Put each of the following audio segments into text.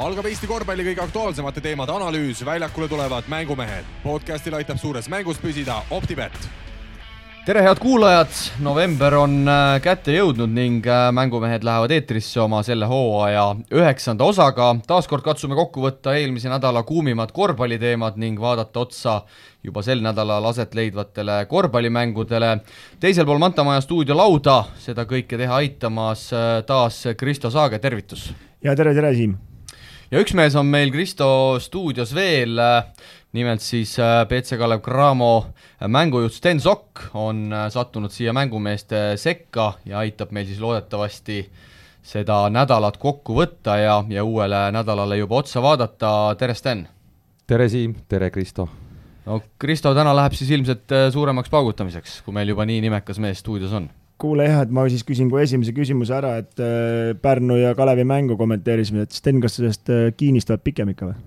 algab Eesti korvpalli kõige aktuaalsemate teemade analüüs, väljakule tulevad mängumehed. podcastil aitab suures mängus püsida Optibet. tere, head kuulajad, november on äh, kätte jõudnud ning äh, mängumehed lähevad eetrisse oma selle hooaja üheksanda osaga. taaskord katsume kokku võtta eelmise nädala kuumimad korvpalliteemad ning vaadata otsa juba sel nädalal aset leidvatele korvpallimängudele. teisel pool Manta Maja stuudiolauda seda kõike teha aitamas äh, taas Kristo Saage, tervitus! ja tere, tere, Siim! Ja üks mees on meil Kristo stuudios veel, nimelt siis BC äh, Kalev Cramo mängujuht Sten Sokk on äh, sattunud siia mängumeeste sekka ja aitab meil siis loodetavasti seda nädalat kokku võtta ja, ja uuele nädalale juba otsa vaadata, tere Sten! tere Siim, tere Kristo! no Kristo täna läheb siis ilmselt äh, suuremaks paugutamiseks, kui meil juba nii nimekas mees stuudios on kuule jah, et ma siis küsin kohe esimese küsimuse ära, et äh, Pärnu ja Kalevi mängu kommenteerisime, et Sten, kas sellest äh, Kiinist tuleb pikem ikka või?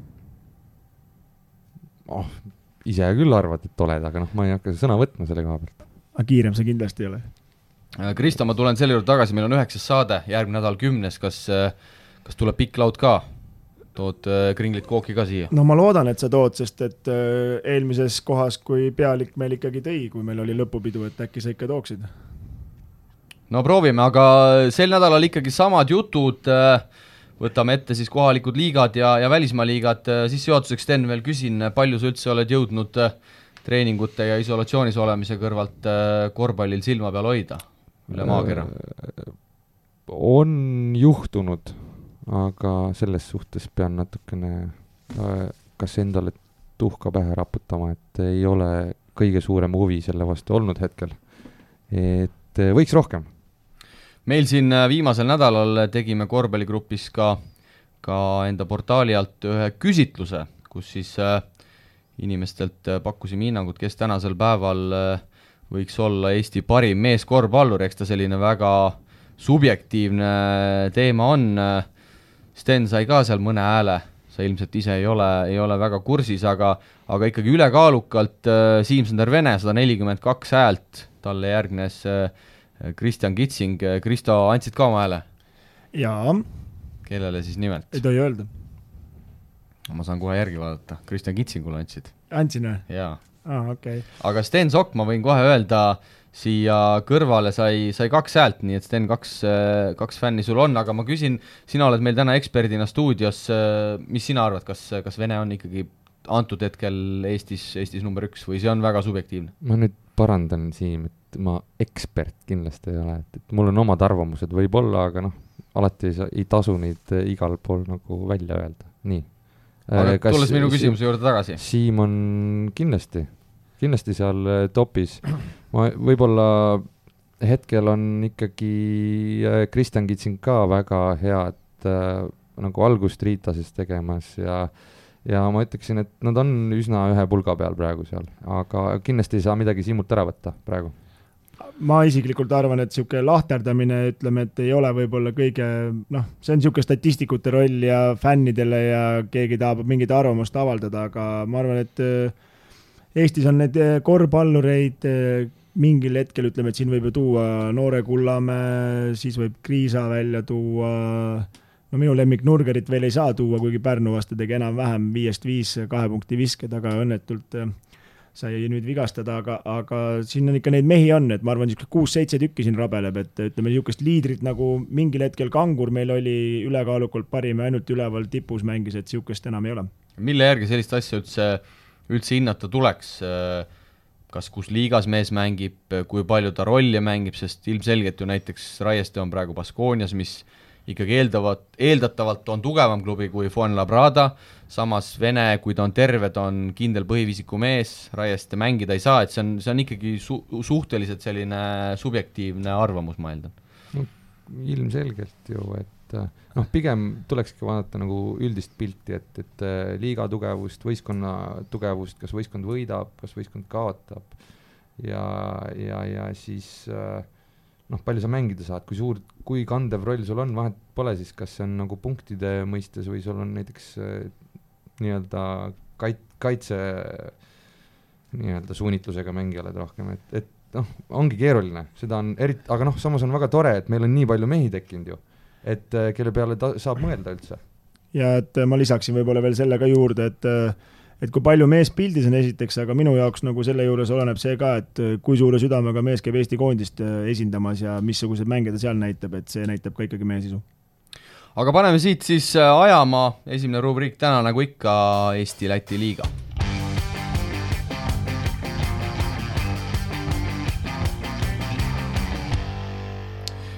oh, ise küll arvad, et oled, aga noh, ma ei hakka sõna võtma selle koha pealt. aga kiirem sa kindlasti ei ole? Äh, Kristo, ma tulen selle juurde tagasi, meil on üheksas saade, järgmine nädal kümnes, kas, kas tuleb pikk laud ka? tood kringlit kooki ka siia? no ma loodan, et sa tood, sest et eelmises kohas, kui pealik meil ikkagi tõi, kui meil oli lõpupidu, et äkki sa ikka tooksid no proovime, aga sel nädalal ikkagi samad jutud, võtame ette siis kohalikud liigad ja, ja välismaa liigad, sissejuhatuseks Sten veel küsin, palju sa üldse oled jõudnud treeningute ja isolatsioonis olemise kõrvalt korvpallil silma peal hoida üle maakera? on juhtunud, aga selles suhtes pean natukene kas endale tuhka pähe raputama, et ei ole kõige suurem huvi selle vastu olnud hetkel. et võiks rohkem meil siin äh, viimasel nädalal tegime korvpalligrupis ka, ka enda portaali alt ühe küsitluse, kus siis äh, inimestelt äh, pakkusime hinnangut, kes tänasel päeval võiks olla Eesti parim meeskorvpallur, eks ta selline väga subjektiivne teema on. Sten sai ka seal mõne hääle, sa ilmselt ise ei ole, ei ole väga kursis, aga, aga ikkagi ülekaalukalt Siim-Sander Vene, sada nelikümmend kaks häält, talle järgnes äh, Kristjan Kitsing, Kristo, andsid ka oma hääle? jaa. kellele siis nimelt? ei tohi öelda. ma saan kohe järgi vaadata, Kristjan Kitsingule andsid. andsin või? jaa. aa, okei okay.. aga Sten Sokk, ma võin kohe öelda, siia kõrvale sai, sai kaks häält, nii et Sten, kaks, kaks fänni sul on, aga ma küsin, sina oled meil täna eksperdina stuudios, mis sina arvad, kas, kas Vene on ikkagi antud hetkel Eestis, Eestis number üks või see on väga subjektiivne? ma nüüd parandan, Siim, et ma ekspert kindlasti ei ole, et, et mul on omad arvamused võib-olla, aga noh, alati ei saa, ei tasu neid eh, igal pool nagu välja öelda, nii. aga eh, Kas tulles minu küsimuse juurde tagasi. Siim on kindlasti, kindlasti seal eh, topis. ma võib-olla hetkel on ikkagi Kristjan Kitsing ka väga head äh, nagu algust Riitases tegemas ja ja ma ütleksin, et nad on üsna ühe pulga peal praegu seal, aga kindlasti ei saa midagi Siimult ära võtta praegu. Ma isiklikult arvan, et niisugune lahterdamine, ütleme, et ei ole võib-olla kõige noh, see on niisugune statistikute roll ja fännidele ja keegi tahab mingit arvamust avaldada, aga ma arvan, et äh, Eestis on neid äh, korvpallureid äh, mingil hetkel ütleme, et siin võib ju tuua Noore Kullamäe, siis võib Kriisa välja tuua, no minu lemmik Nurgerit veel ei saa tuua, kuigi Pärnu vastu tegi enam-vähem viiest viis kahe punkti visked, aga õnnetult sai nüüd vigastada, aga, aga siin on ikka neid mehi on, et ma arvan, niisugune kuus-seitse tükki siin rabeleb, et ütleme, niisugust liidrit nagu mingil hetkel Kangur meil oli ülekaalukalt parim ja ainult üleval tipus mängis, et niisugust enam ei ole. mille järgi sellist asja üldse, üldse hinnata tuleks? kas, kus liigas mees mängib, kui palju ta rolli mängib, sest ilmselgelt ju näiteks Raieste on praegu Baskoonias, mis ikkagi eeldavad, eeldatavalt on tugevam klubi kui Fuenlabrada, samas Vene, kui ta on terve, ta on kindel põhivisiku mees, Raieste mängida ei saa, et see on, see on ikkagi su-, suhteliselt selline subjektiivne arvamus, ma eeldan no,. ilmselgelt ju, et noh, pigem tulekski vaadata nagu üldist pilti, et, et liiga tugevust, võistkonna tugevust, kas võistkond võidab, kas võistkond kaotab ja, ja, ja siis äh, noh, palju sa mängida saad, kui suur, kui kandev roll sul on, vahet pole siis, kas see on nagu punktide mõistes või sul on näiteks äh, nii-öelda kait-, kaitse nii-öelda suunitlusega mängija oled rohkem, et, et noh, ongi keeruline, seda on eriti, aga noh, samas on väga tore, et meil on nii palju mehi tekkinud ju, et äh, kelle peale ta saab mõelda üldse. Ja et ma lisaksin võib-olla veel selle ka juurde, et et kui palju mees pildis on esiteks, aga minu jaoks nagu selle juures oleneb see ka, et kui suure südamega mees käib Eesti koondist esindamas ja missuguseid mänge ta seal näitab, et see näitab ka ikkagi mehe sisu. aga paneme siit siis ajama, esimene rubriik täna nagu ikka Eesti-Läti liiga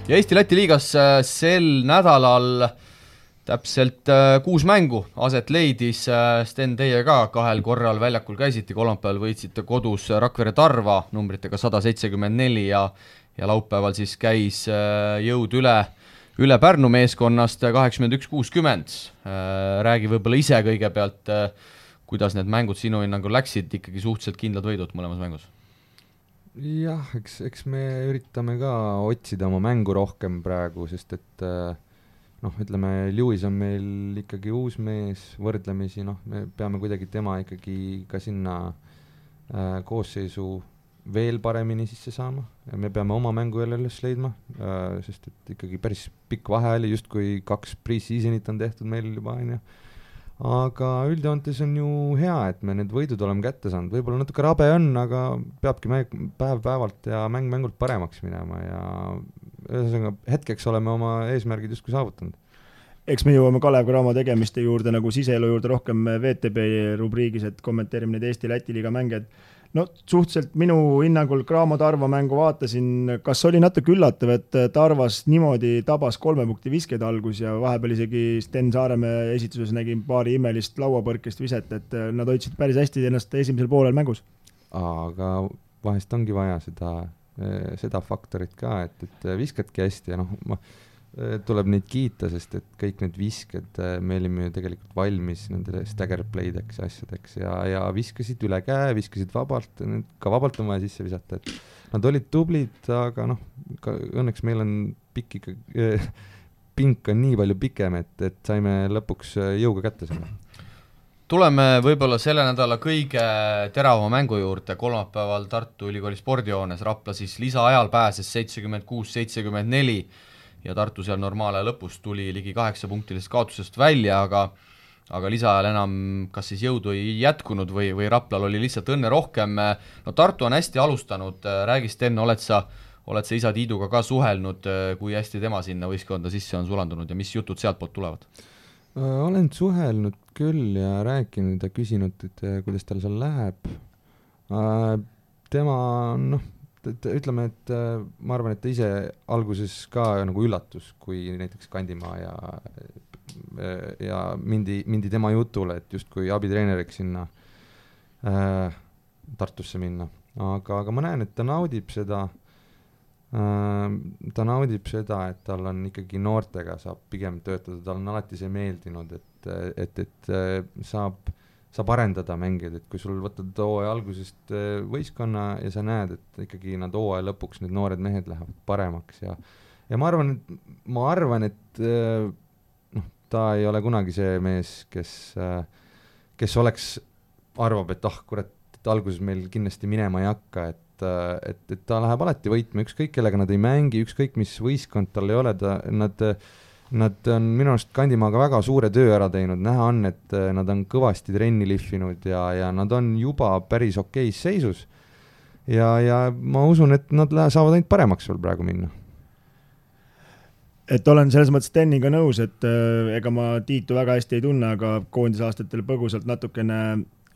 ja Eesti-Läti liigas äh, sel nädalal täpselt äh, kuus mängu aset leidis, äh, Sten, teie ka kahel korral väljakul käisite, kolmapäeval võitsite kodus Rakvere Tarva numbritega sada seitsekümmend neli ja ja laupäeval siis käis jõud üle, üle Pärnu meeskonnast kaheksakümmend üks, kuuskümmend. räägi võib-olla ise kõigepealt, kuidas need mängud sinu hinnangul läksid, ikkagi suhteliselt kindlad võidud mõlemas mängus jah, eks, eks me üritame ka otsida oma mängu rohkem praegu, sest et äh, noh, ütleme, Lewis on meil ikkagi uus mees võrdlemisi, noh, me peame kuidagi tema ikkagi ka sinna äh, koosseisu veel paremini sisse saama ja me peame oma mängu jälle üles leidma äh,, sest et ikkagi päris pikk vahe oli, justkui kaks pre-season'it on tehtud meil juba, on ju. Aga üldjoontes on ju hea, et me need võidud oleme kätte saanud, võib-olla natuke rabe on, aga peabki mäng päev-päevalt ja mäng mängult paremaks minema ja ühesõnaga hetkeks oleme oma eesmärgid justkui saavutanud eks me jõuame Kalev Cramo tegemiste juurde nagu siseelu juurde rohkem VTB rubriigis, et kommenteerime neid Eesti-Läti liiga mänge, et no suhteliselt minu hinnangul Cramo Tarva mängu vaatasin, kas oli natuke üllatav, et Tarvas niimoodi tabas kolme punkti viskeid algus ja vahepeal isegi Sten Saaremäe esituses nägin paari imelist lauapõrkest viset, et nad hoidsid päris hästi ennast esimesel poolel mängus. aga vahest ongi vaja seda, seda faktorit ka, et, et viskadki hästi ja noh, ma Äh, tuleb neid kiita, sest et kõik need visked, äh, me olime ju tegelikult valmis nendele stagger play'deks ja asjadeks ja, ja viskasid üle käe, viskasid vabalt, ka vabalt on vaja sisse visata, et nad olid tublid, aga noh, õnneks meil on pikk ikkagi äh,, pink on nii palju pikem, et, et saime lõpuks äh, jõuga kätte selle tuleme võib-olla selle nädala kõige teravama mängu juurde, kolmapäeval Tartu Ülikooli spordihoones Rapla siis lisaajal pääses seitsekümmend kuus, seitsekümmend neli ja Tartu seal normaalaja lõpus tuli ligi kaheksapunktilisest kaotusest välja, aga aga lisaajal enam kas siis jõudu ei jätkunud või, või Raplal oli lihtsalt õnne rohkem, no Tartu on hästi alustanud, räägi Sten, oled sa, oled sa isa Tiiduga ka suhelnud, kui hästi tema sinna võistkonda sisse on sulandunud ja mis jutud sealtpoolt tulevad? Olen suhelnud küll ja rääkinud ja küsinud, et kuidas tal seal läheb. tema noh et ütleme, et äh, ma arvan, et ta ise alguses ka nagu üllatus, kui näiteks Kandimaa ja äh, ja mindi, mindi tema jutule, et justkui abitreeneriks sinna äh, Tartusse minna, aga, aga ma näen, et ta naudib seda äh,, ta naudib seda, et tal on ikkagi noortega saab pigem töötada, tal on alati see meeldinud, et, et, et saab saab arendada mängijaid, et kui sul võtad hooaja algusest äh, võistkonna ja sa näed, et ikkagi nad hooaja lõpuks, need noored mehed lähevad paremaks ja ja ma arvan, et ma arvan, et äh, noh, ta ei ole kunagi see mees, kes, äh, kes oleks, arvab, et ah, kurat, alguses meil kindlasti minema ei hakka, et et, et ta läheb alati võitma, ükskõik kellega nad ei mängi, ükskõik mis võistkond tal ei ole, ta, nad äh, Nad on minu arust Kandimaaga väga suure töö ära teinud, näha on, et äh, nad on kõvasti trenni lihvinud ja, ja nad on juba päris okeis seisus. ja, ja ma usun, et nad lähe-, saavad ainult paremaks veel praegu minna et olen selles mõttes Steniga nõus, et äh, ega ma Tiitu väga hästi ei tunne, aga koondisaastatel põgusalt natukene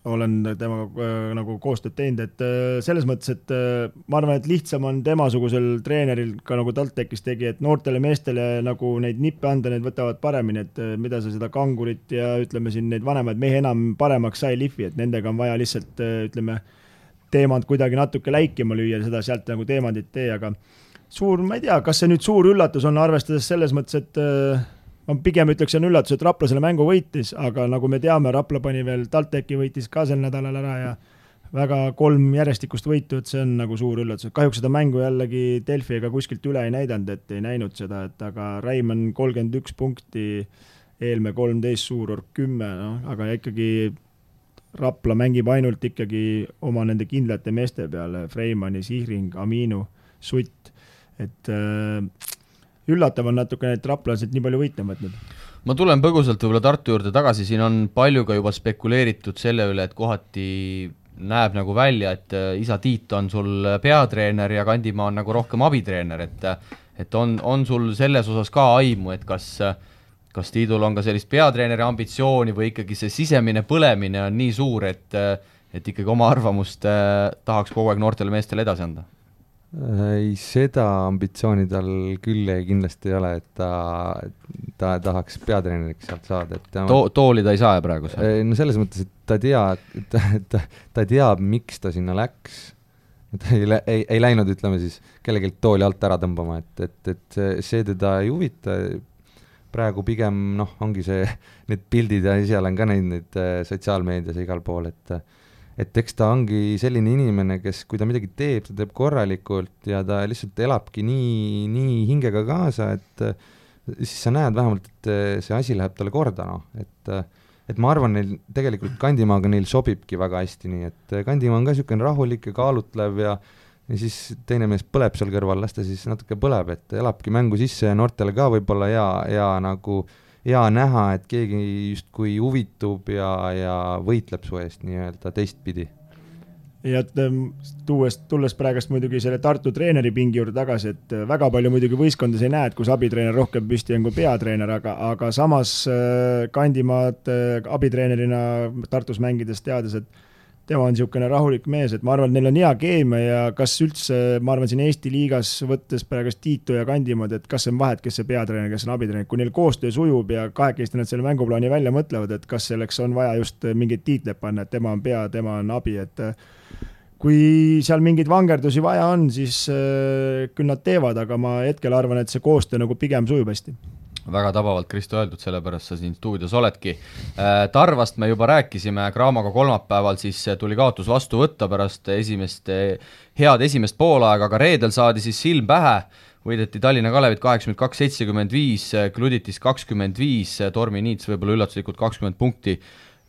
olen temaga äh, nagu koostööd teinud, et äh, selles mõttes, et äh, ma arvan, et lihtsam on temasugusel treeneril ka nagu TalTechis tegi, et noortele meestele nagu neid nippe anda, need võtavad paremini, et mida sa seda kangurit ja ütleme siin neid vanemaid mehi enam paremaks sa ei lihvi, et nendega on vaja lihtsalt ütleme, teemant kuidagi natuke läikima lüüa, seda sealt nagu teemant ei tee, aga suur, ma ei tea, kas see nüüd suur üllatus on, arvestades selles mõttes, et ma pigem ütleks, see on üllatus, et Rapla selle mängu võitis, aga nagu me teame, Rapla pani veel TalTechi võitis ka sel nädalal ära ja väga kolm järjestikust võitu, et see on nagu suur üllatus, kahjuks seda mängu jällegi Delfi ega kuskilt üle ei näidanud, et ei näinud seda, et aga Raimon kolmkümmend üks punkti, Eelmäe kolmteist, Suurorg kümme, noh, aga ikkagi Rapla mängib ainult ikkagi oma nende kindlate meeste peale, Freimani, Sihring, Aminu, Sutt, et äh, üllatav on natukene, et raplased nii palju võite on võtnud. ma tulen põgusalt võib-olla Tartu juurde tagasi, siin on palju ka juba spekuleeritud selle üle, et kohati näeb nagu välja, et äh, isa Tiit on sul peatreener ja Kandimaa on nagu rohkem abitreener, et et on, on sul selles osas ka aimu, et kas kas Tiidul on ka sellist peatreeneri ambitsiooni või ikkagi see sisemine põlemine on nii suur, et et ikkagi oma arvamust äh, tahaks kogu aeg noortele meestele edasi anda? Ei, seda ambitsiooni tal küll ei, kindlasti ei ole, et ta, ta tahaks peatreeneriks sealt saada, et tema... To-, tooli ta ei saa praegu seal? no selles mõttes, et ta tea, ta, ta, ta teab, miks ta sinna läks, ta ei, ei, ei läinud, ütleme siis, kellelgi tooli alt ära tõmbama, et, et, et see, teda ei huvita, praegu pigem noh, ongi see, need pildid ja ise olen ka näinud neid äh, sotsiaalmeedias igal pool, et et eks ta ongi selline inimene, kes, kui ta midagi teeb, ta teeb korralikult ja ta lihtsalt elabki nii, nii hingega kaasa, et siis sa näed vähemalt, et see asi läheb talle korda, noh, et et ma arvan, neil tegelikult Kandimaaga neil sobibki väga hästi, nii et Kandimaa on ka niisugune rahulik ja kaalutlev ja ja siis teine mees põleb seal kõrval, las ta siis natuke põleb, et elabki mängu sisse ja noortele ka võib-olla hea, hea nagu äh, hea näha, et keegi justkui huvitub ja, ja võitleb su eest nii-öelda teistpidi. ja et ähm, tuues, tulles praegust muidugi selle Tartu treeneri pingi juurde tagasi, et äh, väga palju muidugi võistkondades ei näe, et kus abitreener rohkem püsti on kui peatreener, aga, aga samas äh, Kandimaad abitreenerina Tartus mängides teades, et tema on niisugune rahulik mees, et ma arvan, et neil on hea keemia ja kas üldse, ma arvan, siin Eesti liigas võttes praegu Tiitu ja Kandimaad, et kas on vahet, kes see peatreener, kes on abitreener, kui neil koostöö sujub ja kahekesti nad selle mänguplaani välja mõtlevad, et kas selleks on vaja just mingeid tiitleid panna, et tema on pea, tema on abi, et kui seal mingeid vangerdusi vaja on, siis äh, küll nad teevad, aga ma hetkel arvan, et see koostöö nagu pigem sujub hästi väga tabavalt, Kristo, öeldud, sellepärast sa siin stuudios oledki. Äh, Tarvast me juba rääkisime, Cramaga kolmapäeval siis tuli kaotus vastu võtta pärast esimest, head esimest poolaega, aga reedel saadi siis silm pähe, võideti Tallinna Kalevit kaheksakümmend kaks, seitsekümmend viis, Kluditis kakskümmend viis, Tormi Niits võib-olla üllatuslikult kakskümmend punkti,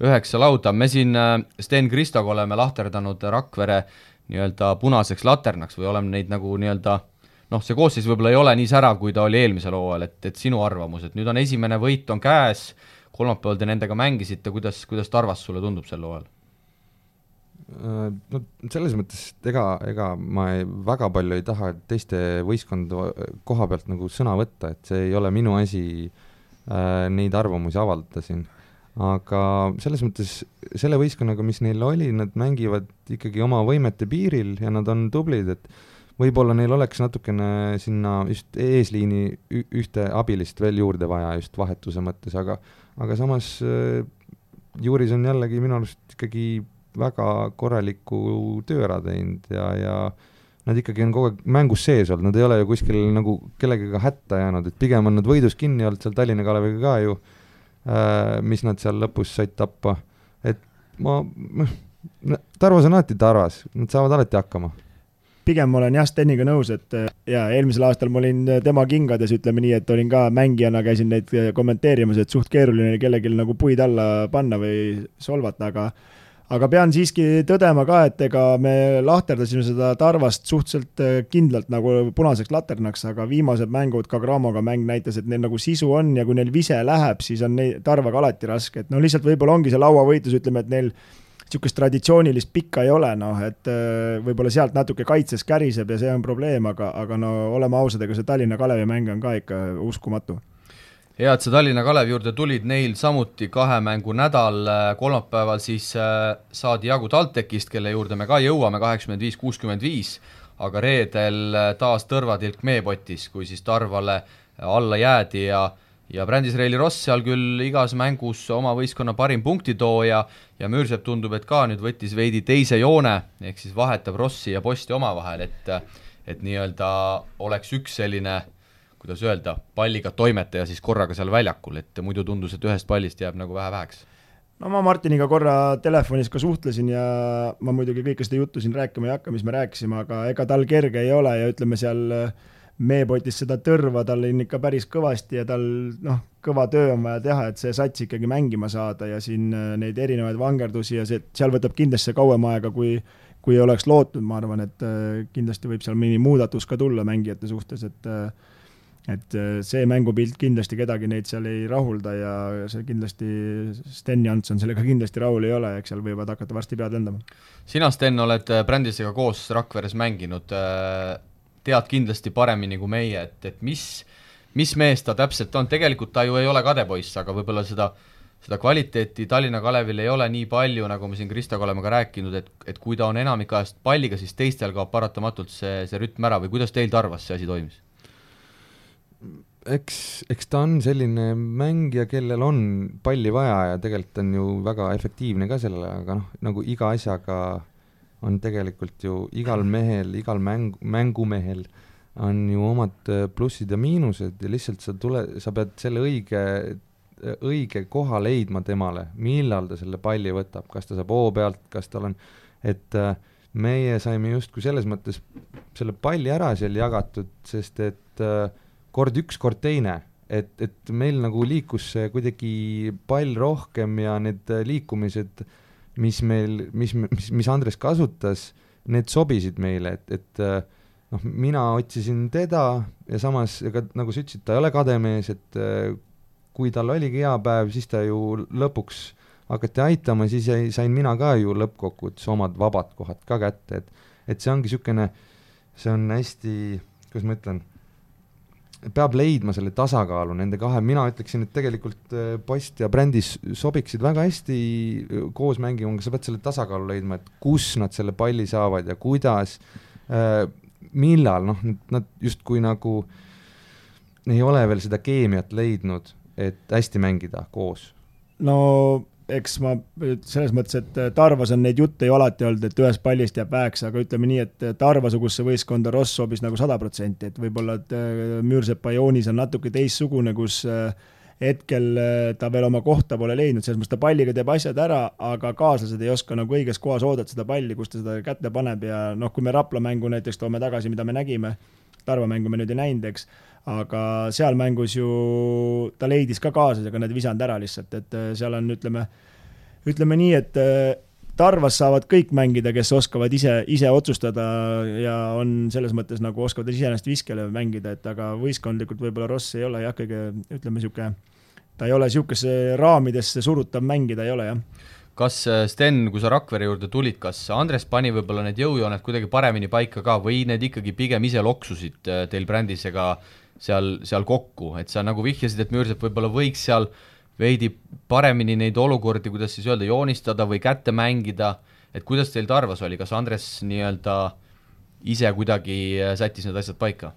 üheksa lauda, me siin äh, Sten Kristoga oleme lahterdanud Rakvere nii-öelda punaseks laternaks või oleme neid nagu nii-öelda noh, see koosseis võib-olla ei ole nii särav, kui ta oli eelmisel hooajal, et, et sinu arvamus, et nüüd on esimene võit on käes, kolmapäeval te nendega mängisite, kuidas, kuidas Tarvas sulle tundub sel hooajal? Äh, no selles mõttes, et ega, ega ma ei, väga palju ei taha teiste võistkondade koha pealt nagu sõna võtta, et see ei ole minu asi äh, neid arvamusi avaldada siin. aga selles mõttes selle võistkonnaga, mis neil oli, nad mängivad ikkagi oma võimete piiril ja nad on tublid, et võib-olla neil oleks natukene sinna just eesliini ühte abilist veel juurde vaja just vahetuse mõttes, aga, aga samas äh, Juris on jällegi minu arust ikkagi väga korraliku töö ära teinud ja, ja nad ikkagi on kogu aeg mängus sees olnud, nad ei ole ju kuskil nagu kellegagi hätta jäänud, et pigem on nad võidus kinni olnud seal Tallinna Kaleviga ka ju äh,, mis nad seal lõpus said tappa, et ma, Tarvas on alati Tarvas, nad saavad alati hakkama pigem ma olen jah, Steniga nõus, et äh, jaa, eelmisel aastal ma olin äh, tema kingades, ütleme nii, et olin ka mängijana, käisin neid äh, kommenteerimas, et suht keeruline kellelgi nagu puid alla panna või solvata, aga aga pean siiski tõdema ka, et ega me lahterdasime seda Tarvast suhteliselt kindlalt nagu punaseks laternaks, aga viimased mängud, ka Gramoga mäng näitas, et neil nagu sisu on ja kui neil vise läheb, siis on neil Tarvaga alati raske, et no lihtsalt võib-olla ongi see lauavõitlus, ütleme, et neil niisugust traditsioonilist pikka ei ole, noh, et äh, võib-olla sealt natuke kaitses käriseb ja see on probleem, aga, aga no oleme ausad, ega see Tallinna Kalevi mäng on ka ikka uskumatu. Hea, et sa Tallinna Kalevi juurde tulid, neil samuti kahe mängu nädal, äh, kolmapäeval siis äh, saadi jagu TalTechist, kelle juurde me ka jõuame, kaheksakümmend viis, kuuskümmend viis, aga reedel taas tõrvatilk meepotis, kui siis Tarvale alla jäädi ja ja Brandis Reili Ross seal küll igas mängus oma võistkonna parim punktitooja ja Müürsepp tundub, et ka nüüd võttis veidi teise joone, ehk siis vahetab Rossi ja Posti omavahel, et et nii-öelda oleks üks selline kuidas öelda, palliga toimetaja siis korraga seal väljakul, et muidu tundus, et ühest pallist jääb nagu vähe-väheks no ma Martiniga korra telefonis ka suhtlesin ja ma muidugi kõike seda juttu siin rääkima ei hakka, mis me rääkisime, aga ega tal kerge ei ole ja ütleme seal äh, meepotis seda tõrva tal on ikka päris kõvasti ja tal noh, kõva töö on vaja teha, et see sats ikkagi mängima saada ja siin äh, neid erinevaid vangerdusi ja see, seal võtab kindlasti kauem aega, kui kui oleks lootnud, ma arvan, et äh, kindlasti võib seal mingi muudatus ka tulla mängijate suhtes, et äh, et see mängupilt kindlasti kedagi neid seal ei rahulda ja see kindlasti, Sten Janson sellega kindlasti rahul ei ole, eks seal võivad hakata varsti pead lendama. sina, Sten, oled brändisega koos Rakveres mänginud, tead kindlasti paremini kui meie, et, et mis, mis mees ta täpselt on, tegelikult ta ju ei ole kadepoiss, aga võib-olla seda seda kvaliteeti Tallinna Kalevil ei ole nii palju, nagu me siin Kristoga oleme ka rääkinud, et, et kui ta on enamik ajast palliga, siis teistel kaob paratamatult see, see rütm ära või kuidas teil Tarvas see asi toimis? eks, eks ta on selline mängija, kellel on palli vaja ja tegelikult on ju väga efektiivne ka sellele, aga noh, nagu iga asjaga on tegelikult ju igal mehel, igal mäng, mängumehel on ju omad äh, plussid ja miinused ja lihtsalt sa tule, sa pead selle õige, õige koha leidma temale, millal ta selle palli võtab, kas ta saab hoo pealt, kas tal on, et äh, meie saime justkui selles mõttes selle palli ära seal jagatud, sest et äh, kord üks, kord teine, et, et meil nagu liikus kuidagi pall rohkem ja need liikumised, mis meil, mis, mis, mis Andres kasutas, need sobisid meile, et, et noh, mina otsisin teda ja samas, ega nagu sa ütlesid, ta ei ole kademees, et kui tal oligi hea päev, siis ta ju lõpuks hakati aitama, siis jäi, sain mina ka ju lõppkokkuvõttes omad vabad kohad ka kätte, et et see ongi niisugune, see on hästi, kuidas ma ütlen peab leidma selle tasakaalu nende kahe, mina ütleksin, et tegelikult äh, Post ja brändis sobiksid väga hästi äh, koos mängima, aga sa pead selle tasakaalu leidma, et kus nad selle palli saavad ja kuidas äh,, millal, noh, nad justkui nagu ei ole veel seda keemiat leidnud, et hästi mängida koos. no eks ma selles mõttes, et äh, Tarvas on neid jutte ju alati olnud, et ühest pallist jääb väheks, aga ütleme nii, et äh, Tarva-sugusesse võistkonda Ross sobis nagu sada protsenti, et võib-olla, äh, Müürsepa joonis on natuke teistsugune, kus hetkel ta veel oma kohta pole leidnud, selles mõttes ta palliga teeb asjad ära, aga kaaslased ei oska nagu õiges kohas oodata seda palli, kus ta seda kätte paneb ja noh, kui me Rapla mängu näiteks toome tagasi, mida me nägime, Tarva mängu me nüüd ei näinud, eks aga seal mängus ju ta leidis ka kaaslased, aga ei visanud ära lihtsalt, et äh, seal on, ütleme, ütleme nii, et äh, Tarvas saavad kõik mängida, kes oskavad ise, ise otsustada ja on selles mõttes nagu oskavad iseenesest viskele mängida, et aga võistkondlikult võib-olla Ross ei ole jah, kõige ütleme niisugune, ta ei ole niisugusesse raamidesse surutav mängida, ei ole jah. Kas äh, Sten, kui sa Rakvere juurde tulid, kas Andres pani võib-olla need jõujooned kuidagi paremini paika ka või need ikkagi pigem ise loksusid teil brändisega seal, seal kokku, et sa nagu vihjasid, et Müürsepp võib-olla võiks seal veidi paremini neid olukordi, kuidas siis öelda, joonistada või kätte mängida, et kuidas teil Tarvas oli, kas Andres nii-öelda ise kuidagi äh, sättis need asjad paika?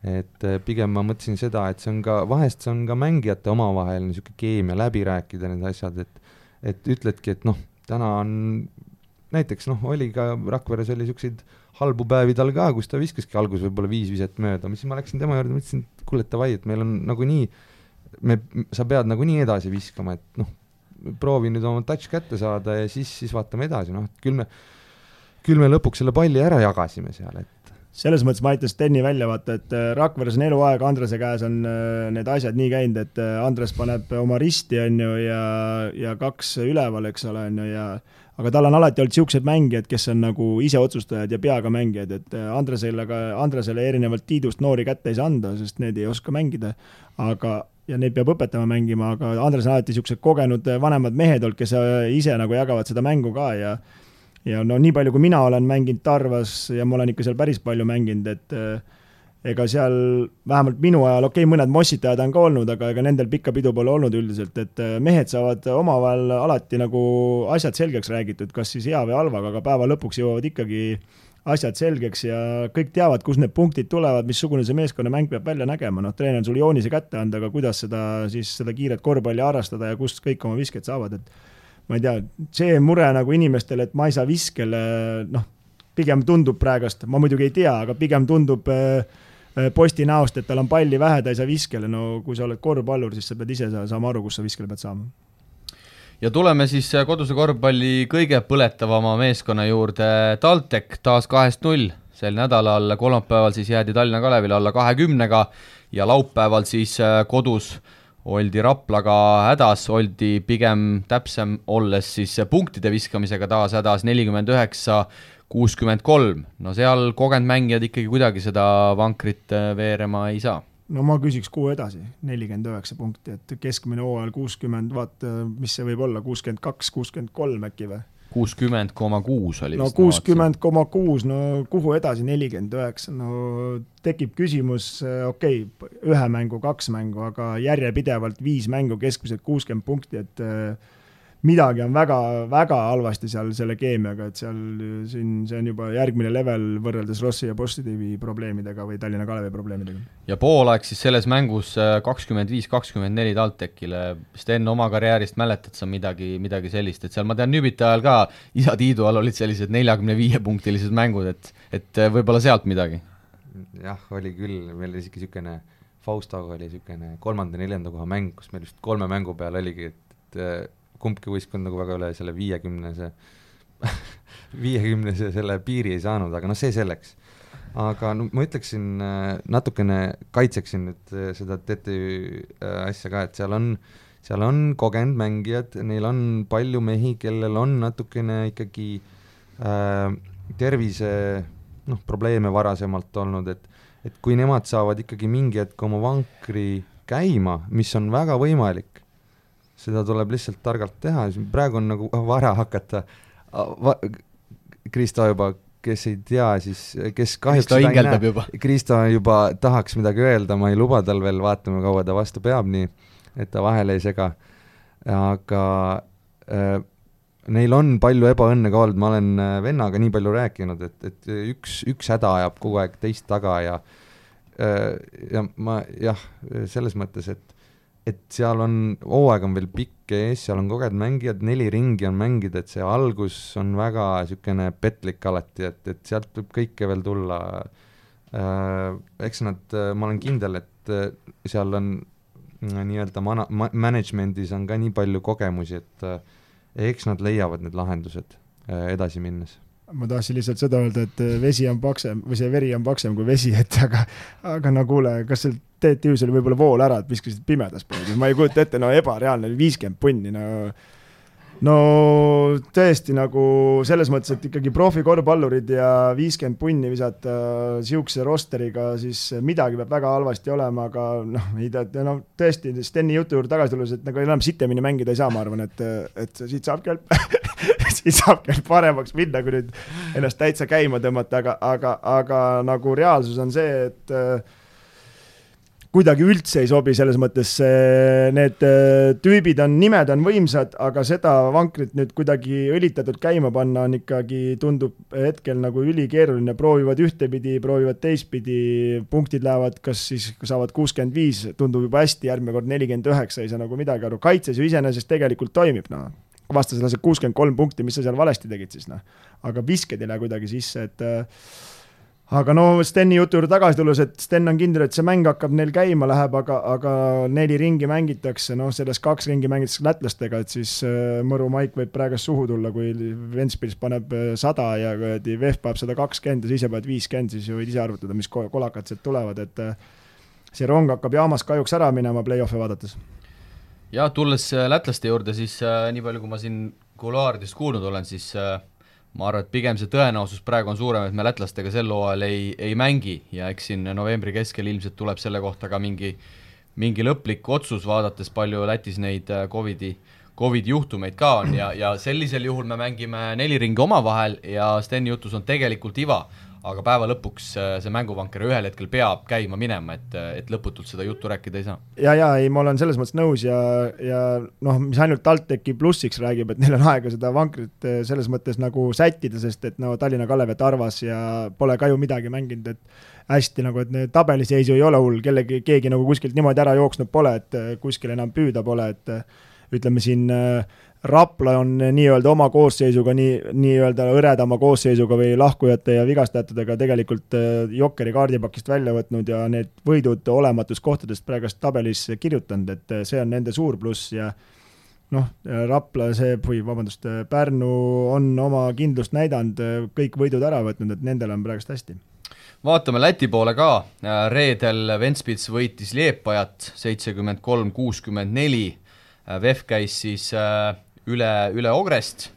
et äh, pigem ma mõtlesin seda, et see on ka, vahest see on ka mängijate omavahel niisugune keemia, läbi rääkida need asjad, et et ütledki, et noh, täna on näiteks noh, oli ka Rakveres oli niisuguseid halbu päevi tal ka, kus ta viskaski alguses võib-olla viis viset mööda, siis ma läksin tema juurde, mõtlesin, et kuule, davai, et meil on nagunii, me, sa pead nagunii edasi viskama, et noh, proovi nüüd oma touch kätte saada ja siis, siis vaatame edasi, noh, küll me, küll me lõpuks selle palli ära jagasime seal, et selles mõttes ma aitan Steni välja vaata, et äh, Rakveres on eluaeg, Andrese käes on äh, need asjad nii käinud, et äh, Andres paneb oma risti, on ju, ja, ja kaks üleval, eks ole, on ju, ja aga tal on alati olnud niisugused mängijad, kes on nagu iseotsustajad ja peaga mängijad, et äh, Andresele ka, Andresele erinevalt Tiidust noori kätte ei saa anda, sest need ei oska mängida, aga ja neid peab õpetama mängima, aga Andres on alati niisugused kogenud äh, vanemad mehed olnud, kes äh, ise nagu jagavad seda mängu ka ja ja no nii palju, kui mina olen mänginud Tarvas ja ma olen ikka seal päris palju mänginud, et ega seal vähemalt minu ajal, okei okay,, mõned mossitajad on ka olnud, aga ega nendel pikka pidu pole olnud üldiselt, et äh, mehed saavad omavahel alati nagu asjad selgeks räägitud, kas siis hea või halvaga, aga päeva lõpuks jõuavad ikkagi asjad selgeks ja kõik teavad, kust need punktid tulevad, missugune see meeskonnamäng peab välja nägema, noh, treener on sulle joonise kätte anda, aga kuidas seda siis, seda kiiret korvpalli harrastada ja kust kõik oma visked saavad, et ma ei tea, see mure nagu inimestel, et ma ei saa viskele, noh, pigem tundub praegast, ma muidugi ei tea, aga pigem tundub Äh, posti näost, et tal on palli vähe, ta ei saa viskele, no kui sa oled korvpallur, siis sa pead ise saama aru, kus sa viskele pead saama. ja tuleme siis äh, koduse korvpalli kõige põletavama meeskonna juurde, TalTech taas kahest null, sel nädalal kolmapäeval siis jäädi Tallinna Kalevile alla kahekümnega ja laupäeval siis äh, kodus oldi Raplaga hädas, oldi pigem täpsem olles siis punktide viskamisega taas hädas, nelikümmend üheksa kuuskümmend kolm, no seal kogenud mängijad ikkagi kuidagi seda vankrit äh, veerema ei saa. no ma küsiks kuhu edasi, nelikümmend üheksa punkti, et keskmine hooajal kuuskümmend, vaata, mis see võib olla, kuuskümmend kaks, kuuskümmend kolm äkki või? kuuskümmend koma kuus oli no kuuskümmend koma kuus, no kuhu edasi nelikümmend üheksa, no tekib küsimus, okei okay,, ühe mängu, kaks mängu, aga järjepidevalt viis mängu, keskmiselt kuuskümmend punkti, et äh, midagi on väga, väga halvasti seal selle keemiaga, et seal siin, see on juba järgmine level võrreldes Rossi ja Positiivi probleemidega või Tallinna Kalevi probleemidega. ja poolaeg siis selles mängus äh, kakskümmend viis, kakskümmend neli TalTechile, Sten, oma karjäärist mäletad sa midagi, midagi sellist, et seal ma tean, Nüübita ajal ka isa Tiidu all olid sellised neljakümne viie punktilised mängud, et, et äh, võib-olla sealt midagi? jah, oli küll, meil oli isegi niisugune Faustoga oli niisugune kolmanda-neljanda koha mäng, kus meil vist kolme mängu peal oligi, et, et äh, kumbki võistkond nagu väga üle selle viiekümnese viiekümnese selle piiri ei saanud, aga noh, see selleks. aga no ma ütleksin, äh, natukene kaitseksin nüüd äh, seda TTÜ äh, asja ka, et seal on, seal on kogenud mängijad, neil on palju mehi, kellel on natukene ikkagi äh, tervise noh, probleeme varasemalt olnud, et et kui nemad saavad ikkagi mingi hetk oma vankri käima, mis on väga võimalik, seda tuleb lihtsalt targalt teha, praegu on nagu vara hakata va,, Kristo juba, kes ei tea, siis kes kahjuks Kristo hingeldab juba. Kristo juba tahaks midagi öelda, ma ei luba tal veel, vaatame, kaua ta vastu peab, nii et ta vahele ei sega. aga äh, neil on palju ebaõnne ka olnud, ma olen äh, vennaga nii palju rääkinud, et, et üks, üks häda ajab kogu aeg teist taga ja äh, ja ma jah, selles mõttes, et et seal on, hooaeg on veel pikk ees, seal on kogenud mängijad, neli ringi on mängida, et see algus on väga niisugune petlik alati, et, et sealt võib kõike veel tulla äh,. eks nad, ma olen kindel, et äh, seal on äh, nii-öelda mana-, ma-, management'is on ka nii palju kogemusi, et äh, eks nad leiavad need lahendused äh, edasi minnes ma tahtsin lihtsalt seda öelda, et vesi on paksem või see veri on paksem kui vesi, et aga, aga no kuule, kas seal TTÜ-s oli võib-olla vool ära, et viskasid pimedas poodi, ma ei kujuta ette, no ebareaalne, viiskümmend punni, no no tõesti nagu selles mõttes, et ikkagi profikorvpallurid ja viiskümmend punni visata sihukese rosteriga, siis midagi peab väga halvasti olema, aga noh, ei tea, no tõesti, Steni jutu juurde tagasi tulles, et nagu enam sitemini mängida ei saa, ma arvan, et, et siit saabki ainult siit saabki ainult paremaks minna, kui nüüd ennast täitsa käima tõmmata, aga, aga, aga nagu reaalsus on see, et kuidagi üldse ei sobi, selles mõttes need äh, tüübid on, nimed on võimsad, aga seda vankrit nüüd kuidagi õlitatult käima panna on ikkagi, tundub hetkel nagu ülikeeruline, proovivad ühtepidi, proovivad teistpidi, punktid lähevad, kas siis saavad kuuskümmend viis, tundub juba hästi, järgmine kord nelikümmend üheksa, ei saa nagu midagi aru, kaitses ju iseenesest tegelikult toimib, noh. vastasele laseb kuuskümmend kolm punkti, mis sa seal valesti tegid siis, noh. aga visked ei lähe kuidagi sisse, et äh, aga no Steni jutu juurde tagasi tulles, et Sten on kindel, et see mäng hakkab neil käima, läheb, aga, aga neli ringi mängitakse, noh, sellest kaks ringi mängitakse lätlastega, et siis äh, Mõru Maik võib praegust suhu tulla, kui Ventspils paneb äh, sada ja kuradi VEF paneb sada kakskümmend ja sa ise paned viiskümmend, siis võid ise arvutada, mis kolakad sealt tulevad, et äh, see rong hakkab jaamas kahjuks ära minema play-off'e vaadates. ja tulles lätlaste juurde, siis äh, nii palju, kui ma siin kuluaaridest kuulnud olen, siis äh, ma arvan, et pigem see tõenäosus praegu on suurem, et me lätlastega sel hooajal ei, ei mängi ja eks siin novembri keskel ilmselt tuleb selle kohta ka mingi, mingi lõplik otsus, vaadates palju Lätis neid äh, Covidi, Covidi juhtumeid ka on ja, ja sellisel juhul me mängime neli ringi omavahel ja Steni jutus on tegelikult iva aga päeva lõpuks äh, see mänguvanker ühel hetkel peab käima minema, et, et lõputult seda juttu rääkida ei saa. ja, ja ei, ma olen selles mõttes nõus ja, ja noh, mis ainult TalTechi plussiks räägib, et neil on aega seda vankrit äh, selles mõttes nagu sättida, sest et no Tallinna Kalev ja Tarvas ja pole ka ju midagi mänginud, et hästi nagu, et tabeliseisu ei ole hull, kellegi, keegi nagu kuskilt niimoodi ära jooksnud pole, et äh, kuskil enam püüda pole, et ütleme siin äh, Rapla on nii-öelda oma koosseisuga, nii, nii-öelda hõredama koosseisuga või lahkujate ja vigastajatega tegelikult äh, Jokkeri kaardipakist välja võtnud ja need võidud olematust kohtadest praegust tabelis kirjutanud, et äh, see on nende suur pluss ja noh, Rapla see, või vabandust, Pärnu on oma kindlust näidanud, kõik võidud ära võtnud, et nendel on praegust hästi. Vaatame Läti poole ka, reedel Ventspils võitis Liepajat seitsekümmend kolm, kuuskümmend neli, VEF käis siis äh, üle, üle Ogrest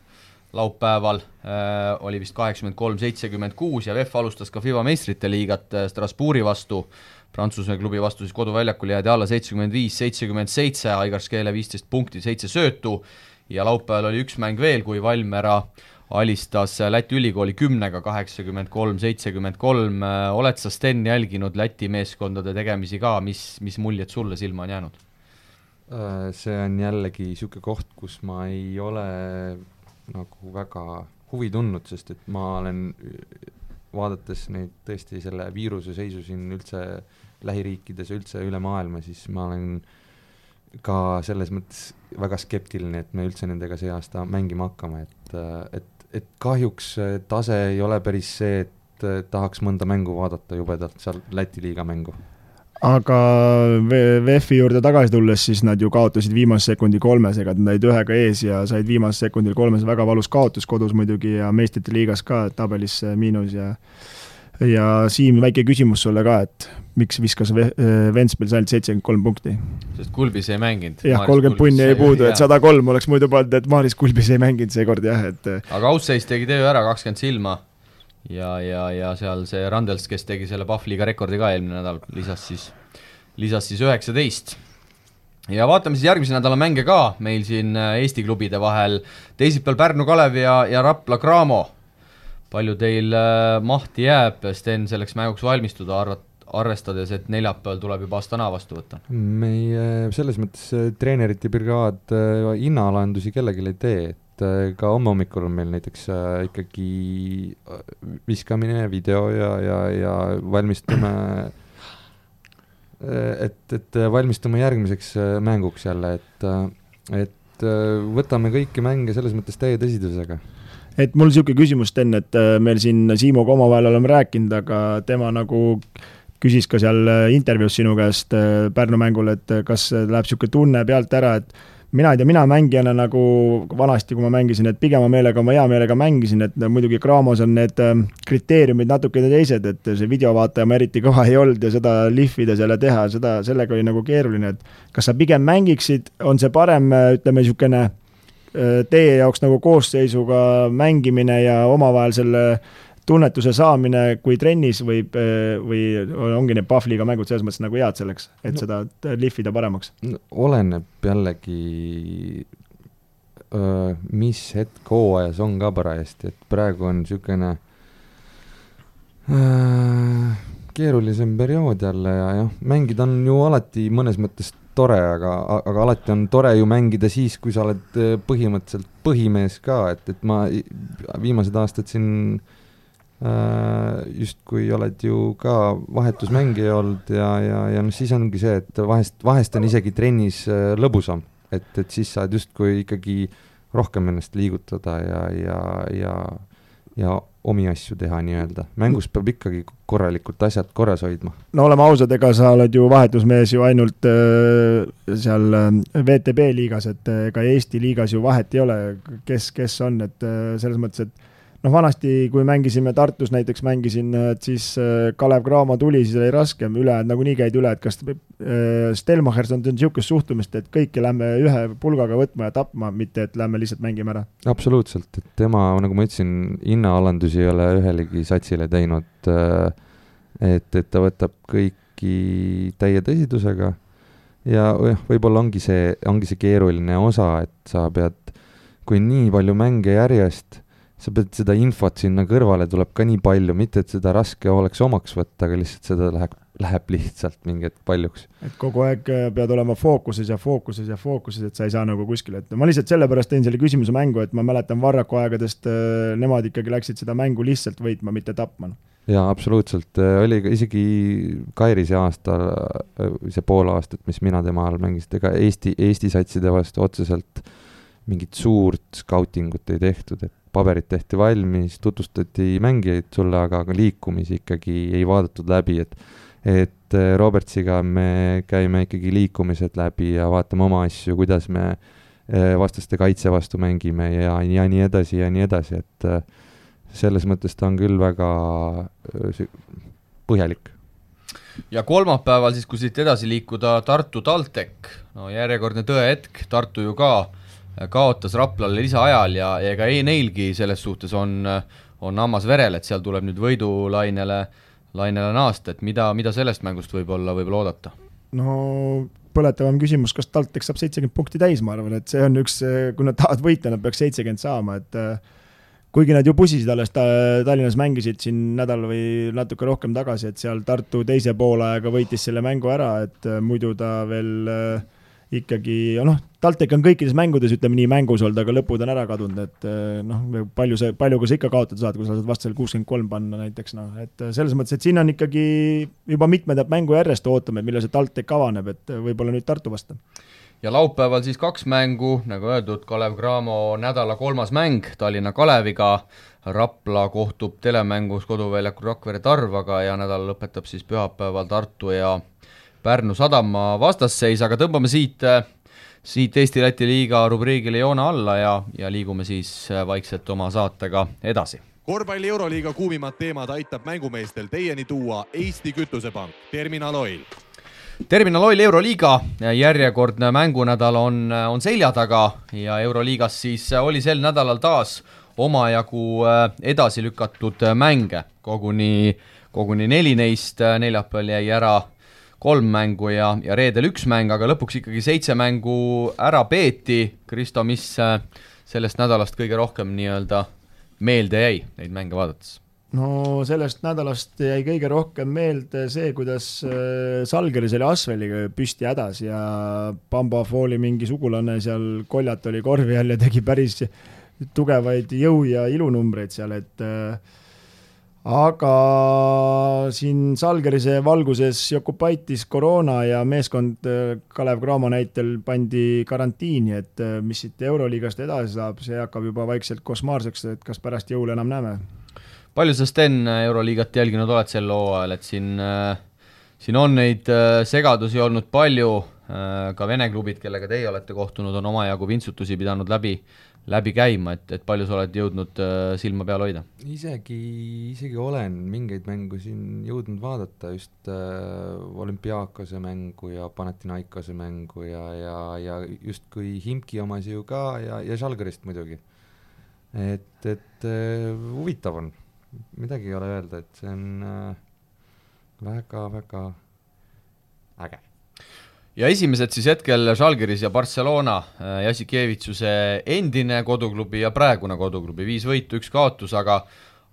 laupäeval äh, oli vist kaheksakümmend kolm, seitsekümmend kuus ja VEF alustas ka FIBA meistrite liigat äh, Strasbourgi vastu. Prantsuse klubi vastu siis koduväljakul jäädi alla seitsekümmend viis, seitsekümmend seitse, Aigar Skeele viisteist punkti, seitse söötu. Ja laupäeval oli üks mäng veel, kui Valmiera alistas Läti ülikooli kümnega kaheksakümmend kolm, seitsekümmend kolm, oled sa, Sten, jälginud Läti meeskondade tegemisi ka, mis, mis muljed sulle silma on jäänud? Äh, see on jällegi niisugune koht, kus ma ei ole nagu väga huvi tundnud, sest et ma olen, vaadates neid tõesti selle viiruse seisu siin üldse lähiriikides ja üldse üle maailma, siis ma olen ka selles mõttes väga skeptiline, et me üldse nendega see aasta mängima hakkame, et, et et kahjuks tase ei ole päris see, et tahaks mõnda mängu vaadata jubedalt seal Läti liiga mängu. Aga VEF-i juurde tagasi tulles, siis nad ju kaotasid viimase sekundi kolmesega, nad olid ühega ees ja said viimasel sekundil kolmes, väga valus kaotus kodus muidugi ja meistrite liigas ka tabelis miinus ja ja Siim, väike küsimus sulle ka, et miks viskas Ventspils ainult seitsekümmend kolm punkti? sest Kulbis ei mänginud. jah, kolmkümmend punni jäi puudu, et sada kolm oleks muidu pannud, et Maris Kulbis ei mänginud seekord jah, et aga Outseis tegi töö ära, kakskümmend silma ja, ja, ja seal see Randels, kes tegi selle Pahvliga rekordi ka eelmine nädal, lisas siis, lisas siis üheksateist. Ja vaatame siis järgmise nädala mänge ka meil siin äh, Eesti klubide vahel, teisipäeval Pärnu Kalev ja, ja Rapla Cramo. Palju teil äh, mahti jääb, Sten, selleks mänguks valmistuda, arvat-, arvestades, et neljapäeval tuleb juba Astana vastu võtta? meie selles mõttes äh, treenerite brigaad äh, hinnaalandusi kellelegi ei tee, et ka homme hommikul on meil näiteks ikkagi viskamine, video ja, ja, ja valmistume et, et valmistume järgmiseks mänguks jälle, et, et võtame kõiki mänge selles mõttes täie tõsidusega. Et mul niisugune küsimus, Sten, et äh, meil siin Siimuga omavahel oleme rääkinud, aga tema nagu küsis ka seal äh, intervjuus sinu käest äh, Pärnu mängul, et kas läheb niisugune tunne pealt ära, et mina ei tea, mina mängijana nagu vanasti, kui ma mängisin, et pigema meelega ma hea meelega mängisin, et muidugi Graamos on need kriteeriumid natukene teised, et see videovaataja ma eriti kõva ei olnud ja seda lihvida seal ja teha, seda, sellega oli nagu keeruline, et kas sa pigem mängiksid, on see parem, ütleme niisugune Äh, teie jaoks nagu koosseisuga mängimine ja omavahel selle tunnetuse saamine, kui trennis võib äh, või ongi need Pahvliga mängud selles mõttes nagu head selleks, et no, seda lihvida paremaks no,? oleneb jällegi, mis hetk hooajas on ka parajasti, et praegu on niisugune keerulisem periood jälle ja jah, mängida on ju alati mõnes mõttes tore, aga, aga alati on tore ju mängida siis, kui sa oled põhimõtteliselt põhimees ka, et, et ma viimased aastad siin äh, justkui oled ju ka vahetusmängija olnud ja, ja, ja noh, siis ongi see, et vahest, vahest on isegi trennis äh, lõbusam, et, et siis saad justkui ikkagi rohkem ennast liigutada ja, ja, ja, ja omi asju teha nii-öelda, mängus peab ikkagi korralikult asjad korras hoidma. no oleme ausad, ega sa oled ju vahetusmees ju ainult äh, seal äh, VTB liigas, et äh, ega Eesti liigas ju vahet ei ole, kes, kes on, et äh, selles mõttes, et noh, vanasti, kui mängisime Tartus näiteks, mängisin, et siis äh, Kalev Cramo tuli, siis oli raskem, ülejäänud nagunii käid üle, et kas äh, Stelmachers on niisugust suhtumist, et kõike lähme ühe pulgaga võtma ja tapma, mitte et lähme lihtsalt mängime ära? absoluutselt, et tema, nagu ma ütlesin, hinnaalandusi ei ole ühelegi satsile teinud, äh, et, et ta võtab kõiki täie tõsidusega ja jah, võib-olla ongi see, ongi see keeruline osa, et sa pead, kui nii palju mänge järjest sa pead seda infot sinna kõrvale tuleb ka nii palju, mitte et seda raske oleks omaks võtta, aga lihtsalt seda läheb, läheb lihtsalt mingi hetk paljuks. et kogu aeg äh, pead olema fookuses ja fookuses ja fookuses, et sa ei saa nagu kuskile, et ma lihtsalt sellepärast tõin selle küsimuse mängu, et ma mäletan Varraku aegadest, äh, nemad ikkagi läksid seda mängu lihtsalt võitma, mitte tapma. jaa, absoluutselt, äh, oli ka isegi Kairi see aasta, see pool aastat, mis mina tema all mängisin, ega Eesti, Eesti satside vastu otseselt mingit suurt skautingut ei tehtud, et paberid tehti valmis, tutvustati mängijaid sulle, aga liikumisi ikkagi ei vaadatud läbi, et et äh, Robertsiga me käime ikkagi liikumised läbi ja vaatame oma asju, kuidas me äh, vastaste kaitse vastu mängime ja, ja nii edasi ja nii edasi, et äh, selles mõttes ta on küll väga põhjalik. ja kolmapäeval siis, kui siit edasi liikuda, Tartu TalTech, no järjekordne tõehetk, Tartu ju ka äh, kaotas Raplale lisaajal ja, ja ega ei neilgi selles suhtes on, on hammas verel, et seal tuleb nüüd võidulainele lainele naasta, et mida, mida sellest mängust võib-olla, võib-olla oodata? no põletavam küsimus, kas TalTech saab seitsekümmend punkti täis, ma arvan, et see on üks, kui nad tahavad võita, nad peaks seitsekümmend saama, et kuigi nad ju pusisid alles ta, Tallinnas mängisid siin nädal või natuke rohkem tagasi, et seal Tartu teise poolajaga võitis selle mängu ära, et muidu ta veel äh, ikkagi, noh, TalTech on kõikides mängudes, ütleme nii, mängus olnud, aga lõpud on ära kadunud, et eh, noh, palju sa, palju ka sa ikka kaotada saad, kui sa saad vastasele kuuskümmend kolm panna näiteks, noh, et eh, selles mõttes, et siin on ikkagi juba mitmendat mängu järjest ootame, millal see TalTech avaneb, et eh, võib-olla nüüd Tartu vastu. Ja laupäeval siis kaks mängu, nagu öeldud, Kalev Cramo nädala kolmas mäng Tallinna Kaleviga, Rapla kohtub telemängus koduväljakul Rakvere Tarvaga ja nädal lõpetab siis pühapäeval Tartu ja Pärnu sadama vastasseis, aga tõmbame siit, siit Eesti-Läti liiga rubriigile joone alla ja, ja liigume siis vaikselt oma saatega edasi korvpalli Euroliiga kuumimad teemad aitab mängumeestel teieni tuua Eesti Kütusepank, Terminal Oil. Terminal Oil Euroliiga järjekordne mängunädal on, on selja taga ja Euroliigas siis oli sel nädalal taas omajagu äh, edasi lükatud mänge, koguni, koguni neli neist, neljapäeval jäi ära kolm mängu ja, ja reedel üks mäng, aga lõpuks ikkagi seitse mängu ära peeti. Kristo, mis äh, sellest nädalast kõige rohkem nii-öelda meelde jäi neid mänge vaadates? no sellest nädalast jäi kõige rohkem meelde see, kuidas äh, Salgeris oli Asveliga püsti hädas ja Bamba Fooli mingi sugulane seal koljat oli korvi all ja tegi päris tugevaid jõu- ja ilunumbreid seal, et äh, aga siin Salgerise valguses Jokubaitis koroona ja meeskond äh, Kalev Cramo näitel pandi karantiini, et äh, mis siit Euroliigast edasi saab, see hakkab juba vaikselt košmaarseks, et kas pärast jõule enam näeme. palju sa, Sten, Euroliigat jälginud oled sel hooajal, et siin, äh, siin on neid segadusi olnud palju, ka Vene klubid, kellega teie olete kohtunud, on omajagu vintsutusi pidanud läbi läbi käima, et, et palju sa oled jõudnud äh, silma peal hoida? isegi, isegi olen mingeid mängu siin jõudnud vaadata, just äh, olümpiaakose mängu ja Panathinaikose mängu ja, ja, ja justkui Himki omasid ju ka ja, ja Žalgirist muidugi. et, et äh, huvitav on, midagi ei ole öelda, et see on väga-väga äh, äge ja esimesed siis hetkel Žalgiris ja Barcelona, äh, Jassikevitsuse endine koduklubi ja praegune koduklubi, viis võitu, üks kaotus, aga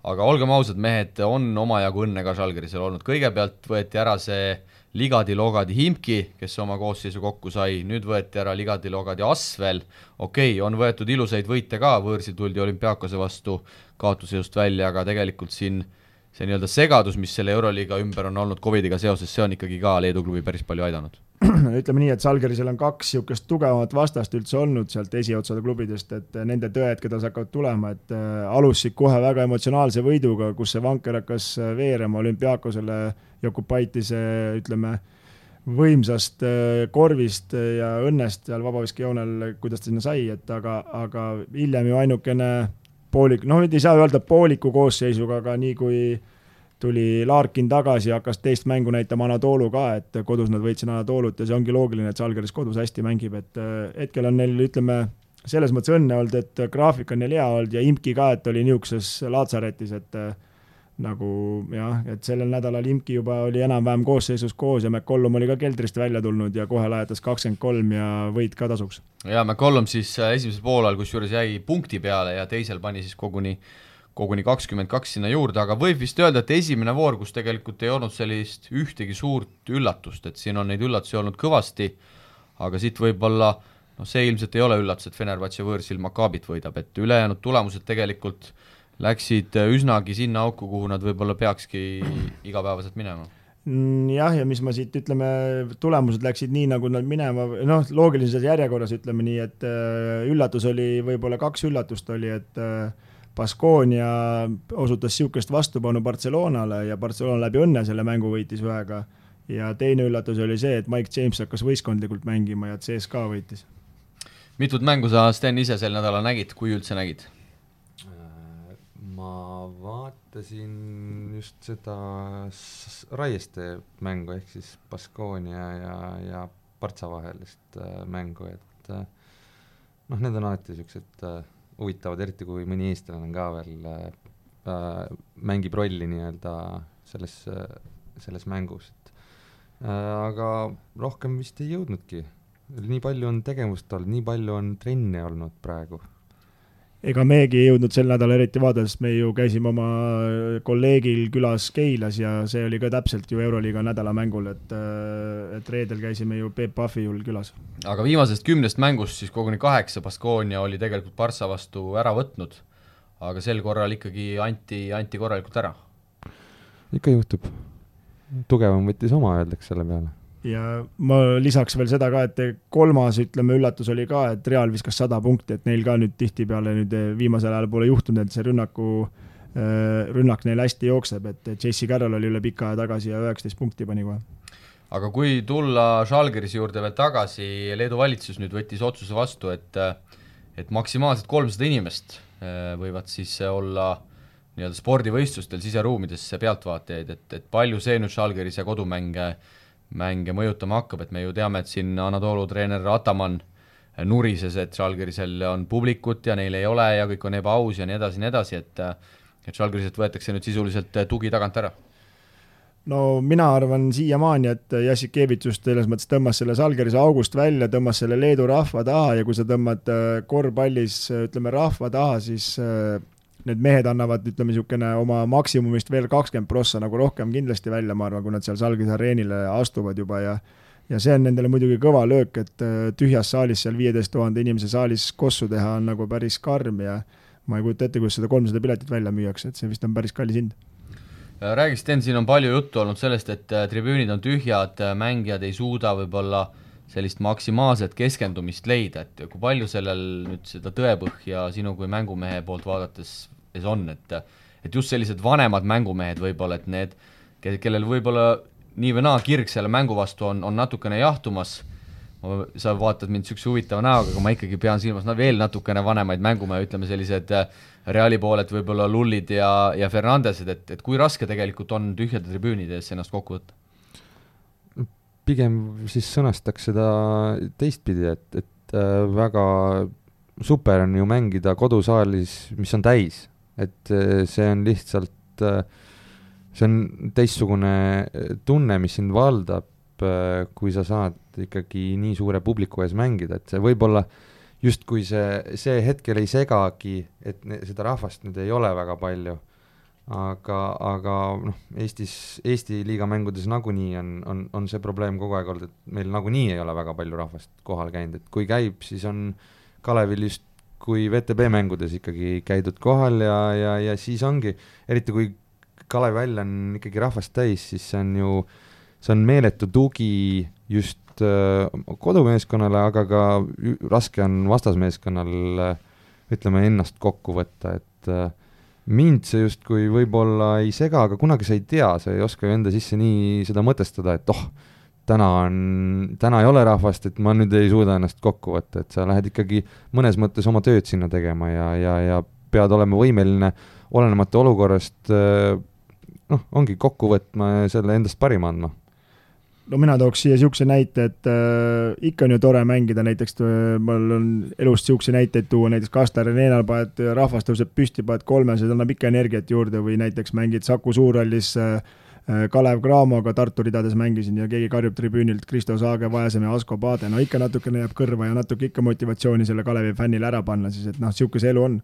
aga olgem ausad, mehed, on omajagu õnne ka Žalgirisel olnud, kõigepealt võeti ära see Ligadi-Logadi Himki, kes oma koosseisu kokku sai, nüüd võeti ära Ligadi-Logadi Asvel, okei okay,, on võetud ilusaid võite ka, võõrsil tuldi olümpiaakose vastu kaotusseisust välja, aga tegelikult siin see nii-öelda segadus, mis selle Euroliiga ümber on olnud Covidiga seoses, see on ikkagi ka Leedu klubi päris palju aidanud ütleme nii, et Salgerisel on kaks niisugust tugevamat vastast üldse olnud sealt esiotsade klubidest, et nende tõed, keda hakkavad tulema, et äh, alustasid kohe väga emotsionaalse võiduga, kus see vanker hakkas äh, veerema olümpiaakosele Jokupaitise, ütleme, võimsast äh, korvist ja õnnest seal vabaviskejoonel, kuidas ta sinna sai, et aga, aga hiljem ju ainukene poolik, noh, ei saa öelda pooliku koosseisuga, aga nii kui tuli Larkin tagasi ja hakkas teist mängu näitama Anatoolu ka, et kodus nad võitsid Anatoolut ja see ongi loogiline, et Žalgiris kodus hästi mängib, et äh, hetkel on neil, ütleme, selles mõttes õnne olnud, et graafik on neil hea olnud ja Imki ka, et oli niisuguses laatsaretis, et äh, nagu jah, et sellel nädalal Imki juba oli enam-vähem koosseisus koos ja McCollum oli ka keldrist välja tulnud ja kohe lajatas kakskümmend kolm ja võit ka tasuks. ja McCollum siis äh, esimesel poolel kusjuures jäi punkti peale ja teisel pani siis koguni koguni kakskümmend kaks sinna juurde, aga võib vist öelda, et esimene voor, kus tegelikult ei olnud sellist ühtegi suurt üllatust, et siin on neid üllatusi olnud kõvasti, aga siit võib-olla noh, see ilmselt ei ole üllatus, et Fenerbahce võõrsil Maccabit võidab, et ülejäänud tulemused tegelikult läksid üsnagi sinna auku, kuhu nad võib-olla peakski igapäevaselt minema. Mm, jah, ja mis ma siit ütleme, tulemused läksid nii, nagu nad minema, noh, loogilises järjekorras ütleme nii, et äh, üllatus oli, võib-olla kaks üllatust oli, et äh, Baskonia osutas niisugust vastupanu Barcelonale ja Barcelona läbi õnne selle mängu võitis ühega. ja teine üllatus oli see, et Mike James hakkas võistkondlikult mängima ja CSKA võitis. mitut mängu sa, Sten, ise sel nädalal nägid, kui üldse nägid? Äh, ma vaatasin just seda Raieste mängu, ehk siis Baskonia ja, ja Partsa vahelist äh, mängu, et äh, noh, need on alati niisugused äh, huvitavad, eriti kui mõni eestlane ka veel äh, mängib rolli nii-öelda selles, selles mängus, et äh, aga rohkem vist ei jõudnudki. nii palju on tegevust olnud, nii palju on trenne olnud praegu ega meiegi ei jõudnud sel nädalal eriti vaadata, sest me ju käisime oma kolleegil külas Keilas ja see oli ka täpselt ju Euroliiga nädalamängul, et, et reedel käisime ju Peep Pahviul külas. aga viimasest kümnest mängust siis koguni kaheksa Baskonia oli tegelikult Barca vastu ära võtnud, aga sel korral ikkagi anti, anti korralikult ära. ikka juhtub. tugevam võttis oma, öeldakse selle peale ja ma lisaks veel seda ka, et kolmas, ütleme, üllatus oli ka, et Real viskas sada punkti, et neil ka nüüd tihtipeale nüüd viimasel ajal pole juhtunud, et see rünnaku, äh, rünnak neil hästi jookseb, et Jesse Carroll oli üle pika aja tagasi ja üheksateist punkti pani kohe. aga kui tulla Žalgirise juurde veel tagasi, Leedu valitsus nüüd võttis otsuse vastu, et et maksimaalselt kolmsada inimest äh, võivad siis olla nii-öelda spordivõistlustel siseruumides pealtvaatajaid, et, et palju see nüüd Žalgirise kodumänge äh, mänge mõjutama hakkab, et me ju teame, et siin Anatoolu treener Ataman nurises, et Žalgirisel on publikut ja neil ei ole ja kõik on ebaaus ja nii edasi, nii edasi, et et Žalgiriselt võetakse nüüd sisuliselt tugi tagant ära. No mina arvan siiamaani, et Jassikevitš just selles mõttes tõmbas selle Žalgirise august välja, tõmbas selle Leedu rahva taha ja kui sa tõmbad äh, korvpallis ütleme rahva taha, siis äh, need mehed annavad, ütleme niisugune oma maksimumist veel kakskümmend prossa nagu rohkem kindlasti välja, ma arvan, kui nad seal Salgise areenile astuvad juba ja ja see on nendele muidugi kõva löök, et äh, tühjas saalis seal viieteist tuhande inimese saalis kossu teha on nagu päris karm ja ma ei kujuta ette, kuidas seda kolmsada piletit välja müüakse, et see vist on päris kallis hind. Räägi, Sten, siin on palju juttu olnud sellest, et äh, tribüünid on tühjad, äh, mängijad ei suuda võib-olla sellist maksimaalset keskendumist leida, et kui palju sellel nüüd seda tõepõhja sinu kui mängumehe poolt vaadates on, et et just sellised vanemad mängumehed võib-olla, et need, kellel võib-olla nii või naa kirg selle mängu vastu on, on natukene jahtumas, sa vaatad mind niisuguse huvitava näoga, aga ma ikkagi pean silmas no veel natukene vanemaid mängumehe, ütleme sellised äh, Reali pooled võib-olla Lullid ja, ja Fernandesed, et, et kui raske tegelikult on tühjade tribüünide ees ennast kokku võtta? Pigem siis sõnastaks seda teistpidi, et, et äh, väga super on ju mängida kodusaalis, mis on täis, et äh, see on lihtsalt äh,, see on teistsugune äh, tunne, mis sind valdab äh,, kui sa saad ikkagi nii suure publiku ees mängida, et see võib-olla justkui see, see hetkel ei segagi, et ne, seda rahvast nüüd ei ole väga palju aga, aga noh, Eestis, Eesti liiga mängudes nagunii on, on, on see probleem kogu aeg olnud, et meil nagunii ei ole väga palju rahvast kohal käinud, et kui käib, siis on Kalevil just kui VTB mängudes ikkagi käidud kohal ja, ja, ja siis ongi, eriti kui Kalev välja on ikkagi rahvast täis, siis see on ju, see on meeletu tugi just äh, kodumeeskonnale, aga ka raske on vastasmeeskonnal äh, ütleme, ennast kokku võtta, et äh, mind see justkui võib-olla ei sega, aga kunagi sa ei tea, sa ei oska ju enda sisse nii seda mõtestada, et oh, täna on, täna ei ole rahvast, et ma nüüd ei suuda ennast kokku võtta, et sa lähed ikkagi mõnes mõttes oma tööd sinna tegema ja, ja, ja pead olema võimeline olenemata olukorrast noh, ongi kokku võtma ja selle endast parima andma no mina tooks siia niisuguse näite, et äh, ikka on ju tore mängida, näiteks äh, mul on elust niisuguseid näiteid tuua, näiteks Kastar Arenal paned, rahvas tõuseb püsti, paned kolme, see annab ikka energiat juurde või näiteks mängid Saku Suurhallis äh, äh, Kalev Cramoga Tartu ridades mängisin ja keegi karjub tribüünilt Kristo Saage, Vaesem ja Asko Paade, no ikka natukene jääb kõrva ja natuke ikka motivatsiooni selle Kalevi fännile ära panna siis, et noh, niisugune see elu on.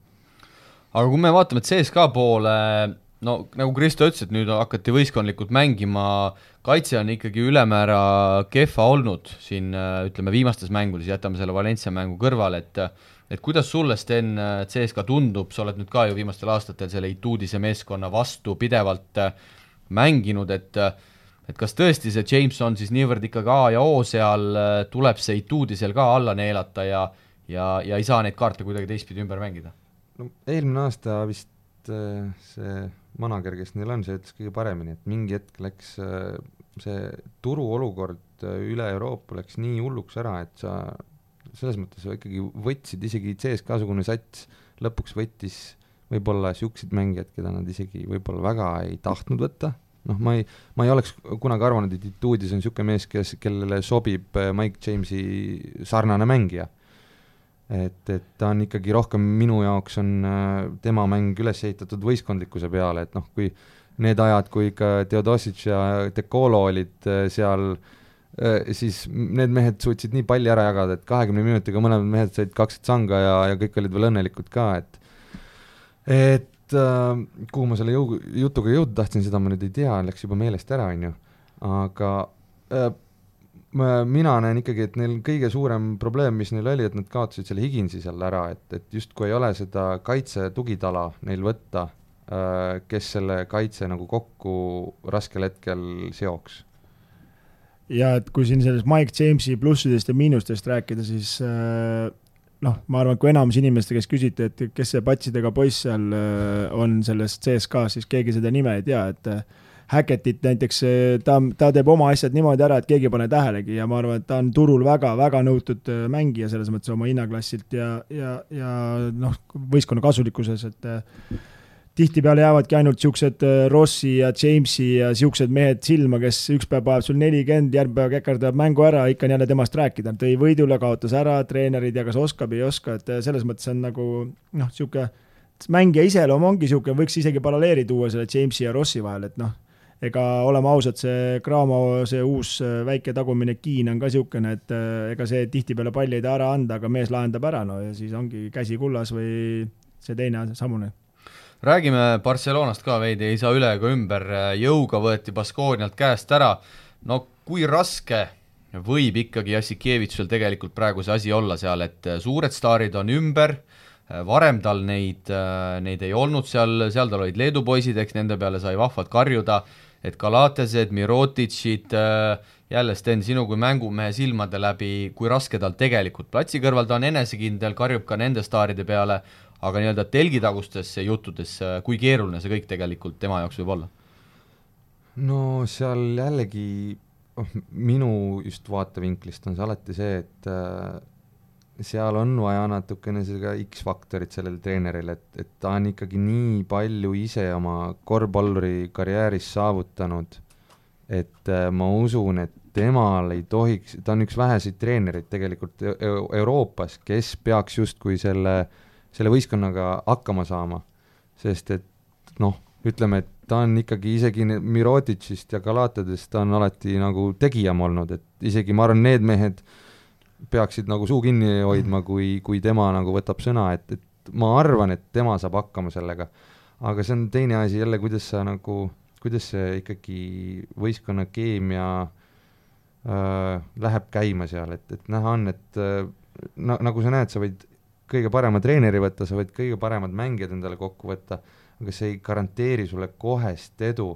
aga kui me vaatame CSKA poole, no nagu Kristo ütles, et nüüd hakati võistkondlikult mängima, kaitse on ikkagi ülemäära kehva olnud siin ütleme, viimastes mängudes, jätame selle Valencia mängu kõrvale, et et kuidas sulle, Sten, CSKA tundub, sa oled nüüd ka ju viimastel aastatel selle Ituudise meeskonna vastu pidevalt mänginud, et et kas tõesti see James on siis niivõrd ikkagi A ja O seal, tuleb see Ituudisel ka alla neelata ja ja, ja ei saa neid kaarte kuidagi teistpidi ümber mängida? no eelmine aasta vist see manager, kes neil on, see ütles kõige paremini, et mingi hetk läks äh, see turuolukord äh, üle Euroopa läks nii hulluks ära, et sa selles mõttes sa ikkagi võtsid, isegi CSKA-sugune sats lõpuks võttis võib-olla niisuguseid mängijaid, keda nad isegi võib-olla väga ei tahtnud võtta, noh, ma ei, ma ei oleks kunagi arvanud, et Ituudis on niisugune mees, kes, kellele sobib äh, Mike Jamesi sarnane mängija. Et, et ta on ikkagi rohkem, minu jaoks on äh, tema mäng üles ehitatud võistkondlikkuse peale, et noh, kui need ajad, kui ikka Theodosic ja Dekolo olid äh, seal äh,, siis need mehed suutsid nii palli ära jagada, et kahekümne minutiga mõlemad mehed said kaks tsanga ja, ja kõik olid veel õnnelikud ka, et et äh, kuhu ma selle jõu-, jutuga jõuda tahtsin, seda ma nüüd ei tea, läks juba meelest ära, on ju, aga äh, mina näen ikkagi, et neil kõige suurem probleem, mis neil oli, et nad kaotasid selle Higinsi seal ära, et, et justkui ei ole seda kaitse tugitala neil võtta, kes selle kaitse nagu kokku raskel hetkel seoks. ja et kui siin sellest Mike Jamesi plussidest ja miinustest rääkida, siis noh, ma arvan, et kui enamus inimeste käest küsiti, et kes see patsidega poiss seal on selles CSKA-s, siis keegi seda nime ei tea, et Hacketit näiteks, ta, ta teeb oma asjad niimoodi ära, et keegi ei pane tähelegi ja ma arvan, et ta on turul väga-väga nõutud äh, mängija selles mõttes oma hinnaklassilt ja, ja, ja noh, võistkonna kasulikkuses, et äh, tihtipeale jäävadki ainult niisugused äh, Rossi ja Jamesi ja niisugused mehed silma, kes üks päev paneb sul nelikümmend, järgmine päev käkerdab mängu ära, ikka on jälle temast rääkida, tõi võidule, kaotas ära, treenerid ja kas oskab, ei oska, et selles mõttes on nagu noh, niisugune mängija iseloom ongi niisugune, võiks isegi paralleeli tuua selle Jamesi ja Rossi vahel, et noh ega oleme ausad, see Cramo, see uus äh, väike tagumine kiin on ka niisugune, et äh, ega see tihtipeale palli ei taha ära anda, aga mees lahendab ära, no ja siis ongi käsi kullas või see teine samune. Räägime Barcelonast ka veidi, ei saa üle ega ümber, jõuga võeti Baskoonialt käest ära, no kui raske võib ikkagi Jassikevitšil tegelikult praegu see asi olla seal, et suured staarid on ümber, varem tal neid, neid ei olnud seal, seal tal olid Leedu poisid, eks nende peale sai vahvalt karjuda et Galatesed, Mirotitšid, jälle Sten, sinu kui mängumehe silmade läbi, kui raske tal tegelikult platsi kõrval, ta on enesekindel, karjub ka nende staaride peale, aga nii-öelda telgitagustesse juttudesse, kui keeruline see kõik tegelikult tema jaoks võib olla? no seal jällegi, oh, minu just vaatevinklist on see alati see, et äh, seal on vaja natukene seda X-faktorit sellele treenerile, et, et ta on ikkagi nii palju ise oma korvpalluri karjääris saavutanud, et äh, ma usun, et temal ei tohiks, ta on üks väheseid treenereid tegelikult e-, Euroopas, kes peaks justkui selle, selle võistkonnaga hakkama saama. sest et noh, ütleme, et ta on ikkagi isegi Mirotitšist ja Galatadest, ta on alati nagu tegijam olnud, et isegi ma arvan, need mehed, peaksid nagu suu kinni hoidma, kui, kui tema nagu võtab sõna, et, et ma arvan, et tema saab hakkama sellega. aga see on teine asi jälle, kuidas sa nagu, kuidas see ikkagi võistkonna keemia äh, läheb käima seal, et, et näha on, et äh, na, nagu sa näed, sa võid kõige parema treeneri võtta, sa võid kõige paremad mängijad endale kokku võtta, aga see ei garanteeri sulle kohest edu.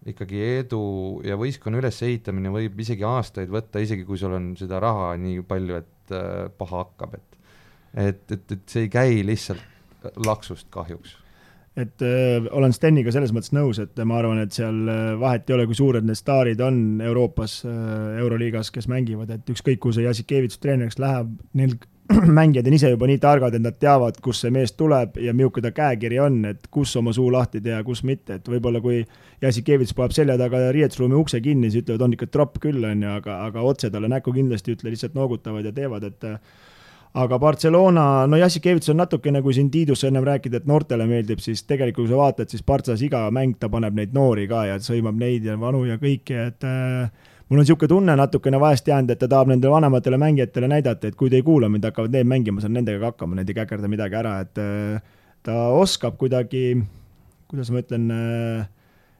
ikkagi edu ja võistkonna ülesehitamine võib isegi aastaid võtta, isegi kui sul on seda raha nii palju, et äh, paha hakkab, et et, et, et see ei käi lihtsalt laksust kahjuks. Et äh, olen Steniga selles mõttes nõus, et ma arvan, et seal äh, vahet ei ole, kui suured need staarid on Euroopas äh,, Euroliigas, kes mängivad, et ükskõik, kuhu see Jassikevitš treeneriks läheb, neil mängijad on ise juba nii targad, et nad teavad, kust see mees tuleb ja milline ta käekiri on, et kus oma suu lahti teha, kus mitte, et võib-olla kui Jassikevitš paneb selja taga riietusruumi ukse kinni, siis ütlevad, on ikka tropp küll, on ju, aga, aga otse talle näkku kindlasti ei ütle, lihtsalt noogutavad ja teevad, et aga Barcelona, no Jassikevitš on natukene, kui siin Tiidus ennem rääkida, et noortele meeldib, siis tegelikult kui sa vaatad, siis Partsas iga mäng ta paneb neid noori ka ja sõimab neid ja vanu ja kõiki, et äh, mul on niisugune tunne natukene vahest jäänud, et ta tahab nendele vanematele mängijatele näidata, et kui te ei kuula mind, hakkavad need mängima, saan nendega ka hakkama, need ei käkerda midagi ära, et äh, ta oskab kuidagi, kuidas ma ütlen, äh,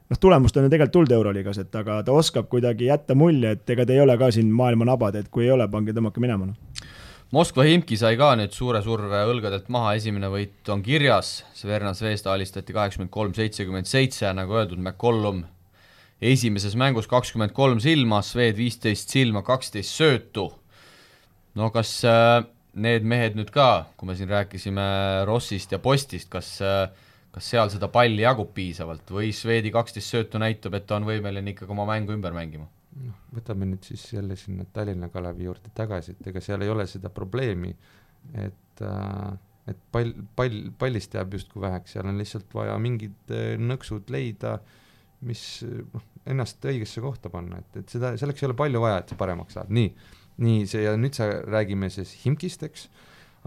noh, tulemust on ju tegelikult tulnud Euroliigas, et aga ta oskab kuidagi jätta mulje, et ega te ei ole ka siin maailma nabad, et kui ei ole, pange, tõmmake minema, noh. Moskva Himki sai ka nüüd suure surve õlgadelt maha, esimene võit on kirjas, Sverna Zvezda alistati kaheksakümmend kolm, seitsekümmend seitse, nagu öeldud, McCollum esimeses mängus kakskümmend kolm silma, Swed viisteist silma, kaksteist söötu. no kas äh, need mehed nüüd ka, kui me siin rääkisime Rossist ja Postist, kas äh, kas seal seda palli jagub piisavalt või Swedi kaksteist söötu näitab, et ta on võimeline ikkagi oma mängu ümber mängima? noh, võtame nüüd siis jälle sinna Tallinna Kalevi juurde tagasi, et ega seal ei ole seda probleemi, et äh, et pall, pall, pallist jääb justkui väheks, seal on lihtsalt vaja mingid nõksud leida, mis noh, ennast õigesse kohta panna, et, et seda, selleks ei ole palju vaja, et see paremaks saab, nii, nii see ja nüüd sa räägime siis Himkist, eks,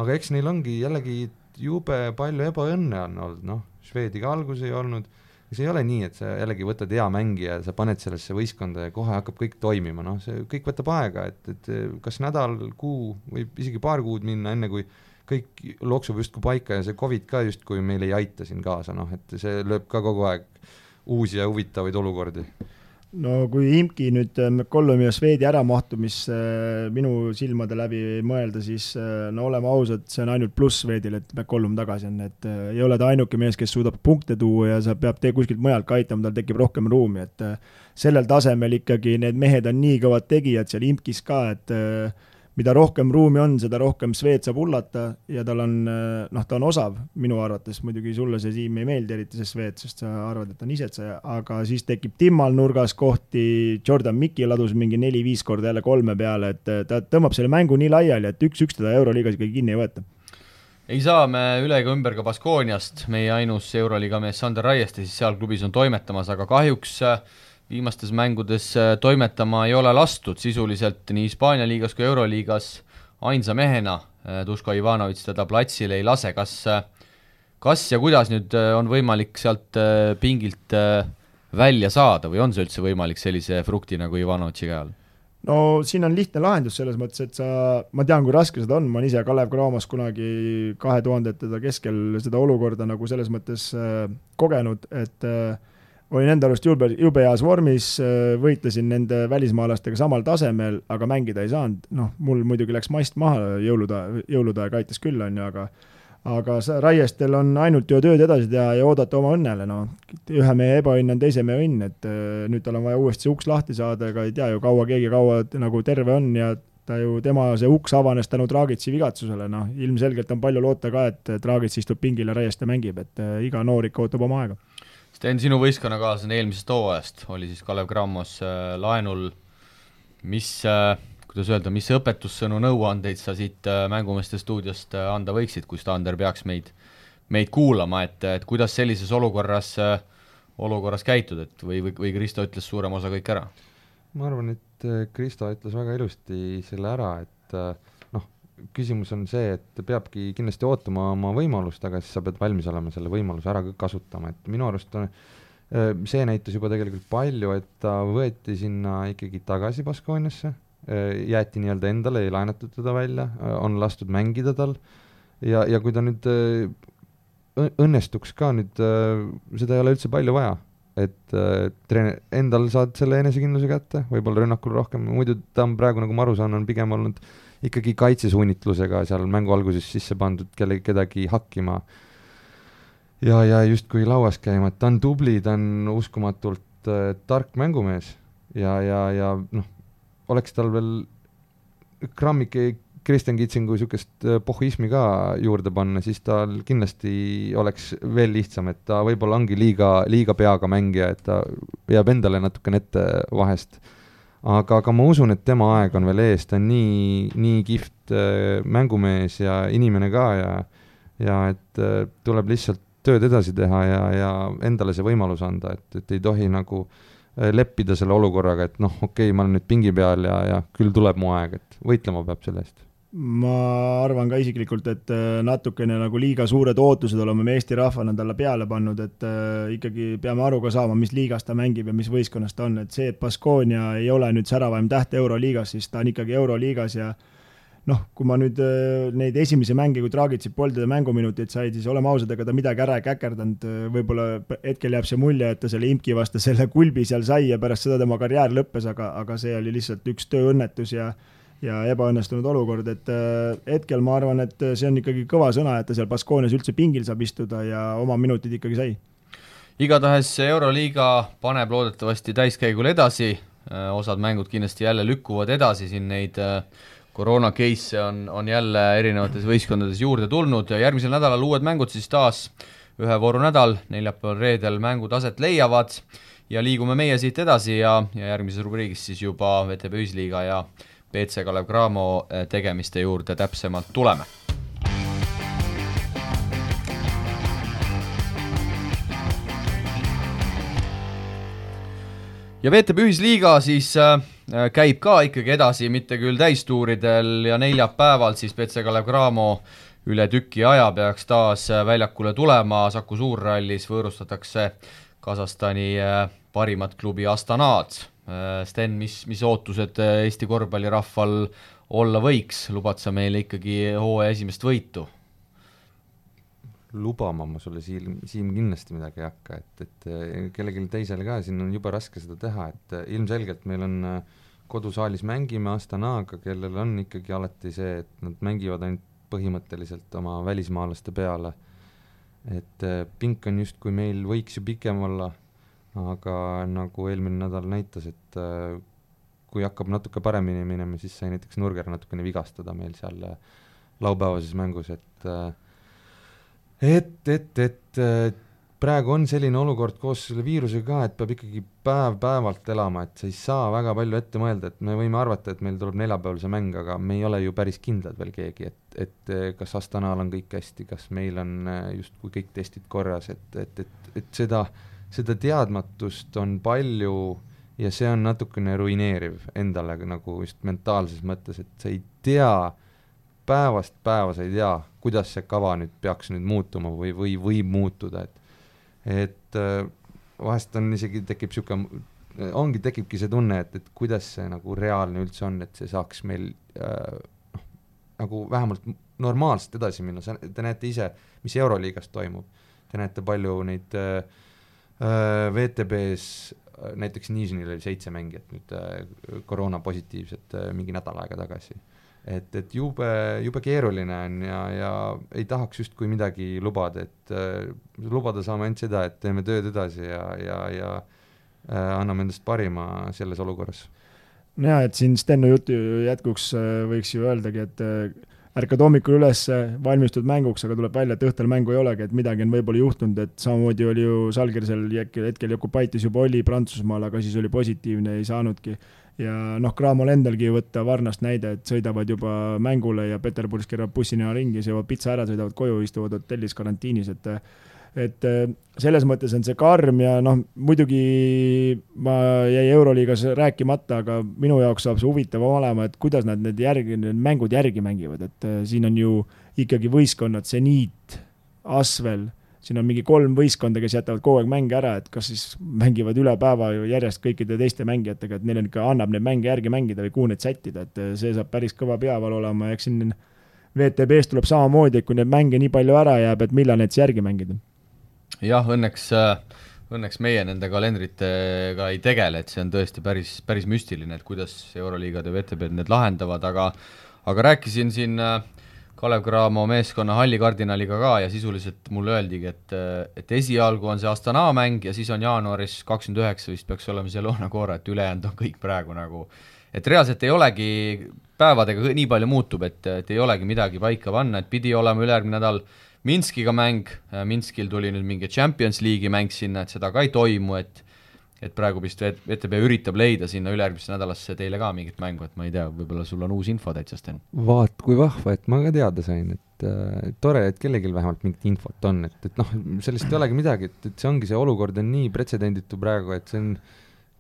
aga eks neil ongi jällegi jube palju ebaõnne on olnud, noh, Šveediga algus ei olnud, kas ei ole nii, et sa jällegi võtad hea mängija ja sa paned sellesse võistkonda ja kohe hakkab kõik toimima, noh, see kõik võtab aega, et, et kas nädal, kuu, võib isegi paar kuud minna, enne kui kõik loksub justkui paika ja see Covid ka justkui meil ei aita siin kaasa, noh, et see lööb ka kogu aeg uusi ja huvitavaid olukordi? No kui Imki nüüd McCollumi ja Swedi äramahtumisse äh, minu silmade läbi mõelda, siis äh, no oleme ausad, see on ainult pluss Swedile, et McCollum tagasi on, et äh, ei ole ta ainuke mees, kes suudab punkte tuua ja sa tee kuskilt mujalt ka aitama, tal tekib rohkem ruumi, et sellel tasemel ikkagi need mehed on nii kõvad tegijad seal Imkis ka, et mida rohkem ruumi on, seda rohkem Swed saab hullata ja tal on, noh, ta on osav. Minu arvates, muidugi sulle see Siim ei meeldi eriti, see Swed, sest sa arvad, et on isetseja, aga siis tekib Timmal nurgas kohti, Jordan Mikki ladus mingi neli-viis korda jälle kolme peale, et ta tõmbab selle mängu nii laiali, et üks-üks teda Euroliigas ikkagi kinni ei võeta. Ei saa me üle ega ümber ka Baskooniast, meie ainus Euroliiga mees Sander Raieste siis seal klubis on toimetamas, aga kahjuks äh, viimastes mängudes äh, toimetama ei ole lastud, sisuliselt nii Hispaania liigas kui Euroliigas. Ainsa mehena äh, Duško Ivanovitš teda platsile ei lase, kas, äh, kas ja kuidas nüüd on võimalik sealt pingilt välja saada või on see üldse võimalik sellise frukti nagu Ivanovitši käe all? no siin on lihtne lahendus selles mõttes, et sa, ma tean, kui raske seda on, ma olen ise Kalev Cramos kunagi kahe tuhandete keskel seda olukorda nagu selles mõttes kogenud, et äh, olin enda arust jube, jube heas vormis, äh, võitlesin nende välismaalastega samal tasemel, aga mängida ei saanud, noh, mul muidugi läks mast maha, jõulude, jõulude aeg aitas küll, on ju, aga aga Raiestel on ainult ju tööd edasi teha ja oodata oma õnnele, noh. ühe mehe ebaõnn on teise mehe õnn, et äh, nüüd tal on vaja uuesti see uks lahti saada, ega ei tea ju, kaua keegi kaua nagu terve on ja ta ju, tema see uks avanes tänu Draagitsi vigatsusele, noh, ilmselgelt on palju loota ka, et Draagits istub pingil ja Raieste mängib, et äh, iga noor ikka ootab oma aega Sten, sinu võistkonnakaaslane eelmisest hooajast oli siis Kalev Cramos äh, laenul, mis äh, kuidas öelda, mis õpetussõnu, nõuandeid sa siit äh, Mängumeeste stuudiost äh, anda võiksid, kui Stander peaks meid, meid kuulama, et, et kuidas sellises olukorras äh,, olukorras käituda, et või, või, või Kristo ütles suurema osa kõik ära? ma arvan, et äh, Kristo ütles väga ilusti selle ära, et äh, küsimus on see, et peabki kindlasti ootama oma võimalust, aga siis sa pead valmis olema selle võimaluse ära kasutama, et minu arust on see näitas juba tegelikult palju, et ta võeti sinna ikkagi tagasi Baskooniasse, jäeti nii-öelda endale, ei laenatud teda välja, on lastud mängida tal. Ja, ja kui ta nüüd õnnestuks ka nüüd, seda ei ole üldse palju vaja, et treen-, endal saad selle enesekindluse kätte, võib-olla rünnakul rohkem, muidu ta on praegu, nagu ma aru saan, on pigem olnud äh, ikkagi kaitsesuunitlusega seal mängu alguses sisse pandud kelle, kedagi hakkima. Ja, ja justkui lauas käima, et ta on tubli, ta on uskumatult äh, tark mängumees. Ja, ja, ja noh, oleks tal veel grammike Kristjan Kitsingu niisugust äh, pohhismi ka juurde panna, siis tal kindlasti oleks veel lihtsam, et ta võib-olla ongi liiga, liiga peaga mängija, et ta jääb endale natukene ette vahest aga, aga ma usun, et tema aeg on veel ees, ta on nii, nii kihvt äh, mängumees ja inimene ka ja, ja et äh, tuleb lihtsalt tööd edasi teha ja, ja endale see võimalus anda, et, et ei tohi nagu äh, leppida selle olukorraga, et noh, okei okay,, ma olen nüüd pingi peal ja, ja küll tuleb mu aeg, et võitlema peab selle eest ma arvan ka isiklikult, et äh, natukene nagu liiga suured ootused oleme me Eesti rahvana talle peale pannud, et äh, ikkagi peame aru ka saama, mis liigas ta mängib ja mis võistkonnas ta on, et see, et Baskonia ei ole nüüd säravaim täht Euroliigas, siis ta on ikkagi Euroliigas ja noh, kui ma nüüd äh, neid esimesi mänge, kui Draagitsit polnud ja mänguminuteid said, siis oleme ausad, ega ta midagi ära ei käkerdanud, võib-olla hetkel jääb see mulje, et ta selle imki vastu selle kulbi seal sai ja pärast seda tema karjäär lõppes, aga, aga see oli lihtsalt üks tööõnnetus ja ja ebaõnnestunud olukord, et äh, hetkel ma arvan, et see on ikkagi kõva sõna, et ta seal Baskoonias üldse pingil saab istuda ja oma minutid ikkagi sai. igatahes Euroliiga paneb loodetavasti täiskäigul edasi, äh, osad mängud kindlasti jälle lükkuvad edasi, siin neid äh, koroona case'e on, on jälle erinevates võistkondades juurde tulnud ja järgmisel nädalal uued mängud siis taas ühe vooru nädal, neljapäeval-reedel mängud aset leiavad ja liigume meie siit edasi ja, ja järgmises rubriigis siis juba VTB Ühisliiga ja BC Kalev Cramo eh, tegemiste juurde täpsemalt tuleme. ja VTB ühisliiga siis äh, käib ka ikkagi edasi, mitte küll täistuuridel ja neljapäeval siis BC Kalev Cramo üle tüki aja peaks taas väljakule tulema, Saku Suurrallis võõrustatakse Kasahstani äh, parimat klubi Astanad. Sten, mis, mis ootused Eesti korvpallirahval olla võiks, lubad sa meile ikkagi hooaja esimest võitu? lubama ma sulle, Siim, Siim kindlasti midagi ei hakka, et, et kellelegi teisele ka siin on jube raske seda teha, et ilmselgelt meil on kodusaalis mängime Astanaga, kellel on ikkagi alati see, et nad mängivad ainult põhimõtteliselt oma välismaalaste peale. et äh, pink on justkui meil võiks ju pikem olla, aga nagu eelmine nädal näitas, et äh, kui hakkab natuke paremini minema, siis sai näiteks Nurger natukene vigastada meil seal äh, laupäevases mängus, et et, et, et praegu on selline olukord koos selle viirusega ka, et peab ikkagi päev-päevalt elama, et sa ei saa väga palju ette mõelda, et me võime arvata, et meil tuleb neljapäeval see mäng, aga me ei ole ju päris kindlad veel keegi, et, et kas Astanal on kõik hästi, kas meil on äh, justkui kõik testid korras, et, et, et, et seda, seda teadmatust on palju ja see on natukene ruineeriv endale nagu just mentaalses mõttes, et sa ei tea, päevast päeva sa ei tea, kuidas see kava nüüd peaks nüüd muutuma või, või võib muutuda, et et äh, vahest on isegi, tekib niisugune, ongi, tekibki see tunne, et, et kuidas see nagu reaalne üldse on, et see saaks meil äh, noh, nagu vähemalt normaalselt edasi minna, sa, te näete ise, mis Euroliigas toimub. Te näete palju neid äh, äh VTB-s äh, näiteks Nižnil oli seitse mängijat nüüd äh, koroona positiivset äh, mingi nädal aega tagasi et, et jube, jube keeruline on ja, ja ei tahaks justkui midagi lubada, et äh, lubada saame ainult seda, et teeme tööd edasi ja, ja, ja äh, anname endast parima selles olukorras. nojah, et siin Steno jutu jätkuks äh, võiks ju öeldagi, et äh, ärkad hommikul üles, valmistud mänguks, aga tuleb välja, et õhtul mängu ei olegi, et midagi on võib-olla juhtunud, et samamoodi oli ju Salgerisel hetkel Jokubaitis juba oli Prantsusmaal, aga siis oli positiivne, ei saanudki. Ja noh, Cramol endalgi võtta Varnast näide, et sõidavad juba mängule ja Peterburis keeravad bussina ringi, söövad pitsa ära, sõidavad koju, istuvad hotellis karantiinis, et et selles mõttes on see karm ja noh, muidugi ma jäi Euroliigas rääkimata, aga minu jaoks saab see huvitavam olema, et kuidas nad need järgi, need mängud järgi mängivad, et siin on ju ikkagi võistkonnad, seniit, Asvel siin on mingi kolm võistkonda, kes jätavad kogu aeg mänge ära, et kas siis mängivad üle päeva järjest kõikide teiste mängijatega, et neil on ikka, annab neid mänge järgi mängida või kuhu neid sättida, et see saab päris kõva peavalu olema, eks siin VTB-s tuleb samamoodi, et kui neid mänge nii palju ära jääb, et millal neid siis järgi mängida. Jah, õnneks, õnneks meie nende kalendritega ei tegele, et see on tõesti päris, päris müstiline, et kuidas Euroliigad ja VTB-d need lahendavad, aga aga rääkisin siin äh, Kalev Cramo meeskonna hallikardinaliga ka ja sisuliselt mulle öeldigi, et, et esialgu on see Astana mäng ja siis on jaanuaris kakskümmend üheksa vist peaks olema see Lõuna-Koora, et ülejäänud on kõik praegu nagu et reaalselt ei olegi, päevadega nii palju muutub, et, et ei olegi midagi paika panna, et pidi olema ülejärgmine nädal Minskiga mäng, Minskil tuli nüüd mingi Champions League'i mäng sinna, et seda ka ei toimu, et et praegu vist VTB üritab leida sinna ülejärgmisse nädalasse teile ka mingit mängu, et ma ei tea, võib-olla sul on uus info täitsa, Sten? vaat kui vahva, et ma ka teada sain, et äh, tore, et kellelgi vähemalt mingit infot on, et, et noh, sellest ei olegi midagi, et, et see ongi, see olukord on nii pretsedenditu praegu, et see on,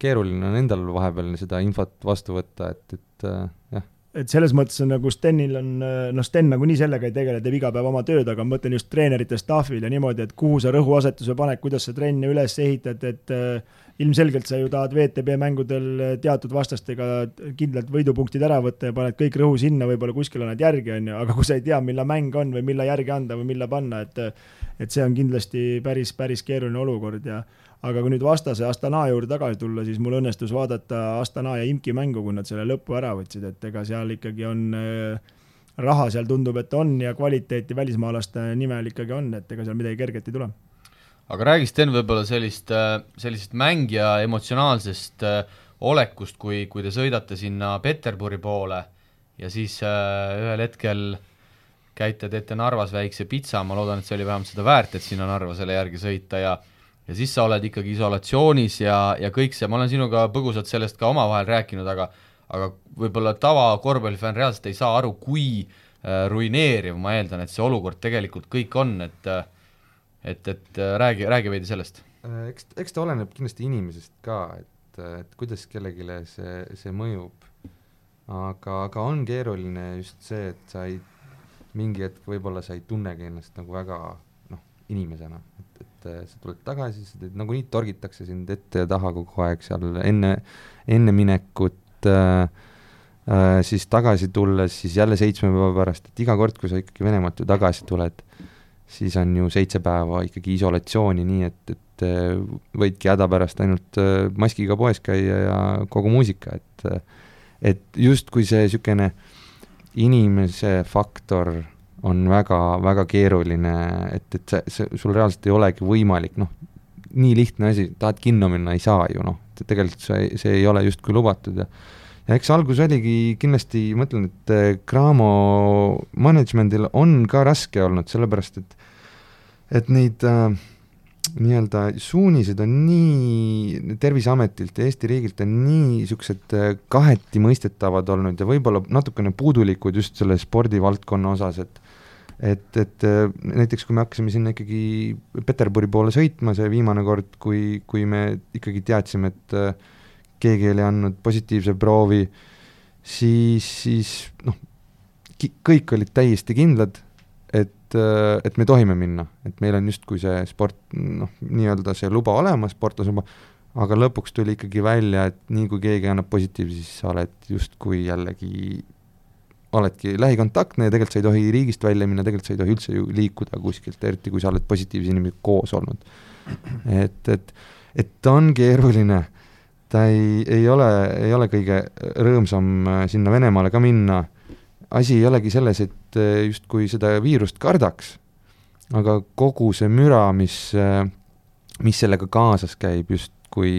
keeruline on endal vahepeal seda infot vastu võtta, et, et äh, jah et selles mõttes on nagu Stenil on, noh, Sten nagunii sellega ei tegele, teeb iga päev oma tööd, aga ma mõtlen just treenerite staff'il ja niimoodi, et kuhu sa rõhuasetuse paned, kuidas sa trenne üles ehitad, et äh, ilmselgelt sa ju tahad VTB mängudel teatud vastastega kindlalt võidupunktid ära võtta ja paned kõik rõhu sinna, võib-olla kuskil annad järgi, on ju, aga kui sa ei tea, millal mäng on või millal järgi anda või millal panna, et et see on kindlasti päris, päris keeruline olukord ja aga kui nüüd vastase Astana juurde tagasi tulla, siis mul õnnestus vaadata Astana ja Imki mängu, kui nad selle lõpu ära võtsid, et ega seal ikkagi on raha seal tundub, et on ja kvaliteeti välismaalaste nimel ikkagi on, et ega seal midagi kerget ei tule. Aga räägi, Sten, võib-olla sellist, äh, sellisest mängija emotsionaalsest äh, olekust, kui, kui te sõidate sinna Peterburi poole ja siis äh, ühel hetkel käite, teete Narvas väikse pitsa, ma loodan, et see oli vähemalt seda väärt, et sinna Narva selle järgi sõita ja ja siis sa oled ikkagi isolatsioonis ja, ja kõik see, ma olen sinuga põgusalt sellest ka omavahel rääkinud, aga aga võib-olla tava korvpallifänn reaalselt ei saa aru, kui äh, ruineeriv, ma eeldan, et see olukord tegelikult kõik on, et äh, et, et äh, räägi, räägi veidi sellest. Äh, eks, eks ta oleneb kindlasti inimesest ka, et, et kuidas kellelegi see, see mõjub. aga, aga on keeruline just see, et sa ei, mingi hetk võib-olla sa ei tunnegi ennast nagu väga noh, inimesena, et, sa tuled tagasi, sa teed, nagunii torgitakse sind ette ja taha kogu aeg seal enne, enne minekut äh, äh, siis tagasi tulles, siis jälle seitsme päeva pärast, et iga kord, kui sa ikkagi Venemaalt ju tagasi tuled, siis on ju seitse päeva ikkagi isolatsiooni, nii et, et äh, võidki hädapärast ainult äh, maskiga poes käia ja kogu muusika, et et justkui see niisugune inimese faktor on väga, väga keeruline, et, et see, see, sul reaalselt ei olegi võimalik, noh, nii lihtne asi, tahad kinno minna, ei saa ju noh, tegelikult see, see ei ole justkui lubatud ja ja eks algus oligi kindlasti, ma ütlen, et eh, Cramo management'il on ka raske olnud, sellepärast et et neid äh, nii-öelda suunised on nii Terviseametilt ja Eesti riigilt on nii niisugused äh, kaheti mõistetavad olnud ja võib-olla natukene puudulikud just selle spordivaldkonna osas, et et, et äh, näiteks kui me hakkasime sinna ikkagi Peterburi poole sõitma, see viimane kord, kui, kui me ikkagi teadsime, et äh, keegi oli andnud positiivse proovi, siis, siis noh, kõik olid täiesti kindlad, et, et me tohime minna, et meil on justkui see sport, noh, nii-öelda see luba olemas, sportlasluba, aga lõpuks tuli ikkagi välja, et nii kui keegi annab positiivse, siis sa oled justkui jällegi, oledki lähikontaktne ja tegelikult sa ei tohi riigist välja minna, tegelikult sa ei tohi üldse ju liikuda kuskilt, eriti kui sa oled positiivse inimesega koos olnud. et, et, et ta on keeruline, ta ei, ei ole, ei ole kõige rõõmsam äh, sinna Venemaale ka minna asi ei olegi selles, et eh, justkui seda viirust kardaks, aga kogu see müra, mis, eh, mis sellega kaasas käib, justkui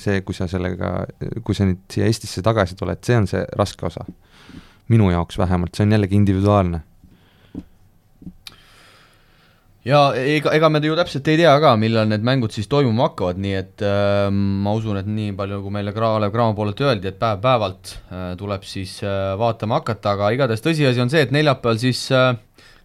see, kui sa sellega, kui sa nüüd siia Eestisse tagasi tuled, see on see raske osa. Minu jaoks vähemalt, see on jällegi individuaalne. Ja ega, ega me ju täpselt ei tea ka, millal need mängud siis toimuma hakkavad, nii et äh, ma usun, et nii palju, kui meile Kalev Cramo poolelt öeldi, et päev-päevalt äh, tuleb siis äh, vaatama hakata, aga igatahes tõsiasi on see, et neljapäeval siis äh,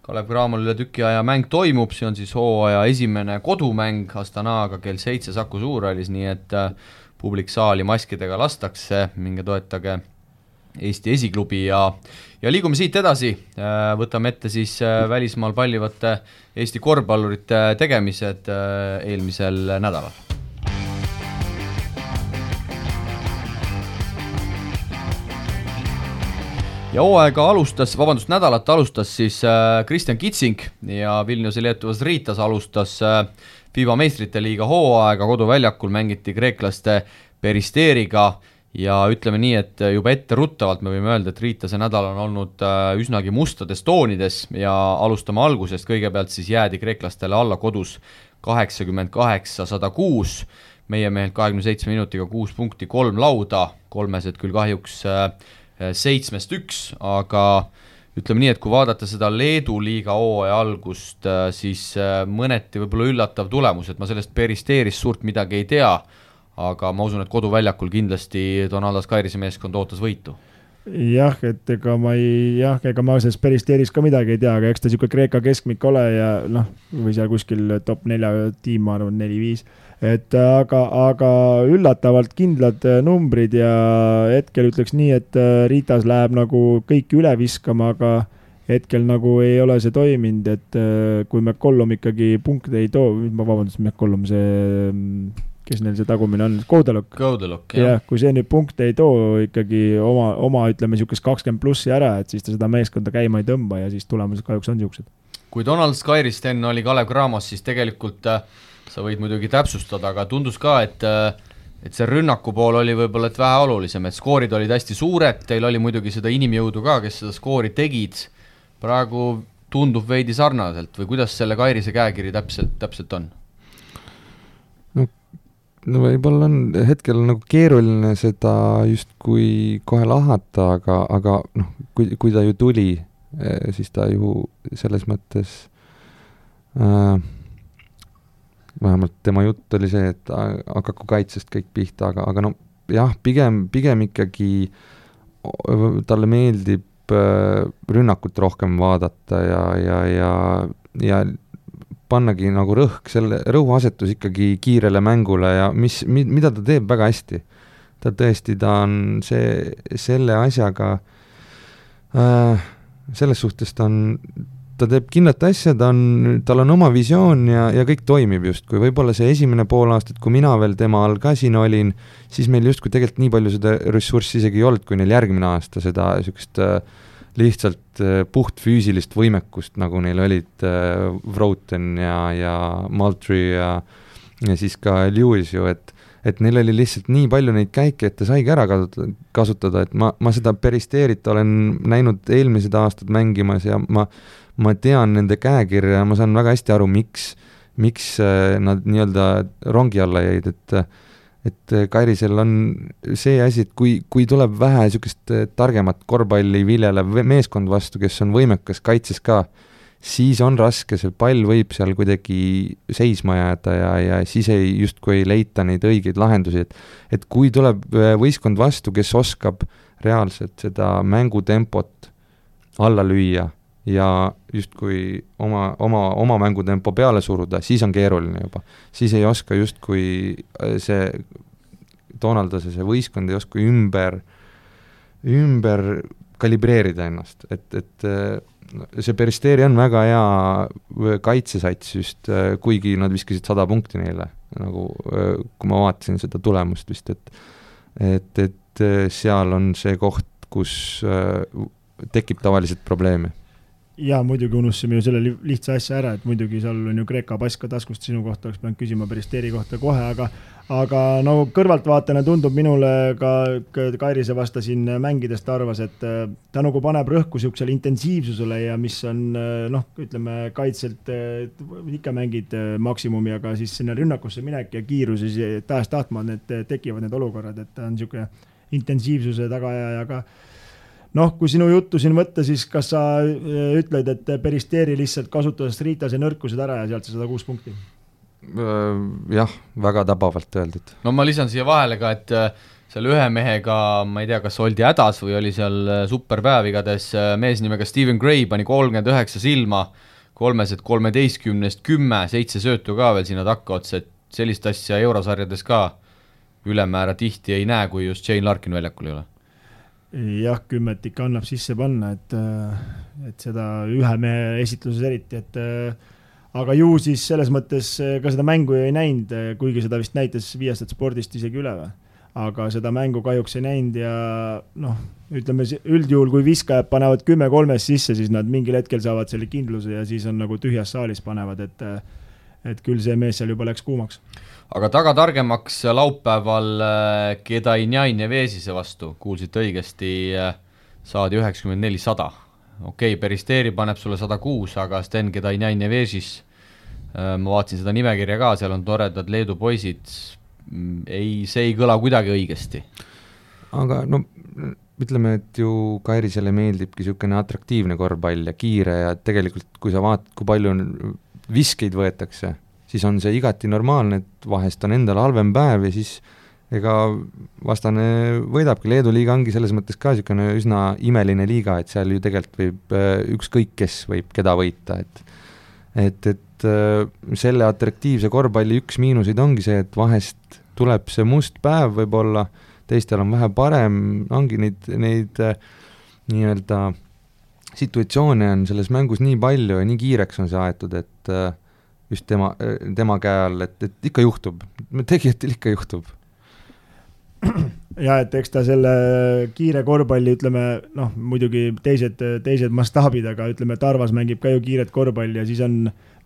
Kalev Cramol üle tüki aja mäng toimub, see on siis hooaja esimene kodumäng Astanaga kell seitse Saku Suurhallis, nii et äh, publik saali maskidega lastakse, minge toetage Eesti esiklubi ja ja liigume siit edasi, äh, võtame ette siis äh, välismaal pallivate Eesti korvpallurite tegemised äh, eelmisel nädalal. ja hooaega alustas, vabandust, nädalat alustas siis Kristjan Kitsing ja Vilniuse Lietuvas Riitas alustas FIBA meistrite liiga hooaega, koduväljakul mängiti kreeklaste Peristeeriga ja ütleme nii, et juba etteruttavalt me võime öelda, et Riitase nädal on olnud äh, üsnagi mustades toonides ja alustame algusest, kõigepealt siis jäädi kreeklastele alla kodus kaheksakümmend kaheksa, sada kuus, meie mehed kahekümne seitsme minutiga kuus punkti, kolm lauda, kolmesed küll kahjuks äh, seitsmest üks, aga ütleme nii, et kui vaadata seda Leedu liiga hooaja algust, äh, siis mõneti võib-olla üllatav tulemus, et ma sellest Peristeerist suurt midagi ei tea aga ma usun, et koduväljakul kindlasti Donaldas Kairise meeskond ootas võitu jah, et ega ma ei, jah, ega ma sellest päris teeris ka midagi ei tea, aga eks ta niisugune Kreeka keskmik ole ja noh, või seal kuskil top nelja tiim, ma arvan, neli-viis. et aga, aga üllatavalt kindlad numbrid ja hetkel ütleks nii, et äh, Ritas läheb nagu kõiki üle viskama, aga hetkel nagu ei ole see toiminud, et äh, kui McCollum ikkagi punkte ei too, vabandust, McCollum, see mm, kes neil see tagumine on, Koudalok. Koudalok, jah ja,. kui see nüüd punkte ei too ikkagi oma, oma ütleme niisugust kakskümmend plussi ära, et siis ta seda meeskonda käima ei tõmba ja siis tulemused kahjuks on niisugused. kui Donald Skyrist enne oli Kalev Cramos, siis tegelikult äh, sa võid muidugi täpsustada, aga tundus ka, et äh, et see rünnaku pool oli võib-olla et vähe olulisem, et skoorid olid hästi suured, teil oli muidugi seda inimjõudu ka, kes seda skoori tegid, praegu tundub veidi sarnaselt või kuidas selle Kairise käekiri täpselt, täpselt on? No võib-olla on hetkel nagu keeruline seda justkui kohe lahata, aga, aga noh, kui, kui ta ju tuli, eh, siis ta ju selles mõttes äh, vähemalt tema jutt oli see, et hakaku kaitsest kõik pihta, aga, aga no jah, pigem, pigem ikkagi talle meeldib äh, rünnakut rohkem vaadata ja, ja, ja, ja pannagi nagu rõhk, selle, rõhuasetus ikkagi kiirele mängule ja mis, mi-, mida ta teeb väga hästi. ta tõesti, ta on see, selle asjaga äh,, selles suhtes ta on ta teeb kindlat asja, ta on, tal on oma visioon ja, ja kõik toimib justkui, võib-olla see esimene pool aastat, kui mina veel tema all ka siin olin, siis meil justkui tegelikult nii palju seda ressurssi isegi ei olnud, kui neil järgmine aasta seda niisugust äh, lihtsalt äh, puhtfüüsilist võimekust, nagu neil olid äh, Vroten ja, ja Maltry ja ja siis ka Lewis ju, et et neil oli lihtsalt nii palju neid käike, et ta saigi ära kasutada, kasutada, et ma, ma seda Peristeerit olen näinud eelmised aastad mängimas ja ma, ma tean nende käekirja ja ma saan väga hästi aru, miks, miks äh, nad nii-öelda rongi alla jäid, et et Kairisel on see asi, et kui, kui tuleb vähe niisugust targemat korvpalli viljelev meeskond vastu, kes on võimekas kaitses ka, siis on raske, see pall võib seal kuidagi seisma jääda ja, ja siis ei, justkui ei leita neid õigeid lahendusi, et et kui tuleb äh, võistkond vastu, kes oskab reaalselt seda mängutempot alla lüüa ja justkui oma, oma, oma mängutempo peale suruda, siis on keeruline juba. siis ei oska justkui äh, see, Donald, see võistkond ei oska ümber, ümber kalibreerida ennast, et, et äh, see Peristeri on väga hea kaitsesats just, kuigi nad viskasid sada punkti neile, nagu kui ma vaatasin seda tulemust vist, et et, et seal on see koht, kus tekib tavaliselt probleeme ja muidugi unustasime ju selle lihtsa asja ära, et muidugi seal on ju Kreeka pass ka taskust, sinu kohta oleks pidanud küsima päris Teeri kohta kohe, aga aga no kõrvaltvaatajana tundub minule ka Kairise vasta siin mängidest arvas, et äh, ta nagu paneb rõhku niisugusele intensiivsusele ja mis on äh, noh, ütleme kaitselt ikka mängid äh, maksimumi, aga siis sinna rünnakusse minek ja kiirus ja siis tahes-tahtma need tekivad need olukorrad, et ta on niisugune intensiivsuse tagaajaja, aga noh, kui sinu juttu siin võtta, siis kas sa äh, ütled, et Peristeri lihtsalt kasutas Ritase nõrkused ära ja sealt see sada kuus punkti? Äh, jah, väga tabavalt öeldud. no ma lisan siia vahele ka, et äh, seal ühe mehega, ma ei tea, kas oldi hädas või oli seal superpäev, igatahes mees nimega Steven Gray pani kolmkümmend üheksa silma, kolmesed kolmeteistkümnest kümme, seitse söötu ka veel sinna takkaotsa, et sellist asja eurosarjades ka ülemäära tihti ei näe, kui just Shane Larkin väljakul ei ole jah, kümmet ikka annab sisse panna, et, et seda ühe mehe esitluses eriti, et aga ju siis selles mõttes ka seda mängu ju ei näinud, kuigi seda vist näitas Viasat spordist isegi üle või? aga seda mängu kahjuks ei näinud ja noh, ütleme üldjuhul, kui viskajad panevad kümme kolmest sisse, siis nad mingil hetkel saavad selle kindluse ja siis on nagu tühjas saalis panevad, et et küll see mees seal juba läks kuumaks aga tagatargemaks laupäeval äh, Kedainjan ja Veesise vastu, kuulsite õigesti, äh, saadi üheksakümmend neli, sada. okei okay,, Peristeri paneb sulle sada kuus, aga Sten Kedainjan ja Veesis, äh, ma vaatasin seda nimekirja ka, seal on toredad Leedu poisid, mm, ei, see ei kõla kuidagi õigesti. aga no ütleme, et ju Kairisele meeldibki niisugune atraktiivne korvpall ja kiire ja tegelikult kui sa vaatad, kui palju viskeid võetakse siis on see igati normaalne, et vahest on endal halvem päev ja siis ega vastane võidabki, Leedu liiga ongi selles mõttes ka niisugune üsna imeline liiga, et seal ju tegelikult võib äh, ükskõik kes võib keda võita, et et, et äh, selle atraktiivse korvpalli üks miinuseid ongi see, et vahest tuleb see must päev võib-olla, teistel on vähe parem, ongi neid, neid äh, nii-öelda situatsioone on selles mängus nii palju ja nii kiireks on see aetud, et äh, just tema, tema käe all, et, et ikka juhtub, tegijatel ikka juhtub. ja et eks ta selle kiire korvpalli, ütleme noh, muidugi teised, teised mastaabid, aga ütleme, Tarvas mängib ka ju kiiret korvpalli ja siis on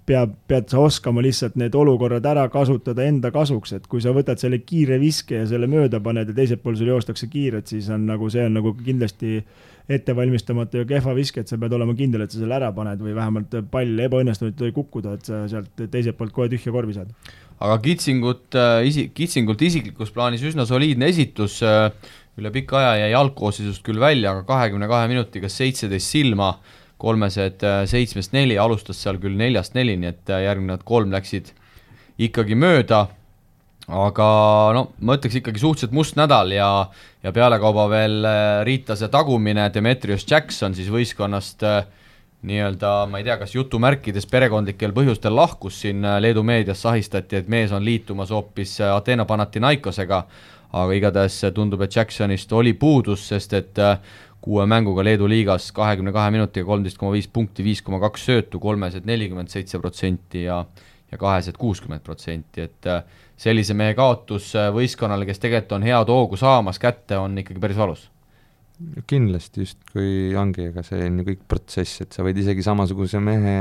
peab, pead sa oskama lihtsalt need olukorrad ära kasutada enda kasuks, et kui sa võtad selle kiire viske ja selle mööda paned ja teiselt pool sul joostakse kiirelt, siis on nagu see on nagu kindlasti ettevalmistamata ja kehva viske, et sa pead olema kindel, et sa selle ära paned või vähemalt pall ebaõnnestunud ei kukkuda, et sa sealt teiselt poolt kohe tühja korvi saad. aga Kitsingut äh,, isi-, Kitsingult isiklikus plaanis üsna soliidne esitus äh,, üle pika aja jäi algkoosseisust küll välja, aga kahekümne kahe minutiga seitseteist silma, kolmesed äh, seitsmest neli, alustas seal küll neljast neli, nii et äh, järgnevad kolm läksid ikkagi mööda aga no ma ütleks ikkagi suhteliselt must nädal ja, ja pealekauba veel äh, Riitase tagumine, Demetrius Jackson siis võistkonnast äh, nii-öelda, ma ei tea, kas jutumärkides perekondlikel põhjustel lahkus siin äh, Leedu meedias sahistati, et mees on liitumas hoopis Ateena Panathinaikosega, aga igatahes tundub, et Jacksonist oli puudus, sest et kuue mänguga Leedu liigas kahekümne kahe minutiga kolmteist koma viis punkti, viis koma kaks söötu, kolmesed nelikümmend seitse protsenti ja ja kahesed kuuskümmend protsenti, et sellise mehe kaotus võistkonnale, kes tegelikult on head hoogu saamas kätte, on ikkagi päris valus. Kindlasti justkui ongi, aga see on ju kõik protsess, et sa võid isegi samasuguse mehe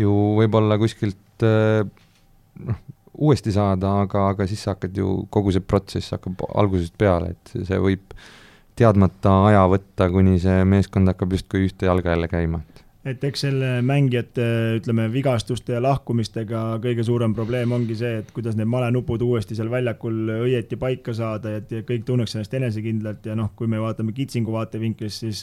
ju võib-olla kuskilt äh, noh, uuesti saada, aga, aga siis sa hakkad ju, kogu see protsess hakkab algusest peale, et see võib teadmata aja võtta, kuni see meeskond hakkab justkui ühte jalga jälle käima et eks selle mängijate, ütleme, vigastuste ja lahkumistega kõige suurem probleem ongi see, et kuidas need malenupud uuesti seal väljakul õieti paika saada, et kõik tunneks ennast enesekindlalt ja noh, kui me vaatame Kitsingu vaatevinklist, siis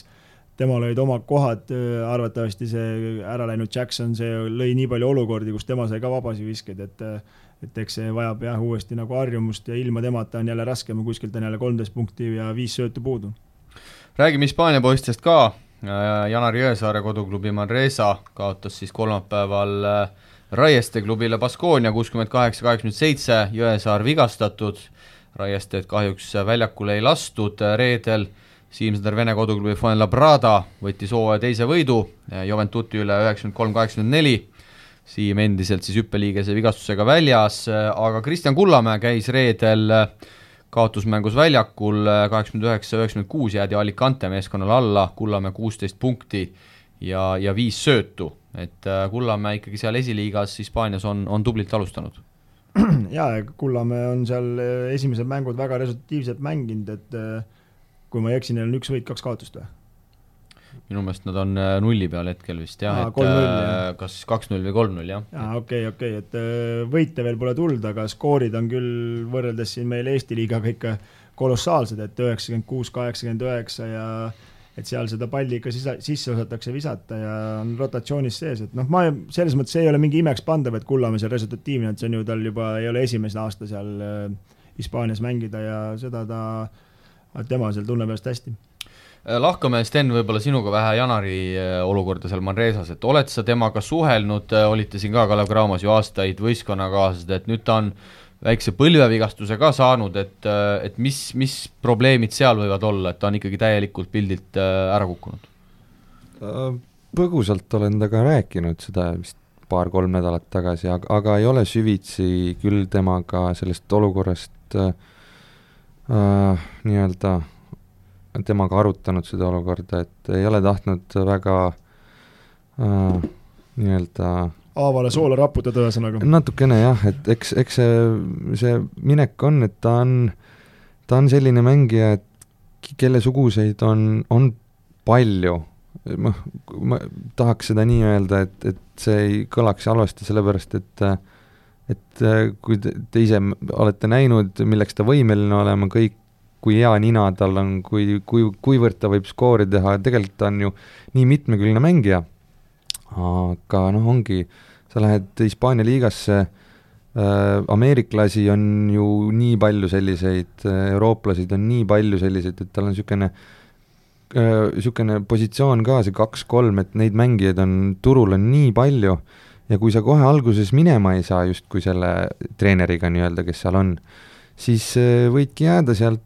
temal olid omad kohad, arvatavasti see ära läinud Jackson, see lõi nii palju olukordi, kus tema sai ka vabasid viskeid, et et eks see vajab jah, uuesti nagu harjumust ja ilma temata on jälle raskem, kuskilt on jälle kolmteist punkti ja viis söötu puudu. räägime Hispaania poistest ka Janar Jõesaare koduklubi Manresa kaotas siis kolmapäeval äh, Raieste klubile Baskonia kuuskümmend kaheksa, kaheksakümmend seitse, Jõesaar vigastatud, Raiestet kahjuks väljakule ei lastud, reedel Siim-Sander Vene koduklubi Fuenlabrada võttis hooaja teise võidu äh, Juventuti üle üheksakümmend kolm, kaheksakümmend neli, Siim endiselt siis hüppeliigese vigastusega väljas, aga Kristjan Kullamäe käis reedel äh, kaotusmängus väljakul äh, kaheksakümmend üheksa, üheksakümmend kuus jäädi Alicante meeskonnale alla, Kullamäe kuusteist punkti ja, ja viis söötu, et äh, Kullamäe ikkagi seal esiliigas Hispaanias on, on tublilt alustanud. jaa, Kullamäe on seal äh, esimesed mängud väga resultatiivselt mänginud, et kui ma ei eksi, neil on üks võit, kaks kaotust või? Minu meelest nad on äh, nulli peal hetkel vist jah, et äh, kas kaks-null või kolm-null, jah. aa, okei okei et äh, võite veel pole tulnud, aga skoorid on küll võrreldes siin meil Eesti liigaga ikka kolossaalsed, et üheksakümmend kuus, kaheksakümmend üheksa ja et seal seda palli ikka sisa, sisse osatakse visata ja on rotatsioonis sees, et noh, ma selles mõttes ei ole mingi imeks pandav, et Kullamäe seal resultatiivne, et see on ju tal juba ei ole esimene aasta seal Hispaanias mängida ja seda ta, tema seal tunneb ennast hästi lahkame, Sten, võib-olla sinuga vähe Janari äh, olukorda seal Manresas, et oled sa temaga suhelnud, äh, olite siin ka Kalev Cramos ju aastaid võistkonnakaaslased, et nüüd ta on väikse põlvevigastuse ka saanud, et, et mis, mis probleemid seal võivad olla, et ta on ikkagi täielikult pildilt ära kukkunud? Põgusalt olen temaga rääkinud seda vist paar-kolm nädalat tagasi, aga, aga ei ole süvitsi küll temaga sellest olukorrast äh, nii-öelda temaga arutanud seda olukorda, et ei ole tahtnud väga äh, nii-öelda haavale soola raputada, ühesõnaga. natukene jah, et eks, eks see, see minek on, et ta on, ta on selline mängija, et kelle suguseid on, on palju, noh, ma tahaks seda nii öelda, et, et see ei kõlaks halvasti, sellepärast et et kui te, te ise olete näinud, milleks ta võimeline olema, kõik kui hea nina tal on, kui, kui, kuivõrd ta võib skoori teha, tegelikult ta on ju nii mitmekülgne mängija, aga noh, ongi, sa lähed Hispaania liigasse äh,, ameeriklasi on ju nii palju selliseid äh,, eurooplasid on nii palju selliseid, et tal on niisugune niisugune äh, positsioon ka, see kaks-kolm, et neid mängijaid on, turul on nii palju. Ja kui sa kohe alguses minema ei saa justkui selle treeneriga nii-öelda, kes seal on, siis äh, võidki jääda sealt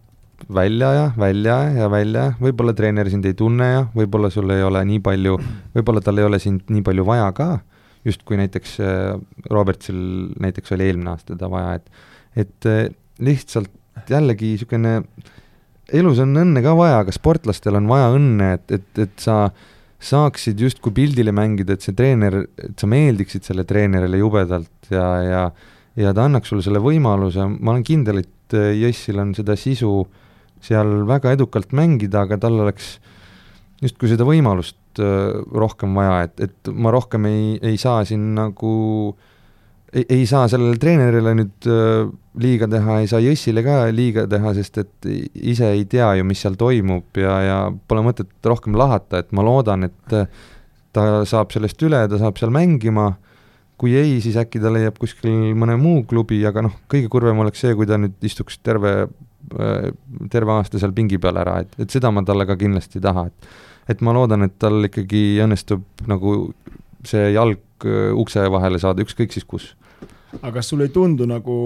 välja ja välja ja välja, võib-olla treener sind ei tunne ja võib-olla sul ei ole nii palju, võib-olla tal ei ole sind nii palju vaja ka, justkui näiteks äh, Robertsil näiteks oli eelmine aasta teda vaja, et et äh, lihtsalt jällegi niisugune, elus on õnne ka vaja, aga sportlastel on vaja õnne, et, et, et sa saaksid justkui pildile mängida, et see treener, et sa meeldiksid selle treenerile jubedalt ja, ja ja ta annaks sulle selle võimaluse, ma olen kindel, et äh, Jessil on seda sisu äh, seal väga edukalt mängida, aga tal oleks justkui seda võimalust äh, rohkem vaja, et, et ma rohkem ei, ei saa siin nagu, ei saa sellele treenerile nüüd äh, liiga teha, ei saa Jõssile ka liiga teha, sest et ise ei tea ju, mis seal toimub ja, ja pole mõtet rohkem lahata, et ma loodan, et äh, ta saab sellest üle, ta saab seal mängima, kui ei, siis äkki ta leiab kuskil mõne muu klubi, aga noh, kõige kurvem oleks see, kui ta nüüd istuks terve terve aasta seal pingi peal ära, et, et seda ma talle ka kindlasti ei taha, et et ma loodan, et tal ikkagi õnnestub nagu see jalg äh, ukse vahele saada, ükskõik siis kus. Aga kas sulle ei tundu nagu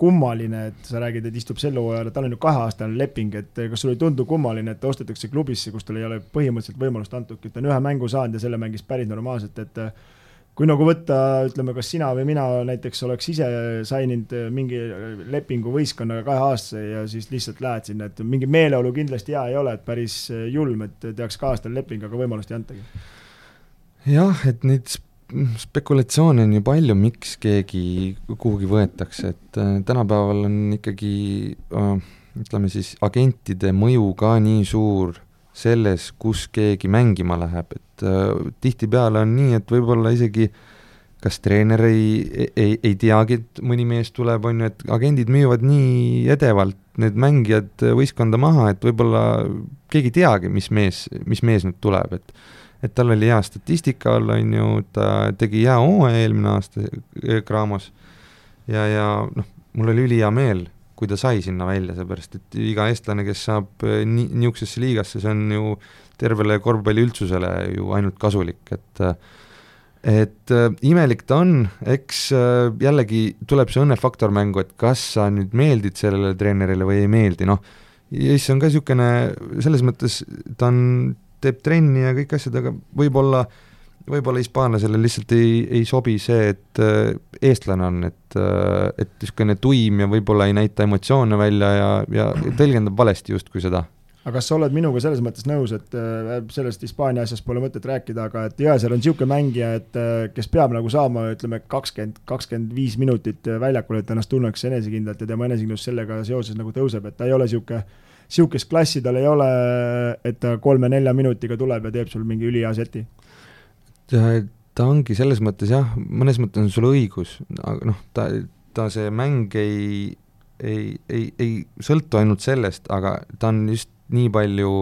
kummaline, et sa räägid, et istub sel hooajal, tal on ju kaheaastane leping, et kas sulle ei tundu kummaline, et ta ostetakse klubisse, kus tal ei ole põhimõtteliselt võimalust antudki, et ta on ühe mängu saanud ja selle mängis päris normaalselt, et kui nagu võtta, ütleme, kas sina või mina näiteks oleks ise saininud mingi lepingu võistkonnaga kahe aastase ja siis lihtsalt lähed sinna, et mingi meeleolu kindlasti hea ei ole, et päris julm, et tehakse kaheaastane leping, aga võimalust ei antagi. jah, et neid spekulatsioone on ju palju, miks keegi kuhugi võetakse, et äh, tänapäeval on ikkagi äh, ütleme siis, agentide mõju ka nii suur selles, kus keegi mängima läheb, et äh, tihtipeale on nii, et võib-olla isegi kas treener ei, ei, ei teagi, et mõni mees tuleb, on ju, et agendid müüvad nii edevalt need mängijad võistkonda maha, et võib-olla keegi ei teagi, mis mees, mis mees nüüd tuleb, et et tal oli hea statistika all, on ju, ta tegi hea hooaja eelmine aasta Graamos. Ja, ja noh, mul oli ülihea meel, kui ta sai sinna välja, seepärast et iga eestlane, kes saab nii, niisugusesse liigasse, see on ju tervele korvpalliüldsusele ju ainult kasulik, et et äh, imelik ta on, eks äh, jällegi tuleb see õnnefaktor mängu, et kas sa nüüd meeldid sellele treenerile või ei meeldi, noh, Jess on ka niisugune, selles mõttes ta on teeb trenni ja kõik asjad, aga võib-olla, võib-olla hispaanlasele lihtsalt ei, ei sobi see, et äh, eestlane on, et, et niisugune tuim ja võib-olla ei näita emotsioone välja ja, ja tõlgendab valesti justkui seda aga kas sa oled minuga selles mõttes nõus, et äh, sellest Hispaania asjast pole mõtet rääkida, aga et Jõesaar on niisugune mängija, et kes peab nagu saama, ütleme, kakskümmend, kakskümmend viis minutit väljakul, et ennast tunneks enesekindlalt ja tema enesekindlus sellega seoses nagu tõuseb, et ta ei ole niisugune sihukest klassi tal ei ole, et ta kolme-nelja minutiga tuleb ja teeb sul mingi ülihea seti? ta ongi selles mõttes jah, mõnes mõttes on sul õigus, aga noh, ta, ta see mäng ei, ei, ei, ei sõltu ainult sellest, aga ta on just nii palju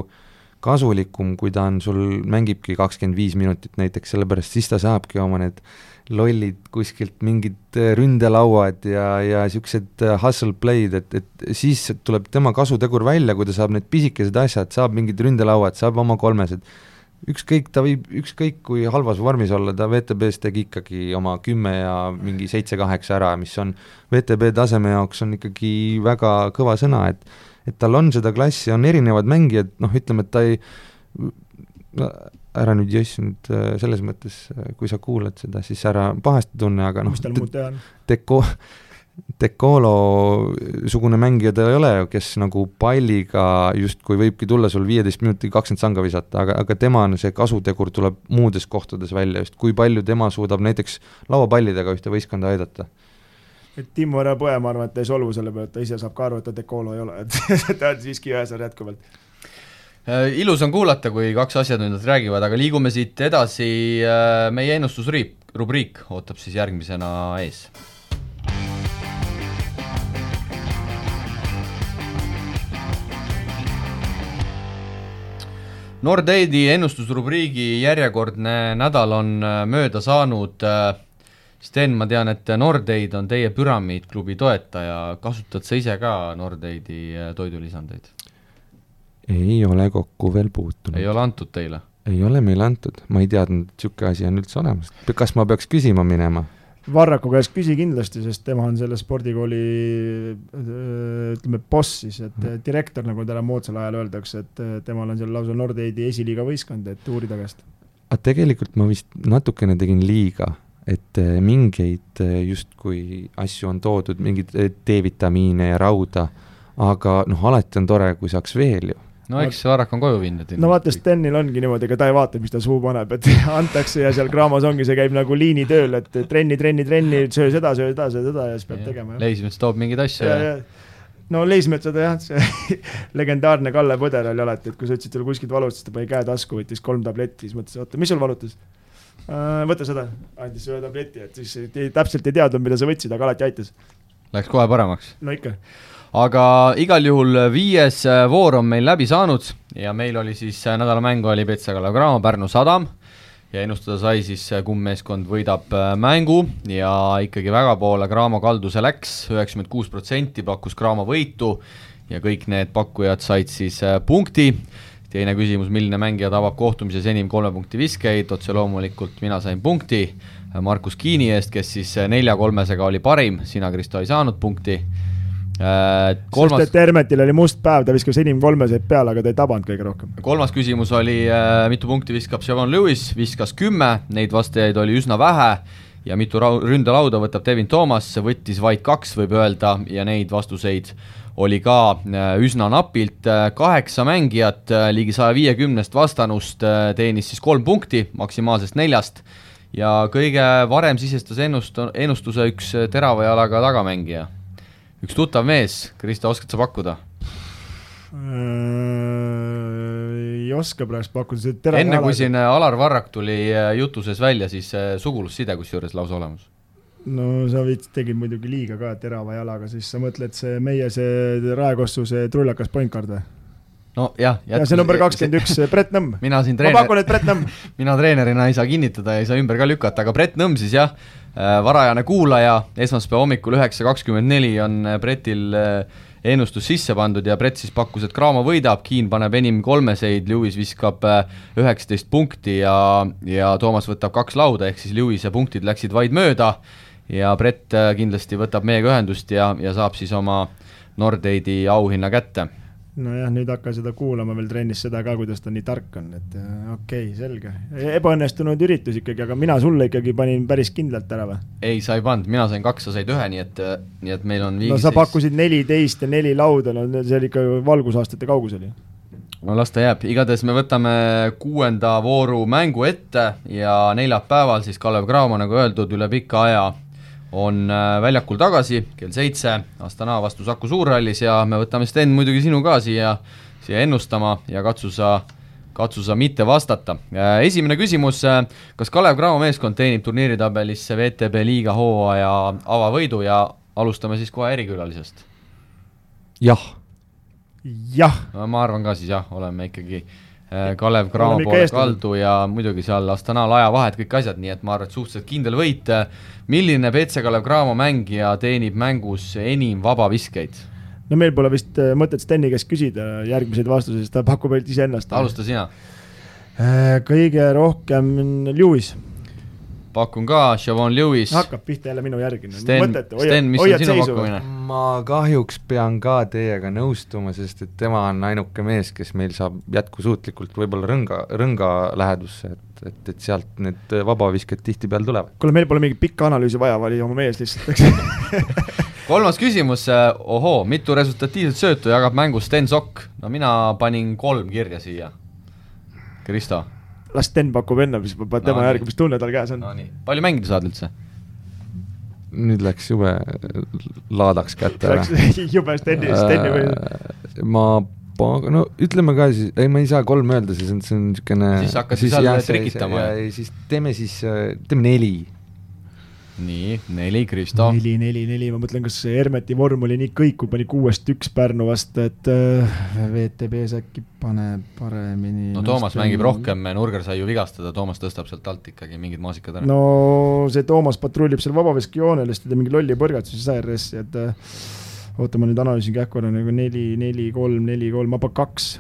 kasulikum, kui ta on sul, mängibki kakskümmend viis minutit näiteks, sellepärast siis ta saabki oma need lollid kuskilt mingid äh, ründelauad ja, ja niisugused äh, hustle play'd, et, et siis tuleb tema kasutegur välja, kui ta saab need pisikesed asjad, saab mingid ründelauad, saab oma kolmesed. ükskõik, ta võib ükskõik kui halvas vormis olla, ta WTB-s tegi ikkagi oma kümme ja mingi seitse-kaheksa ära, mis on WTB taseme jaoks on ikkagi väga kõva sõna, et et tal on seda klassi, on erinevad mängijad, noh, ütleme, et ta ei no, ära nüüd Joss nüüd äh, selles mõttes, äh, kui sa kuulad seda, siis ära pahasti tunne, aga noh? Deko-, Dekolo-sugune mängija ta ei ole ju, kes nagu palliga justkui võibki tulla sul viieteist minutiga kakskümmend sanga visata, aga, aga tema on see kasutegur tuleb muudes kohtades välja, just kui palju tema suudab näiteks lauapallidega ühte võistkonda aidata et Timo ära põe, ma arvan, et ta ei solvu selle peale, et ta ise saab ka aru, et ta Decolo ei ole, et ta on siiski ühesaar jätkuvalt Äh, ilus on kuulata, kui kaks asjatundjat räägivad, aga liigume siit edasi, äh, meie ennustusrubriik, rubriik ootab siis järgmisena ees. Nordeidi ennustusrubriigi järjekordne nädal on äh, mööda saanud. Sten, ma tean, et Nordeid on teie püramiidklubi toetaja, kasutad sa ise ka Nordeidi toidulisandeid? ei ole kokku veel puutunud. ei ole antud teile? ei ole meile antud, ma ei teadnud, et niisugune asi on üldse olemas. kas ma peaks küsima minema? Varraku käest küsi kindlasti, sest tema on selle spordikooli ütleme, boss siis, et mm. direktor, nagu täna moodsal ajal öeldakse, et temal on seal lausa Nordeidi esiliiga võistkond, et uurida käest. aga tegelikult ma vist natukene tegin liiga, et mingeid justkui asju on toodud, mingeid D-vitamiine ja rauda, aga noh, alati on tore, kui saaks veel ju no eks Varrak on koju viinud. no vaata, Stenil ongi niimoodi, ega ta ei vaata, mis ta suhu paneb, et antakse ja seal kraamas ongi, see käib nagu liinitööl, et trenni, trenni, trenni, söö seda, söö seda, söö seda ja siis peab ja, tegema. Leismets toob mingeid asju ja, ja. no Leismetsada jah, see legendaarne Kalle Põder oli alati, et kui sa ütlesid talle kuskilt valutas, ta pani käe tasku, võttis kolm tabletti, siis mõtles, oota, mis sul valutas? Äh, võta seda, andis ühe tableti, et siis ei, täpselt ei teadnud, mida sa võtsid, aga alati aitas. Läks kohe paremaks? no ikka aga igal juhul viies äh, voor on meil läbi saanud ja meil oli siis äh, nädala mäng oli Petsa-Kalev Cramo, Pärnu Sadam ja ennustada sai siis, äh, kumb meeskond võidab mängu ja ikkagi väga poole Cramo kalduse läks, üheksakümmend kuus protsenti pakkus Cramo võitu ja kõik need pakkujad said siis punkti. Teine küsimus, milline mängija tabab kohtumises enim kolme punkti viskeid, otse loomulikult mina sain punkti Markus Kiini eest, kes siis nelja kolmesega oli parim, sina, Kristo, ei saanud punkti. Äh, kolmas... sest et Hermetil oli must päev, ta viskas enim kolmeseid peale, aga ta ei tabanud kõige rohkem. kolmas küsimus oli, äh, mitu punkti viskab Siobhan Lewis, viskas kümme, neid vastajaid oli üsna vähe ja mitu ründalauda võtab Devin Toomas, võttis vaid kaks, võib öelda, ja neid vastuseid oli ka äh, üsna napilt, kaheksa mängijat ligi saja viiekümnest vastanust teenis siis kolm punkti maksimaalsest neljast. Ja kõige varem sisestas ennust-, ennustuse üks terava jalaga tagamängija. Üks tuttav mees, Kristo, oskad sa pakkuda? Äh, ei oska praegu pakkuda, enne kui siin Alar Varrak tuli äh, jutu sees välja, siis äh, sugulusside kusjuures lausa olemas. no sa veits tegid muidugi liiga ka terava jalaga, siis sa mõtled see meie see Raekossu see trullakas point guard või? nojah. ja see number kakskümmend üks, Brett Nõmm. mina siin treener... ma pakun, et Brett Nõmm mina treenerina ei saa kinnitada ja ei saa ümber ka lükata, aga Brett Nõmm siis jah, äh, varajane kuulaja, esmaspäeva hommikul üheksa kakskümmend neli on äh, Bretil äh, ennustus sisse pandud ja Brett siis pakkus, et Cramo võidab, Keen paneb enim kolmeseid, Lewis viskab üheksateist punkti ja, ja Toomas võtab kaks lauda, ehk siis Lewise punktid läksid vaid mööda ja Brett kindlasti võtab meiega ühendust ja, ja saab siis oma Nordeidi auhinna kätte nojah, nüüd hakka seda kuulama veel trennis seda ka, kuidas ta nii tark on, et äh, okei okay,, selge. ebaõnnestunud üritus ikkagi, aga mina sulle ikkagi panin päris kindlalt ära või? ei, sa ei pannud, mina sain kaks, sa said ühe, nii et, äh, nii et meil on no sa pakkusid neliteist ja neli lauda, no see oli ikka valgusaastate kaugusel ju no las ta jääb, igatahes me võtame kuuenda vooru mängu ette ja neljapäeval siis Kalev Cramo, nagu öeldud, üle pika aja on äh, väljakul tagasi kell seitse Astana vastu Saku Suurhallis ja me võtame Sten muidugi sinu ka siia, siia ennustama ja katsu sa, katsu sa mitte vastata. Äh, esimene küsimus, äh, kas Kalev Cramo meeskond teenib turniiritabelisse VTB liiga hooaja avavõidu ja alustame siis kohe erikülalisest? jah. jah. ma arvan ka siis jah, oleme ikkagi Kalev Cramo poole kaldu ja muidugi seal Astanal ajavahed, kõik asjad, nii et ma arvan, et suhteliselt kindel võit milline BC Kalev Cramo mängija teenib mängus enim vabaviskeid? no meil pole vist äh, mõtet Steni käest küsida järgmiseid vastuseid, sest ta pakub ainult iseennast. alusta sina. Äh, kõige rohkem Lewis. Pakun ka, Siobhan Lewis. hakkab pihta jälle minu järgi. Sten, Sten, mis on sinu pakkumine? ma kahjuks pean ka teiega nõustuma, sest et tema on ainuke mees, kes meil saab jätkusuutlikult võib-olla rõnga, rõnga lähedusse, et et, et, sealt need vabavisked tihtipeale tulevad. kuule, meil pole mingit pikka analüüsi vaja, vali oma mees lihtsalt, eks kolmas küsimus, ohoo, mitu resultatiivset söötu jagab mängus Sten Sokk? no mina panin kolm kirja siia. Kristo? Las Sten pakub enne, siis ma panen tema no, järgi, mis tunne tal käes on. no nii, palju mängida saad üldse? nüüd läks jube laadaks kätte ära. Läks jube Steni, Steni või? Äh, ma no ütleme ka siis, ei ma ei saa kolm öelda, siis on, see on niisugune siis hakkasid seal trikitama? siis teeme siis, teeme neli. Nii, neli, Kristo. neli, neli, neli, ma mõtlen, kas Hermeti vorm oli nii kõikuv, pani kuuest üks Pärnu vastu, et äh, VTB-s äkki paneb paremini. no Toomas Sten... mängib rohkem, Nurger sai ju vigastada, Toomas tõstab sealt alt ikkagi mingid maasikad ära. no see Toomas patrullib seal vabaveskijoonel, siis ta teeb mingi lolli põrgatuse siis ARS-i, et äh, oota, ma nüüd analüüsin kähku nagu neli, neli, kolm, neli, kolm, ma panen kaks.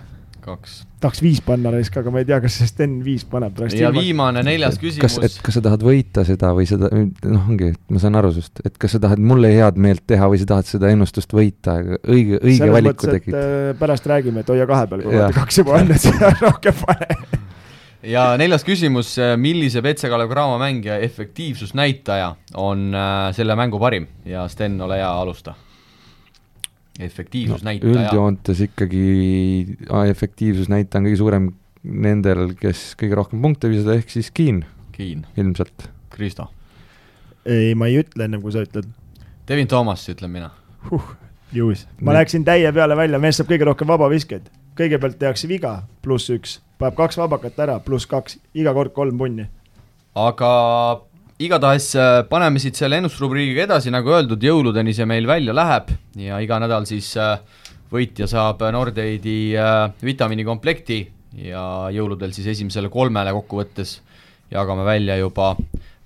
Kaks. tahaks viis panna raisk, aga ma ei tea, kas see Sten viis paneb. ja ilma... viimane, neljas küsimus. kas, et kas sa tahad võita seda või seda, noh, ongi, et ma saan aru sinust, et kas sa tahad mulle head meelt teha või sa tahad seda ennustust võita, õige, õige Selles valiku mõttes, tegid. Äh, pärast räägime, et hoia kahe peal, kui vaata kaks juba on, et sa rohkem pane ja neljas küsimus, millise Petse Kalev Cramo mängija efektiivsusnäitaja on äh, selle mängu parim ja Sten, ole hea, alusta efektiivsusnäitaja no,? üldjoontes ikkagi efektiivsusnäitaja on kõige suurem nendel, kes kõige rohkem punkte visada, ehk siis Keen. Keen. ilmselt. Kristo? ei, ma ei ütle ennem, kui sa ütled. Devin Toomas, ütlen mina huh,. Juhus, ma Nii. läksin täie peale välja, mees saab kõige rohkem vabaviskeid. kõigepealt tehakse viga, pluss üks, paneb kaks vabakat ära, pluss kaks, iga kord kolm punni. aga igatahes äh, paneme siit selle ennustusrubriigiga edasi, nagu öeldud, jõuludeni see meil välja läheb ja iga nädal siis äh, võitja saab Nordeidi äh, vitamiinikomplekti ja jõuludel siis esimesele kolmele kokkuvõttes jagame välja juba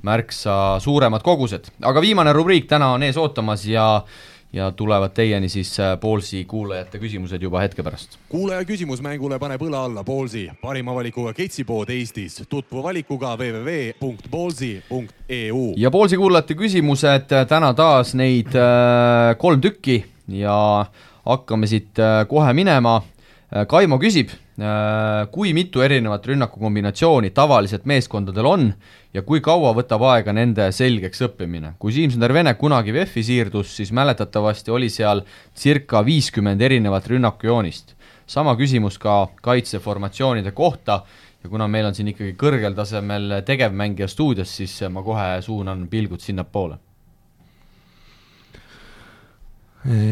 märksa suuremad kogused, aga viimane rubriik täna on ees ootamas ja ja tulevad teieni siis Ballsi kuulajate küsimused juba hetke pärast. kuulaja küsimus mängule paneb õla alla Ballsi, parima valikuga ketsipood Eestis. tutvu valikuga www.ballsi.eu. ja Ballsi kuulajate küsimused täna taas neid kolm tükki ja hakkame siit kohe minema. Kaimo küsib Äh, kui mitu erinevat rünnakukombinatsiooni tavaliselt meeskondadel on ja kui kaua võtab aega nende selgeks õppimine. kui Siim-Sander Vene kunagi VEF-i siirdus, siis mäletatavasti oli seal circa viiskümmend erinevat rünnakujoonist. sama küsimus ka kaitseformatsioonide kohta ja kuna meil on siin ikkagi kõrgel tasemel tegevmängija stuudios, siis ma kohe suunan pilgud sinnapoole.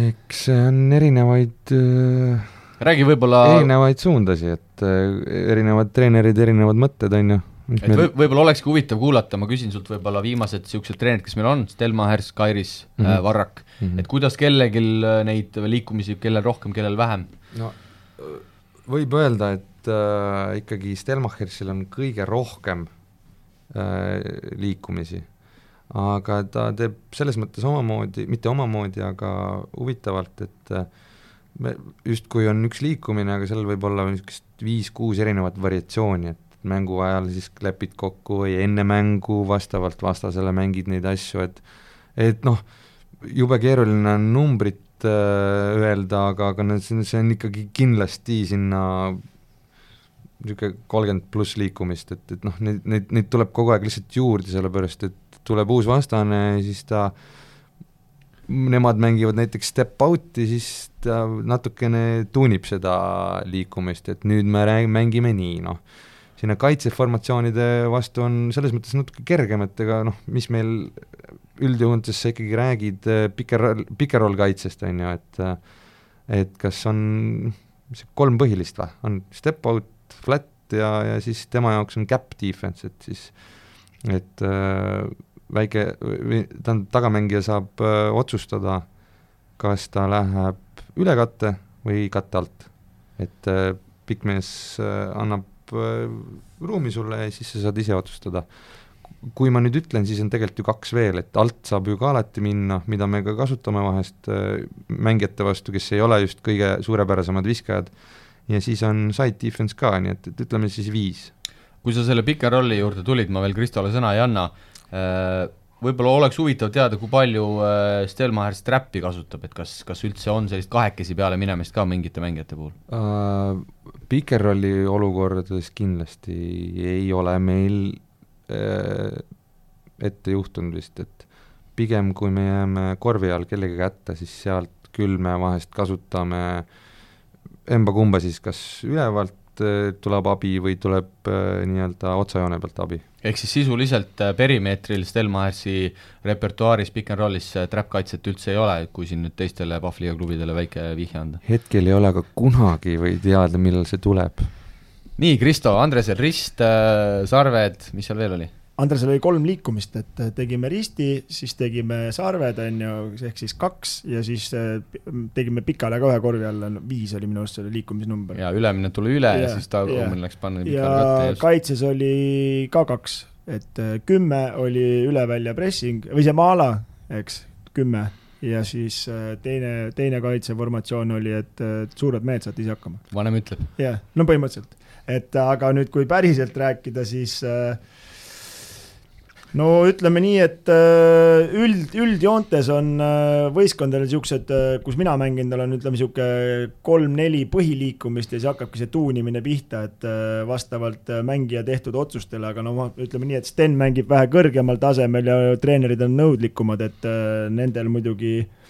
eks see on erinevaid äh räägi võib-olla erinevaid suundasid, et äh, erinevad treenerid, erinevad mõtted, on ju. et meil... võib, võib-olla olekski huvitav kuulata, ma küsin sult võib-olla viimased niisugused treenerid, kes meil on, Stelmacher, Kairis mm, -hmm. äh, Varrak mm, -hmm. et kuidas kellelgi äh, neid liikumisi, kellel rohkem, kellel vähem? no võib öelda, et äh, ikkagi Stelmachersil on kõige rohkem äh, liikumisi aga ta teeb selles mõttes omamoodi, mitte omamoodi, aga huvitavalt, et äh, justkui on üks liikumine, aga seal võib olla niisugust viis-kuus erinevat variatsiooni, et mängu ajal siis klepid kokku või enne mängu vastavalt vastasele mängid neid asju, et et noh, jube keeruline on numbrit äh, öelda, aga, aga need, see on ikkagi kindlasti sinna niisugune kolmkümmend pluss liikumist, et, et noh, neid, neid, neid tuleb kogu aeg lihtsalt juurde, sellepärast et tuleb uus vastane, siis ta äh, nemad mängivad näiteks step out'i, siis ta natukene tuunib seda liikumist, et nüüd me räägime, mängime nii, noh. sinna kaitseformatsioonide vastu on selles mõttes natuke kergem, et ega noh, mis meil üldjoontes sa ikkagi räägid piker, pikerroll kaitsest, on ju, et et kas on kolm põhilist või, on step out, flat ja, ja siis tema jaoks on gap defense, et siis et äh, väike, tähendab, tagamängija saab öö, otsustada, kas ta läheb üle katte või katte alt. et öö, pikk mees öö, annab öö, ruumi sulle ja siis sa saad ise otsustada. kui ma nüüd ütlen, siis on tegelikult ju kaks veel, et alt saab ju ka alati minna, mida me ka kasutame vahest öö, mängijate vastu, kes ei ole just kõige suurepärasemad viskajad, ja siis on side defense ka, nii et, et ütleme siis viis. kui sa selle pika rolli juurde tulid, ma veel Kristole sõna ei anna, Äh, võib-olla oleks huvitav teada, kui palju äh, Stelmacher Strappi kasutab, et kas, kas üldse on sellist kahekesi peale minemist ka mingite mängijate puhul uh,? Pikerrolli olukordades kindlasti ei ole meil uh, ette juhtunud vist, et pigem kui me jääme korvi all kellegi kätte, siis sealt küll me vahest kasutame emba-kumba siis kas ülevalt tuleb abi või tuleb nii-öelda otsajoone pealt abi ehk siis sisuliselt äh, perimeetril Stelmachersi repertuaaris pick n rollis äh, trap-kaitset üldse ei ole, kui siin nüüd teistele Pahvliga klubidele väike vihje anda? hetkel ei ole, aga kunagi või teada, millal see tuleb. nii, Kristo, Andresel rist, äh, sarved, mis seal veel oli? Andresel oli kolm liikumist, et tegime risti, siis tegime sarved, on ju, ehk siis kaks ja siis äh, tegime pikale ka ühe korvi alla, viis oli minu arust selle liikumisnumber. ja ülemine tuli üle ja, ja siis tagumine läks panna pikale katte. ja kaitses oli ka kaks, et äh, kümme oli üle välja pressing või see maala, eks, kümme ja siis äh, teine, teine kaitseformatsioon oli, et suured mehed saate ise hakkama. vanem ütleb. jah, no põhimõtteliselt, et aga nüüd, kui päriselt rääkida, siis äh, no ütleme nii, et äh, üld, üldjoontes on äh, võistkondadel niisugused, äh, kus mina mängin, tal on ütleme niisugune kolm-neli põhiliikumist ja siis hakkabki see tuunimine pihta, et vastavalt mängija tehtud otsustele, aga no ütleme nii, et Sten mängib vähe kõrgemal tasemel ja treenerid on nõudlikumad, et nendel muidugi äh,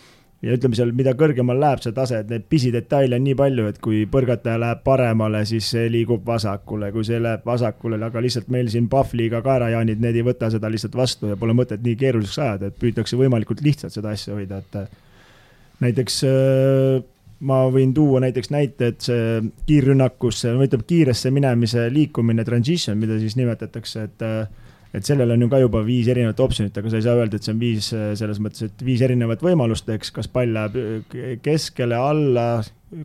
ja ütleme seal, mida kõrgemal läheb see tase, et neid pisidetaile on nii palju, et kui põrgataja läheb paremale, siis see liigub vasakule, kui see läheb vasakule, aga lihtsalt meil siin Pahvliga kaerajaanid, need ei võta seda lihtsalt vastu ja pole mõtet nii keeruliseks ajada, et püütakse võimalikult lihtsalt seda asja hoida, et näiteks äh, ma võin tuua näiteks näite, et see kiirrünnakusse, no ütleme kiiresse minemise liikumine, transition, mida siis nimetatakse, et äh, et sellel on ju ka juba viis erinevat optsionit, aga sa ei saa öelda, et see on viis selles mõttes, et viis erinevat võimalust, eks, kas pall läheb keskele, alla,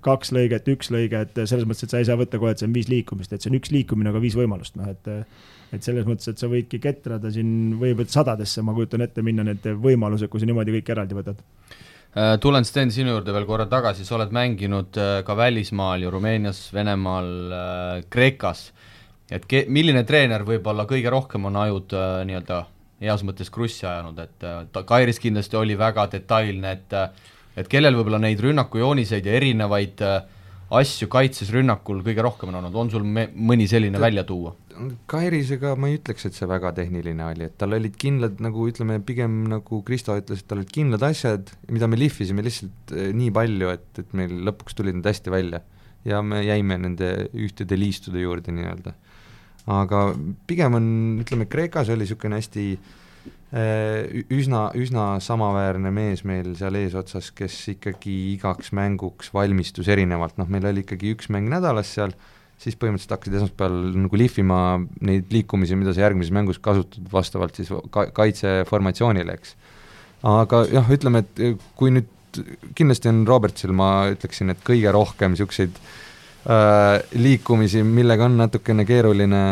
kaks lõiget, üks lõige, et selles mõttes, et sa ei saa võtta kohe, et see on viis liikumist, et see on üks liikumine, aga viis võimalust, noh et et selles mõttes, et sa võidki ketrada siin, võib, et sadadesse, ma kujutan ette, minna need võimalused, kui sa niimoodi kõik eraldi võtad. Äh, tulen Sten sinu juurde veel korra tagasi, sa oled mänginud äh, ka välismaal ju Rumeenias, Venemaal, Kreekas, et ke-, milline treener võib-olla kõige rohkem on ajud nii-öelda heas mõttes krussi ajanud, et ta Kairis kindlasti oli väga detailne, et et kellel võib-olla neid rünnakujooniseid ja erinevaid asju kaitses rünnakul kõige rohkem on olnud, on sul me-, mõni selline välja tuua? Kairisega ma ei ütleks, et see väga tehniline oli, et tal olid kindlad nagu ütleme, pigem nagu Kristo ütles, et tal olid kindlad asjad, mida me lihvisime lihtsalt eh, nii palju, et, et meil lõpuks tulid need hästi välja. ja me jäime nende ühtede liistude juurde nii-öelda. Aga pigem on, ütleme, Kreekas oli niisugune hästi eh, üsna, üsna samaväärne mees meil seal eesotsas, kes ikkagi igaks mänguks valmistus erinevalt, noh, meil oli ikkagi üks mäng nädalas seal siis põhimõtteliselt hakkasid esmaspäeval nagu lihvima neid liikumisi, mida sa järgmises mängus kasutad vastavalt siis ka-, kaitseformatsioonile, eks. aga jah, ütleme, et kui nüüd kindlasti on Robertsil, ma ütleksin, et kõige rohkem niisuguseid äh, liikumisi, millega on natukene keeruline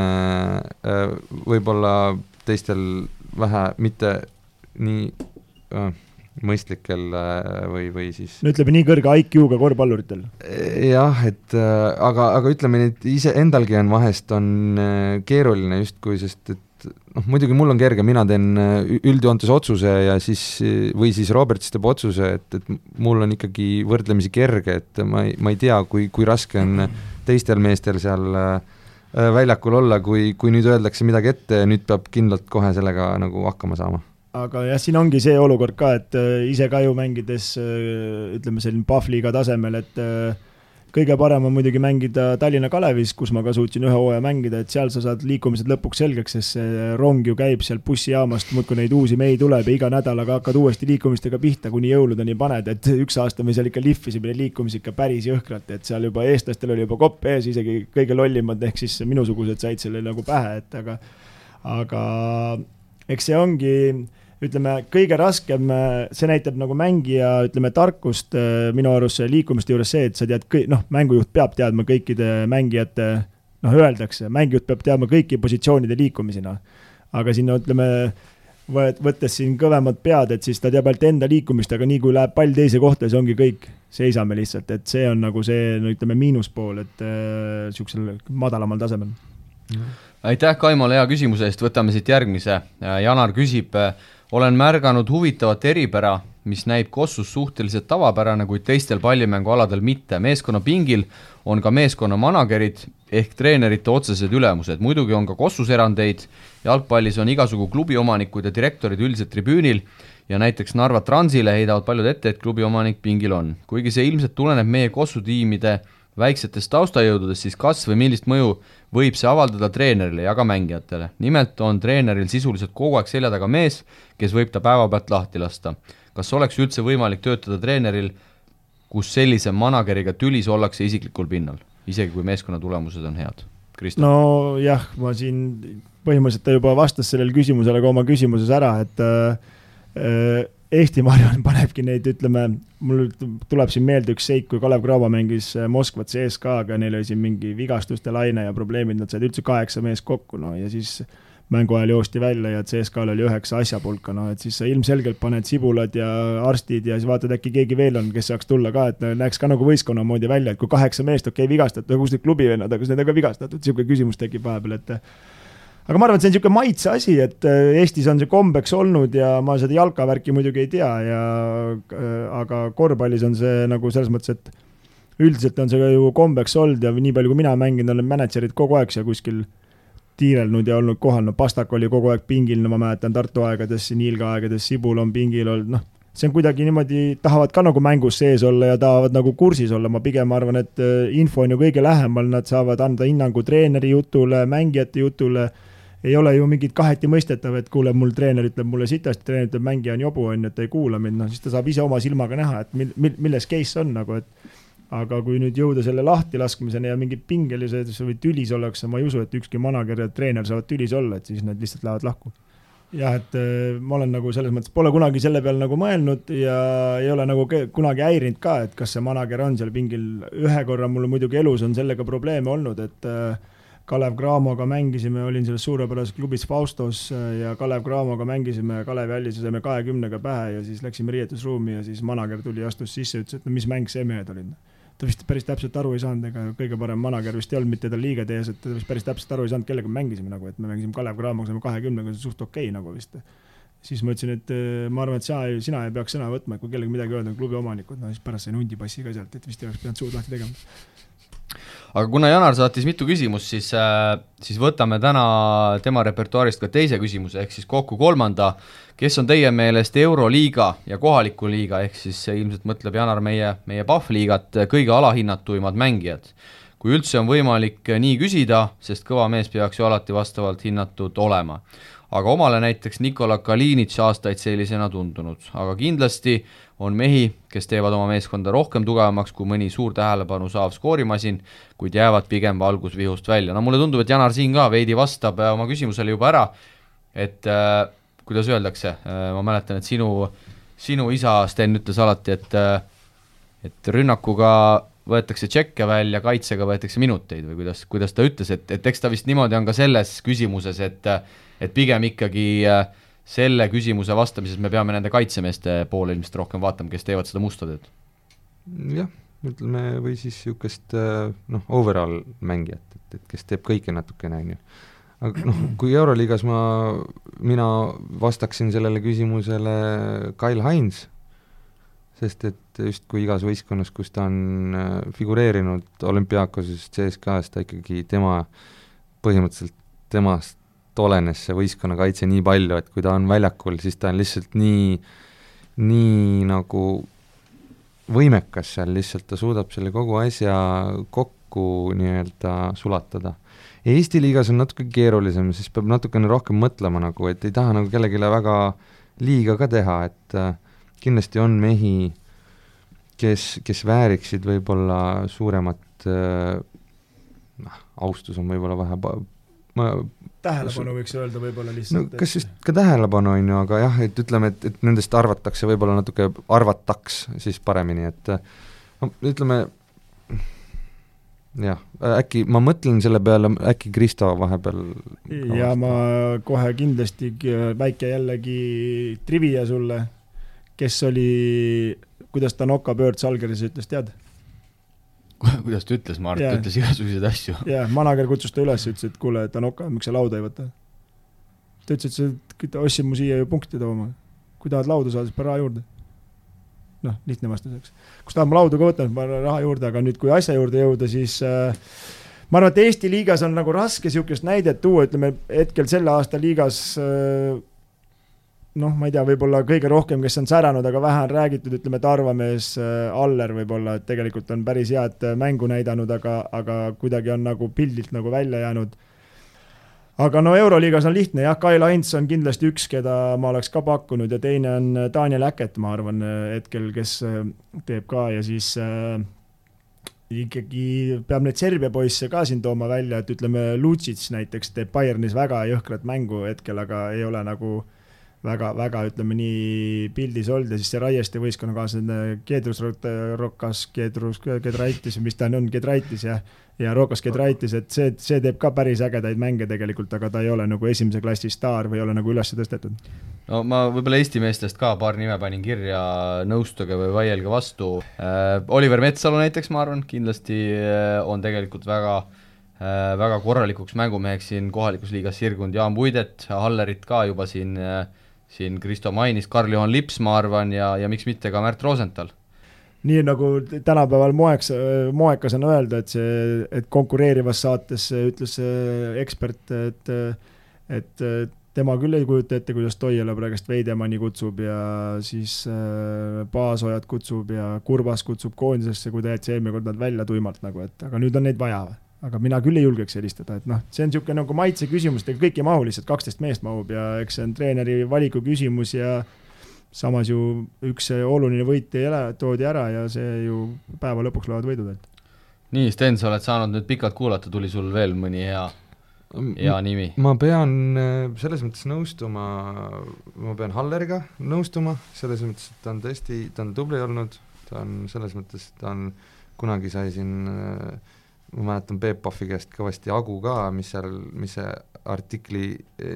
äh, võib-olla teistel vähe mitte nii äh, mõistlikel äh, või, või siis no ütleme nii kõrge IQ-ga korvpalluritel. jah, et äh, aga, aga ütleme nii, et iseendalgi on vahest, on äh, keeruline justkui, sest et noh, muidugi mul on kerge, mina teen üldjoontes otsuse ja siis, või siis Roberts teeb otsuse, et, et mul on ikkagi võrdlemisi kerge, et ma ei, ma ei tea, kui, kui raske on teistel meestel seal väljakul olla, kui, kui nüüd öeldakse midagi ette nüüd peab kindlalt kohe sellega nagu hakkama saama. Aga jah, siin ongi see olukord ka, et äh, ise ka ju mängides äh, ütleme, selline Pahvliiga tasemel, et äh, kõige parem on muidugi mängida Tallinna Kalevis, kus ma ka suutsin ühe hooaja mängida, et seal sa saad liikumised lõpuks selgeks, sest see rong ju käib seal bussijaamast, muudkui neid uusi mehi tuleb ja iga nädalaga hakkad uuesti liikumistega pihta, kuni jõuludeni paned, et üks aasta me seal ikka lihvisime neid liikumisi ikka päris jõhkralt, et seal juba eestlastel oli juba kopp ees, isegi kõige lollimad ehk siis minusugused said selle nagu pähe, et aga aga eks see ongi ütleme, kõige raskem, see näitab nagu mängija, ütleme, tarkust äh, minu arust liikumiste juures see, et sa tead noh, mängujuht peab teadma kõikide mängijate, noh, öeldakse, mängijuht peab teadma kõiki positsioonide liikumisi, noh. aga siin no ütleme, võttes siin kõvemad pead, et siis ta teab ainult enda liikumist, aga nii kui läheb pall teise kohta, siis ongi kõik, seisame lihtsalt, et see on nagu see, no ütleme, miinuspool, et niisugusel äh, madalamal tasemel aitäh Kaimole hea küsimuse eest, võtame siit järgmise. Janar küsib äh, olen märganud huvitavat eripära, mis näib Kossus suhteliselt tavapärane, kuid teistel pallimängualadel mitte. meeskonna pingil on ka meeskonna manager'id ehk treenerite otsesed ülemused, muidugi on ka Kossus erandeid, jalgpallis on igasugu klubiomanikud ja direktorid üldiselt tribüünil ja näiteks Narva Transile heidavad paljud ette, et klubi omanik pingil on. kuigi see ilmselt tuleneb meie Kossu tiimide väiksetest taustajõududest, siis kas või millist mõju võib see avaldada treenerile ja ka mängijatele. nimelt on treeneril sisuliselt kogu aeg selja taga mees, kes võib ta päevapealt lahti lasta. kas oleks üldse võimalik töötada treeneril, kus sellise manageriga tülis ollakse isiklikul pinnal, isegi kui meeskonna tulemused on head? nojah, ma siin, põhimõtteliselt ta juba vastas sellele küsimusele ka oma küsimuses ära, et äh, Eesti, ma arvan, panebki neid, ütleme, mul tuleb siin meelde üks seik, kui Kalev Cramo mängis äh, Moskvat CSKA-ga, neil oli siin mingi vigastuste laine ja probleemid, nad said üldse kaheksa meest kokku, no ja siis mängu ajal joosti välja ja CSKA-l oli üheksa asjapulka, no et siis sa ilmselgelt paned sibulad ja arstid ja siis vaatad, äkki keegi veel on, kes saaks tulla ka, et näeks ka nagu võistkonna moodi välja, et kui kaheksa meest, okei okay,, vigastatud, kus need klubivennad, aga kas need on ka vigastatud, niisugune küsimus tekib vahepeal, et aga ma arvan, et see on niisugune maitse asi, et äh, Eestis on see kombeks olnud ja ma seda jalkavärki muidugi ei tea ja äh, aga korvpallis on see nagu selles mõttes, et üldiselt on see ju kombeks olnud ja nii palju, kui mina mänginud olen, mänedžerid kogu aeg seal kuskil tiirelnud ja olnud kohal, no Pastak oli kogu aeg pingil, no ma mäletan Tartu aegades, Niilga aegades, Sibul on pingil olnud, noh, see on kuidagi niimoodi, tahavad ka nagu mängus sees olla ja tahavad nagu kursis olla, ma pigem arvan, et äh, info on ju kõige lähemal, nad saavad anda hinnangu treeneri jutule, mängijate jutule ei ole ju mingit kaheti mõistetav, et kuule, mul treener ütleb mulle sitasti, treener ütleb, mängija on jobu, on ju, et ei kuula mind, noh siis ta saab ise oma silmaga näha, et mil-, mil-, milles case on nagu, et aga kui nüüd jõuda selle lahtilaskmiseni ja mingid pingelised või tülis ollakse, ma ei usu, et ükski manager ja treener saavad tülis olla, et siis nad lihtsalt lähevad lahku. jah, et äh, ma olen nagu selles mõttes, pole kunagi selle peale nagu mõelnud ja ei ole nagu kunagi häirinud ka, et kas see manager on seal pingil, ühe korra mul muidugi elus on sellega probleeme olnud, et äh, Kalev Cramoga mängisime, olin selles suurepärases klubis Faustos äh, ja Kalev Cramoga mängisime Kalevi hallis ja saime kahekümnega pähe ja siis läksime riietusruumi ja siis manager tuli astus sisse, ütles, et no mis mäng see mehed olid. ta vist päris täpselt aru ei saanud, ega kõige parem manager vist ei olnud mitte tal liiga tees, et ta vist päris täpselt aru ei saanud, kellega me mängisime nagu, et me mängisime Kalev Cramoga, saime kahekümnega, see on suht okei okay, nagu vist. siis ma ütlesin, et äh, ma arvan, et sina, sina ei peaks sõna võtma, et kui kellelgi midagi öelda, klubi omanikud, no siis pärast sain hundipassi ka sealt, et vist ei oleks pidanud suud lahti tegema. Aga kuna Janar saatis mitu küsimust, siis äh,, siis võtame täna tema repertuaarist ka teise küsimuse, ehk siis kokku kolmanda. kes on teie meelest Euroliiga ja kohaliku liiga, ehk siis ilmselt mõtleb Janar meie, meie Pahvliigat kõige alahinnatuimad mängijad? kui üldse on võimalik nii küsida, sest kõva mees peaks ju alati vastavalt hinnatud olema aga omale näiteks Nikola Kalinitš aastaid sellisena tundunud, aga kindlasti on mehi, kes teevad oma meeskonda rohkem tugevamaks kui mõni suur tähelepanu saav skoorimasin, kuid jäävad pigem valgusvihust välja. no mulle tundub, et Janar siin ka veidi vastab äh, oma küsimusele juba ära, et äh, kuidas öeldakse äh,, ma mäletan, et sinu, sinu isa Sten ütles alati, et äh, et rünnakuga võetakse tšekke välja, kaitsega võetakse minuteid või kuidas, kuidas ta ütles, et, et eks ta vist niimoodi on ka selles küsimuses, et et pigem ikkagi äh, selle küsimuse vastamises me peame nende kaitsemeeste poole ilmselt rohkem vaatama, kes teevad seda musta tööd. jah, ütleme või siis niisugust noh, overall mängijat, et, et kes teeb kõike natukene, on ju. aga noh, kui Euroliigas ma, mina vastaksin sellele küsimusele Kyle Hines, sest et justkui igas võistkonnas, kus ta on äh, figureerinud olümpiaakoses, CSKA-s, ta ikkagi tema, põhimõtteliselt temast olenes see võistkonnakaitse nii palju, et kui ta on väljakul, siis ta on lihtsalt nii, nii nagu võimekas seal lihtsalt, ta suudab selle kogu asja kokku nii-öelda sulatada. Eesti liigas on natuke keerulisem, siis peab natukene rohkem mõtlema nagu, et ei taha nagu kellelegi väga liiga ka teha, et äh, kindlasti on mehi, kes, kes vääriksid võib-olla suuremat äh, noh, austus on võib-olla vähe tähelepanu võiks öelda võib-olla no lihtsalt. kas just ka tähelepanu, on ju, aga jah, et ütleme, et, et nendest arvatakse võib-olla natuke, arvataks siis paremini, et no ütleme, jah, äkki ma mõtlen selle peale, äkki Kristo vahepeal ja ma kohe kindlasti väike jällegi trivia sulle, kes oli, kuidas Tanoka pöörd Salgeris ütles, tead? kuidas ta ütles, Mart yeah. ütles igasuguseid asju. jah, manager kutsus ta üles, ütles, et kuule, Tanoka, miks sa lauda ei võta? ta ütles, et sa ostsid mu siia ju punkti tooma. kui tahad lauda saada, siis pane raha juurde. noh, lihtne vastus, eks. kui sa tahad mu lauda ka võtta, siis pane raha juurde, aga nüüd, kui asja juurde jõuda, siis äh, ma arvan, et Eesti liigas on nagu raske niisugust näidet tuua, ütleme hetkel selle aasta liigas äh, noh, ma ei tea, võib-olla kõige rohkem, kes on säranud, aga vähe on räägitud, ütleme, Tarvamees äh, Aller võib-olla, et tegelikult on päris head äh, mängu näidanud, aga, aga kuidagi on nagu pildilt nagu välja jäänud. aga no Euroliigas on lihtne jah, Kai Laints on kindlasti üks, keda ma oleks ka pakkunud ja teine on äh, Daniel Äket, ma arvan hetkel, kes äh, teeb ka ja siis äh, ikkagi peab neid Serbia poisse ka siin tooma välja, et ütleme, Lucic näiteks teeb Bayernis väga jõhkrat mängu hetkel, aga ei ole nagu väga, väga ütleme nii pildis olnud ja siis see Raieste võistkonnakaaslane Kedrus Rokas, Kedrus, Kedraitis, mis ta on, Kedraitis jah, ja Rokas Kedraitis, et see, see teeb ka päris ägedaid mänge tegelikult, aga ta ei ole nagu esimese klassi staar või ei ole nagu üles tõstetud. no ma võib-olla Eesti meestest ka paar nime panin kirja, nõustuge või vaielge vastu äh,. Oliver Metsalu näiteks, ma arvan, kindlasti äh, on tegelikult väga äh, väga korralikuks mängumeheks siin kohalikus liigas sirgunud, Jaan Puidet, Hallerit ka juba siin äh, siin Kristo mainis, Karl-Juhan Lips, ma arvan, ja, ja miks mitte ka Märt Rosenthal. nii nagu tänapäeval moeks, moekas on öelda, et see, et konkureerivas saates ütles ekspert, et, et tema küll ei kujuta ette, kuidas Toiala praegust Veidemanni kutsub ja siis äh, Paasojat kutsub ja Kurbas kutsub koondisesse, kui jättis eelmine kord nad välja tuimalt nagu, et aga nüüd on neid vaja või aga mina küll ei julgeks helistada, et noh, see on niisugune nagu maitse küsimus, ega kõik ei mahu lihtsalt, kaksteist meest mahub ja eks see on treeneri valiku küsimus ja samas ju üks oluline võit ei ole, toodi ära ja see ju päeva lõpuks loevad võidud, et nii, Sten, sa oled saanud nüüd pikalt kuulata, tuli sul veel mõni hea, hea nimi? ma pean äh, selles mõttes nõustuma, ma pean Halleriga nõustuma, selles mõttes, et ta on tõesti, ta on tubli olnud, ta on selles mõttes, ta on, kunagi sai siin äh, ma mäletan Peep Pahvi käest kõvasti jagu ka, mis seal, mis see artikli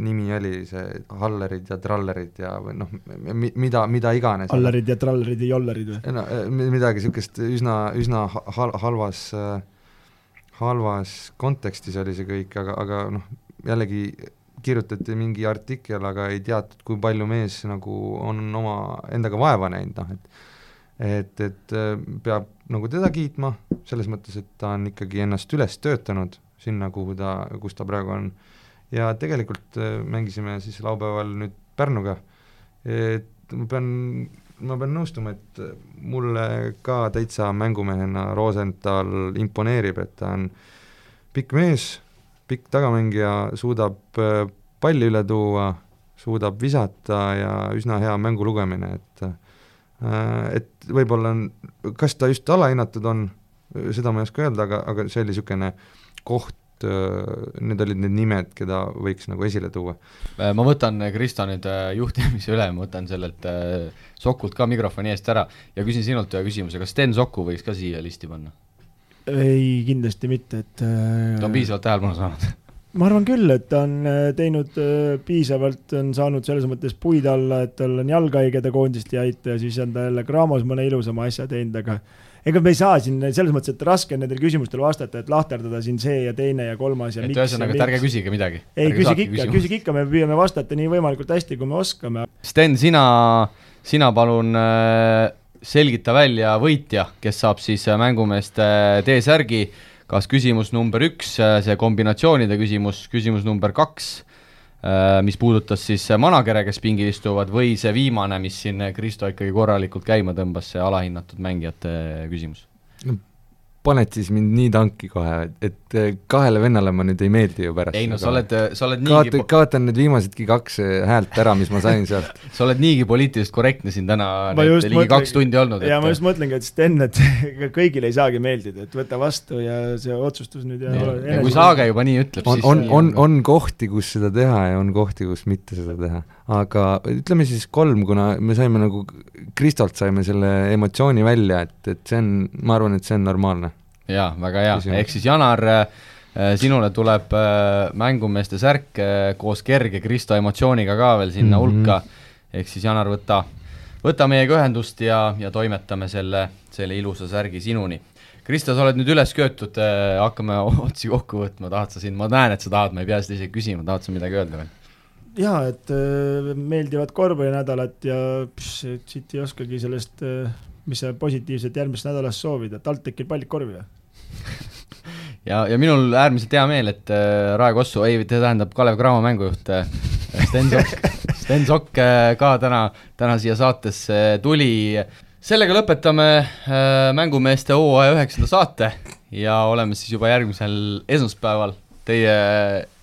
nimi oli, see Hallerid ja Trallerid ja või noh, mida, mida iganes. Hallerid ja Trallerid ja Jollerid või? no midagi niisugust üsna, üsna hal-, halvas, halvas kontekstis oli see kõik, aga, aga noh, jällegi kirjutati mingi artikkel, aga ei teatud, kui palju mees nagu on oma endaga vaeva näinud, noh et et, et peab nagu teda kiitma, selles mõttes, et ta on ikkagi ennast üles töötanud sinna, kuhu ta, kus ta praegu on. ja tegelikult äh, mängisime siis laupäeval nüüd Pärnuga, et ma pean, ma pean nõustuma, et mulle ka täitsa mängumehena Rosenthal imponeerib, et ta on pikk mees pikk tagamängija, suudab äh, palli üle tuua, suudab visata ja üsna hea mängu lugemine, et et võib-olla on, kas ta just alahinnatud on, seda ma ei oska öelda, aga, aga see oli niisugune koht, äh, need olid need nimed, keda võiks nagu esile tuua. ma võtan, Kristo, nüüd juhtimise üle, ma võtan sellelt Sokult ka mikrofoni eest ära ja küsin sinult ühe küsimuse, kas Sten Soku võiks ka siia listi panna? ei, kindlasti mitte, et ta on piisavalt tähelepanu saanud ma arvan küll, et ta on äh, teinud äh, piisavalt, on saanud selles mõttes puid alla, et tal on jalg haige, ta koondist ei aita ja siis on ta jälle Graamos mõne ilusama asja teinud, aga ega me ei saa siin selles mõttes, et raske on nendele küsimustele vastata, et lahterdada siin see ja teine ja kolmas ja et ühesõnaga, et ärge küsige midagi. ei, küsige ikka, küsige ikka, me püüame vastata nii võimalikult hästi, kui me oskame. Sten, sina, sina palun äh, selgita välja võitja, kes saab siis mängumeeste T-särgi, kas küsimus number üks, äh, see kombinatsioonide küsimus, küsimus number kaks, äh, mis puudutas siis managere, kes pingil istuvad, või see viimane, mis siin Kristo ikkagi korralikult käima tõmbas, see alahinnatud mängijate küsimus? Paned siis mind nii tanki kohe, et kahele vennale ma nüüd ei meeldi ju pärast. ei no sa oled, sa oled niigi kaotan, kaotan need viimasedki kaks häält ära, mis ma sain sealt sa oled niigi poliitiliselt korrektne siin täna, ligi mõtlen, kaks tundi olnud. ja et... ma just mõtlengi, et Sten, et kõigile ei saagi meeldida, et võta vastu ja see otsustus nüüd ja, ja, ja kui Saage juba nii ütleb, siis on, on, on kohti, kus seda teha ja on kohti, kus mitte seda teha. aga ütleme siis kolm, kuna me saime nagu, Kristolt saime selle emotsiooni välja, et, et see on, ma arvan, et see on normaalne jaa, väga hea, ehk siis Janar äh, sinule tuleb äh, mängumeeste särk äh, koos kerge Kristo emotsiooniga ka veel sinna mm -hmm. hulka, ehk siis Janar, võta, võta meiega ühendust ja, ja toimetame selle, selle ilusa särgi sinuni. Kristo, sa oled nüüd üles köetud, hakkame otsi kokku võtma, tahad sa siin, ma näen, et sa tahad, ma ei pea seda isegi küsima, tahad sa midagi öelda veel? jaa, et äh, meeldivad korvpallinädalat ja pss, siit ei oskagi sellest äh, mis sa positiivset järgmist nädalast soovid, et TalTechil pallid korvi või? Ja, ja minul äärmiselt hea meel, et äh, Rae Kossu, ei, tähendab Kalev Cramo mängujuht äh, Sten Sokk, Sten Sokk äh, ka täna, täna siia saatesse tuli. sellega lõpetame äh, mängumeeste hooaja üheksanda saate ja oleme siis juba järgmisel esmaspäeval teie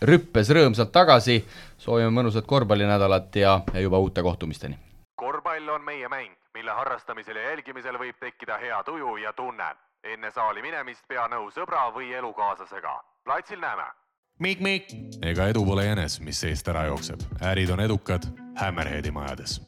rüppes rõõmsalt tagasi. soovime mõnusat korvpallinädalat ja, ja juba uute kohtumisteni. korvpall on meie mäng, mille harrastamisel ja jälgimisel võib tekkida hea tuju ja tunne enne saali minemist pea nõu sõbra või elukaaslasega. platsil näeme. Mikk-Mikk. ega edu pole jänes, mis seest ära jookseb. ärid on edukad Hammerheadi majades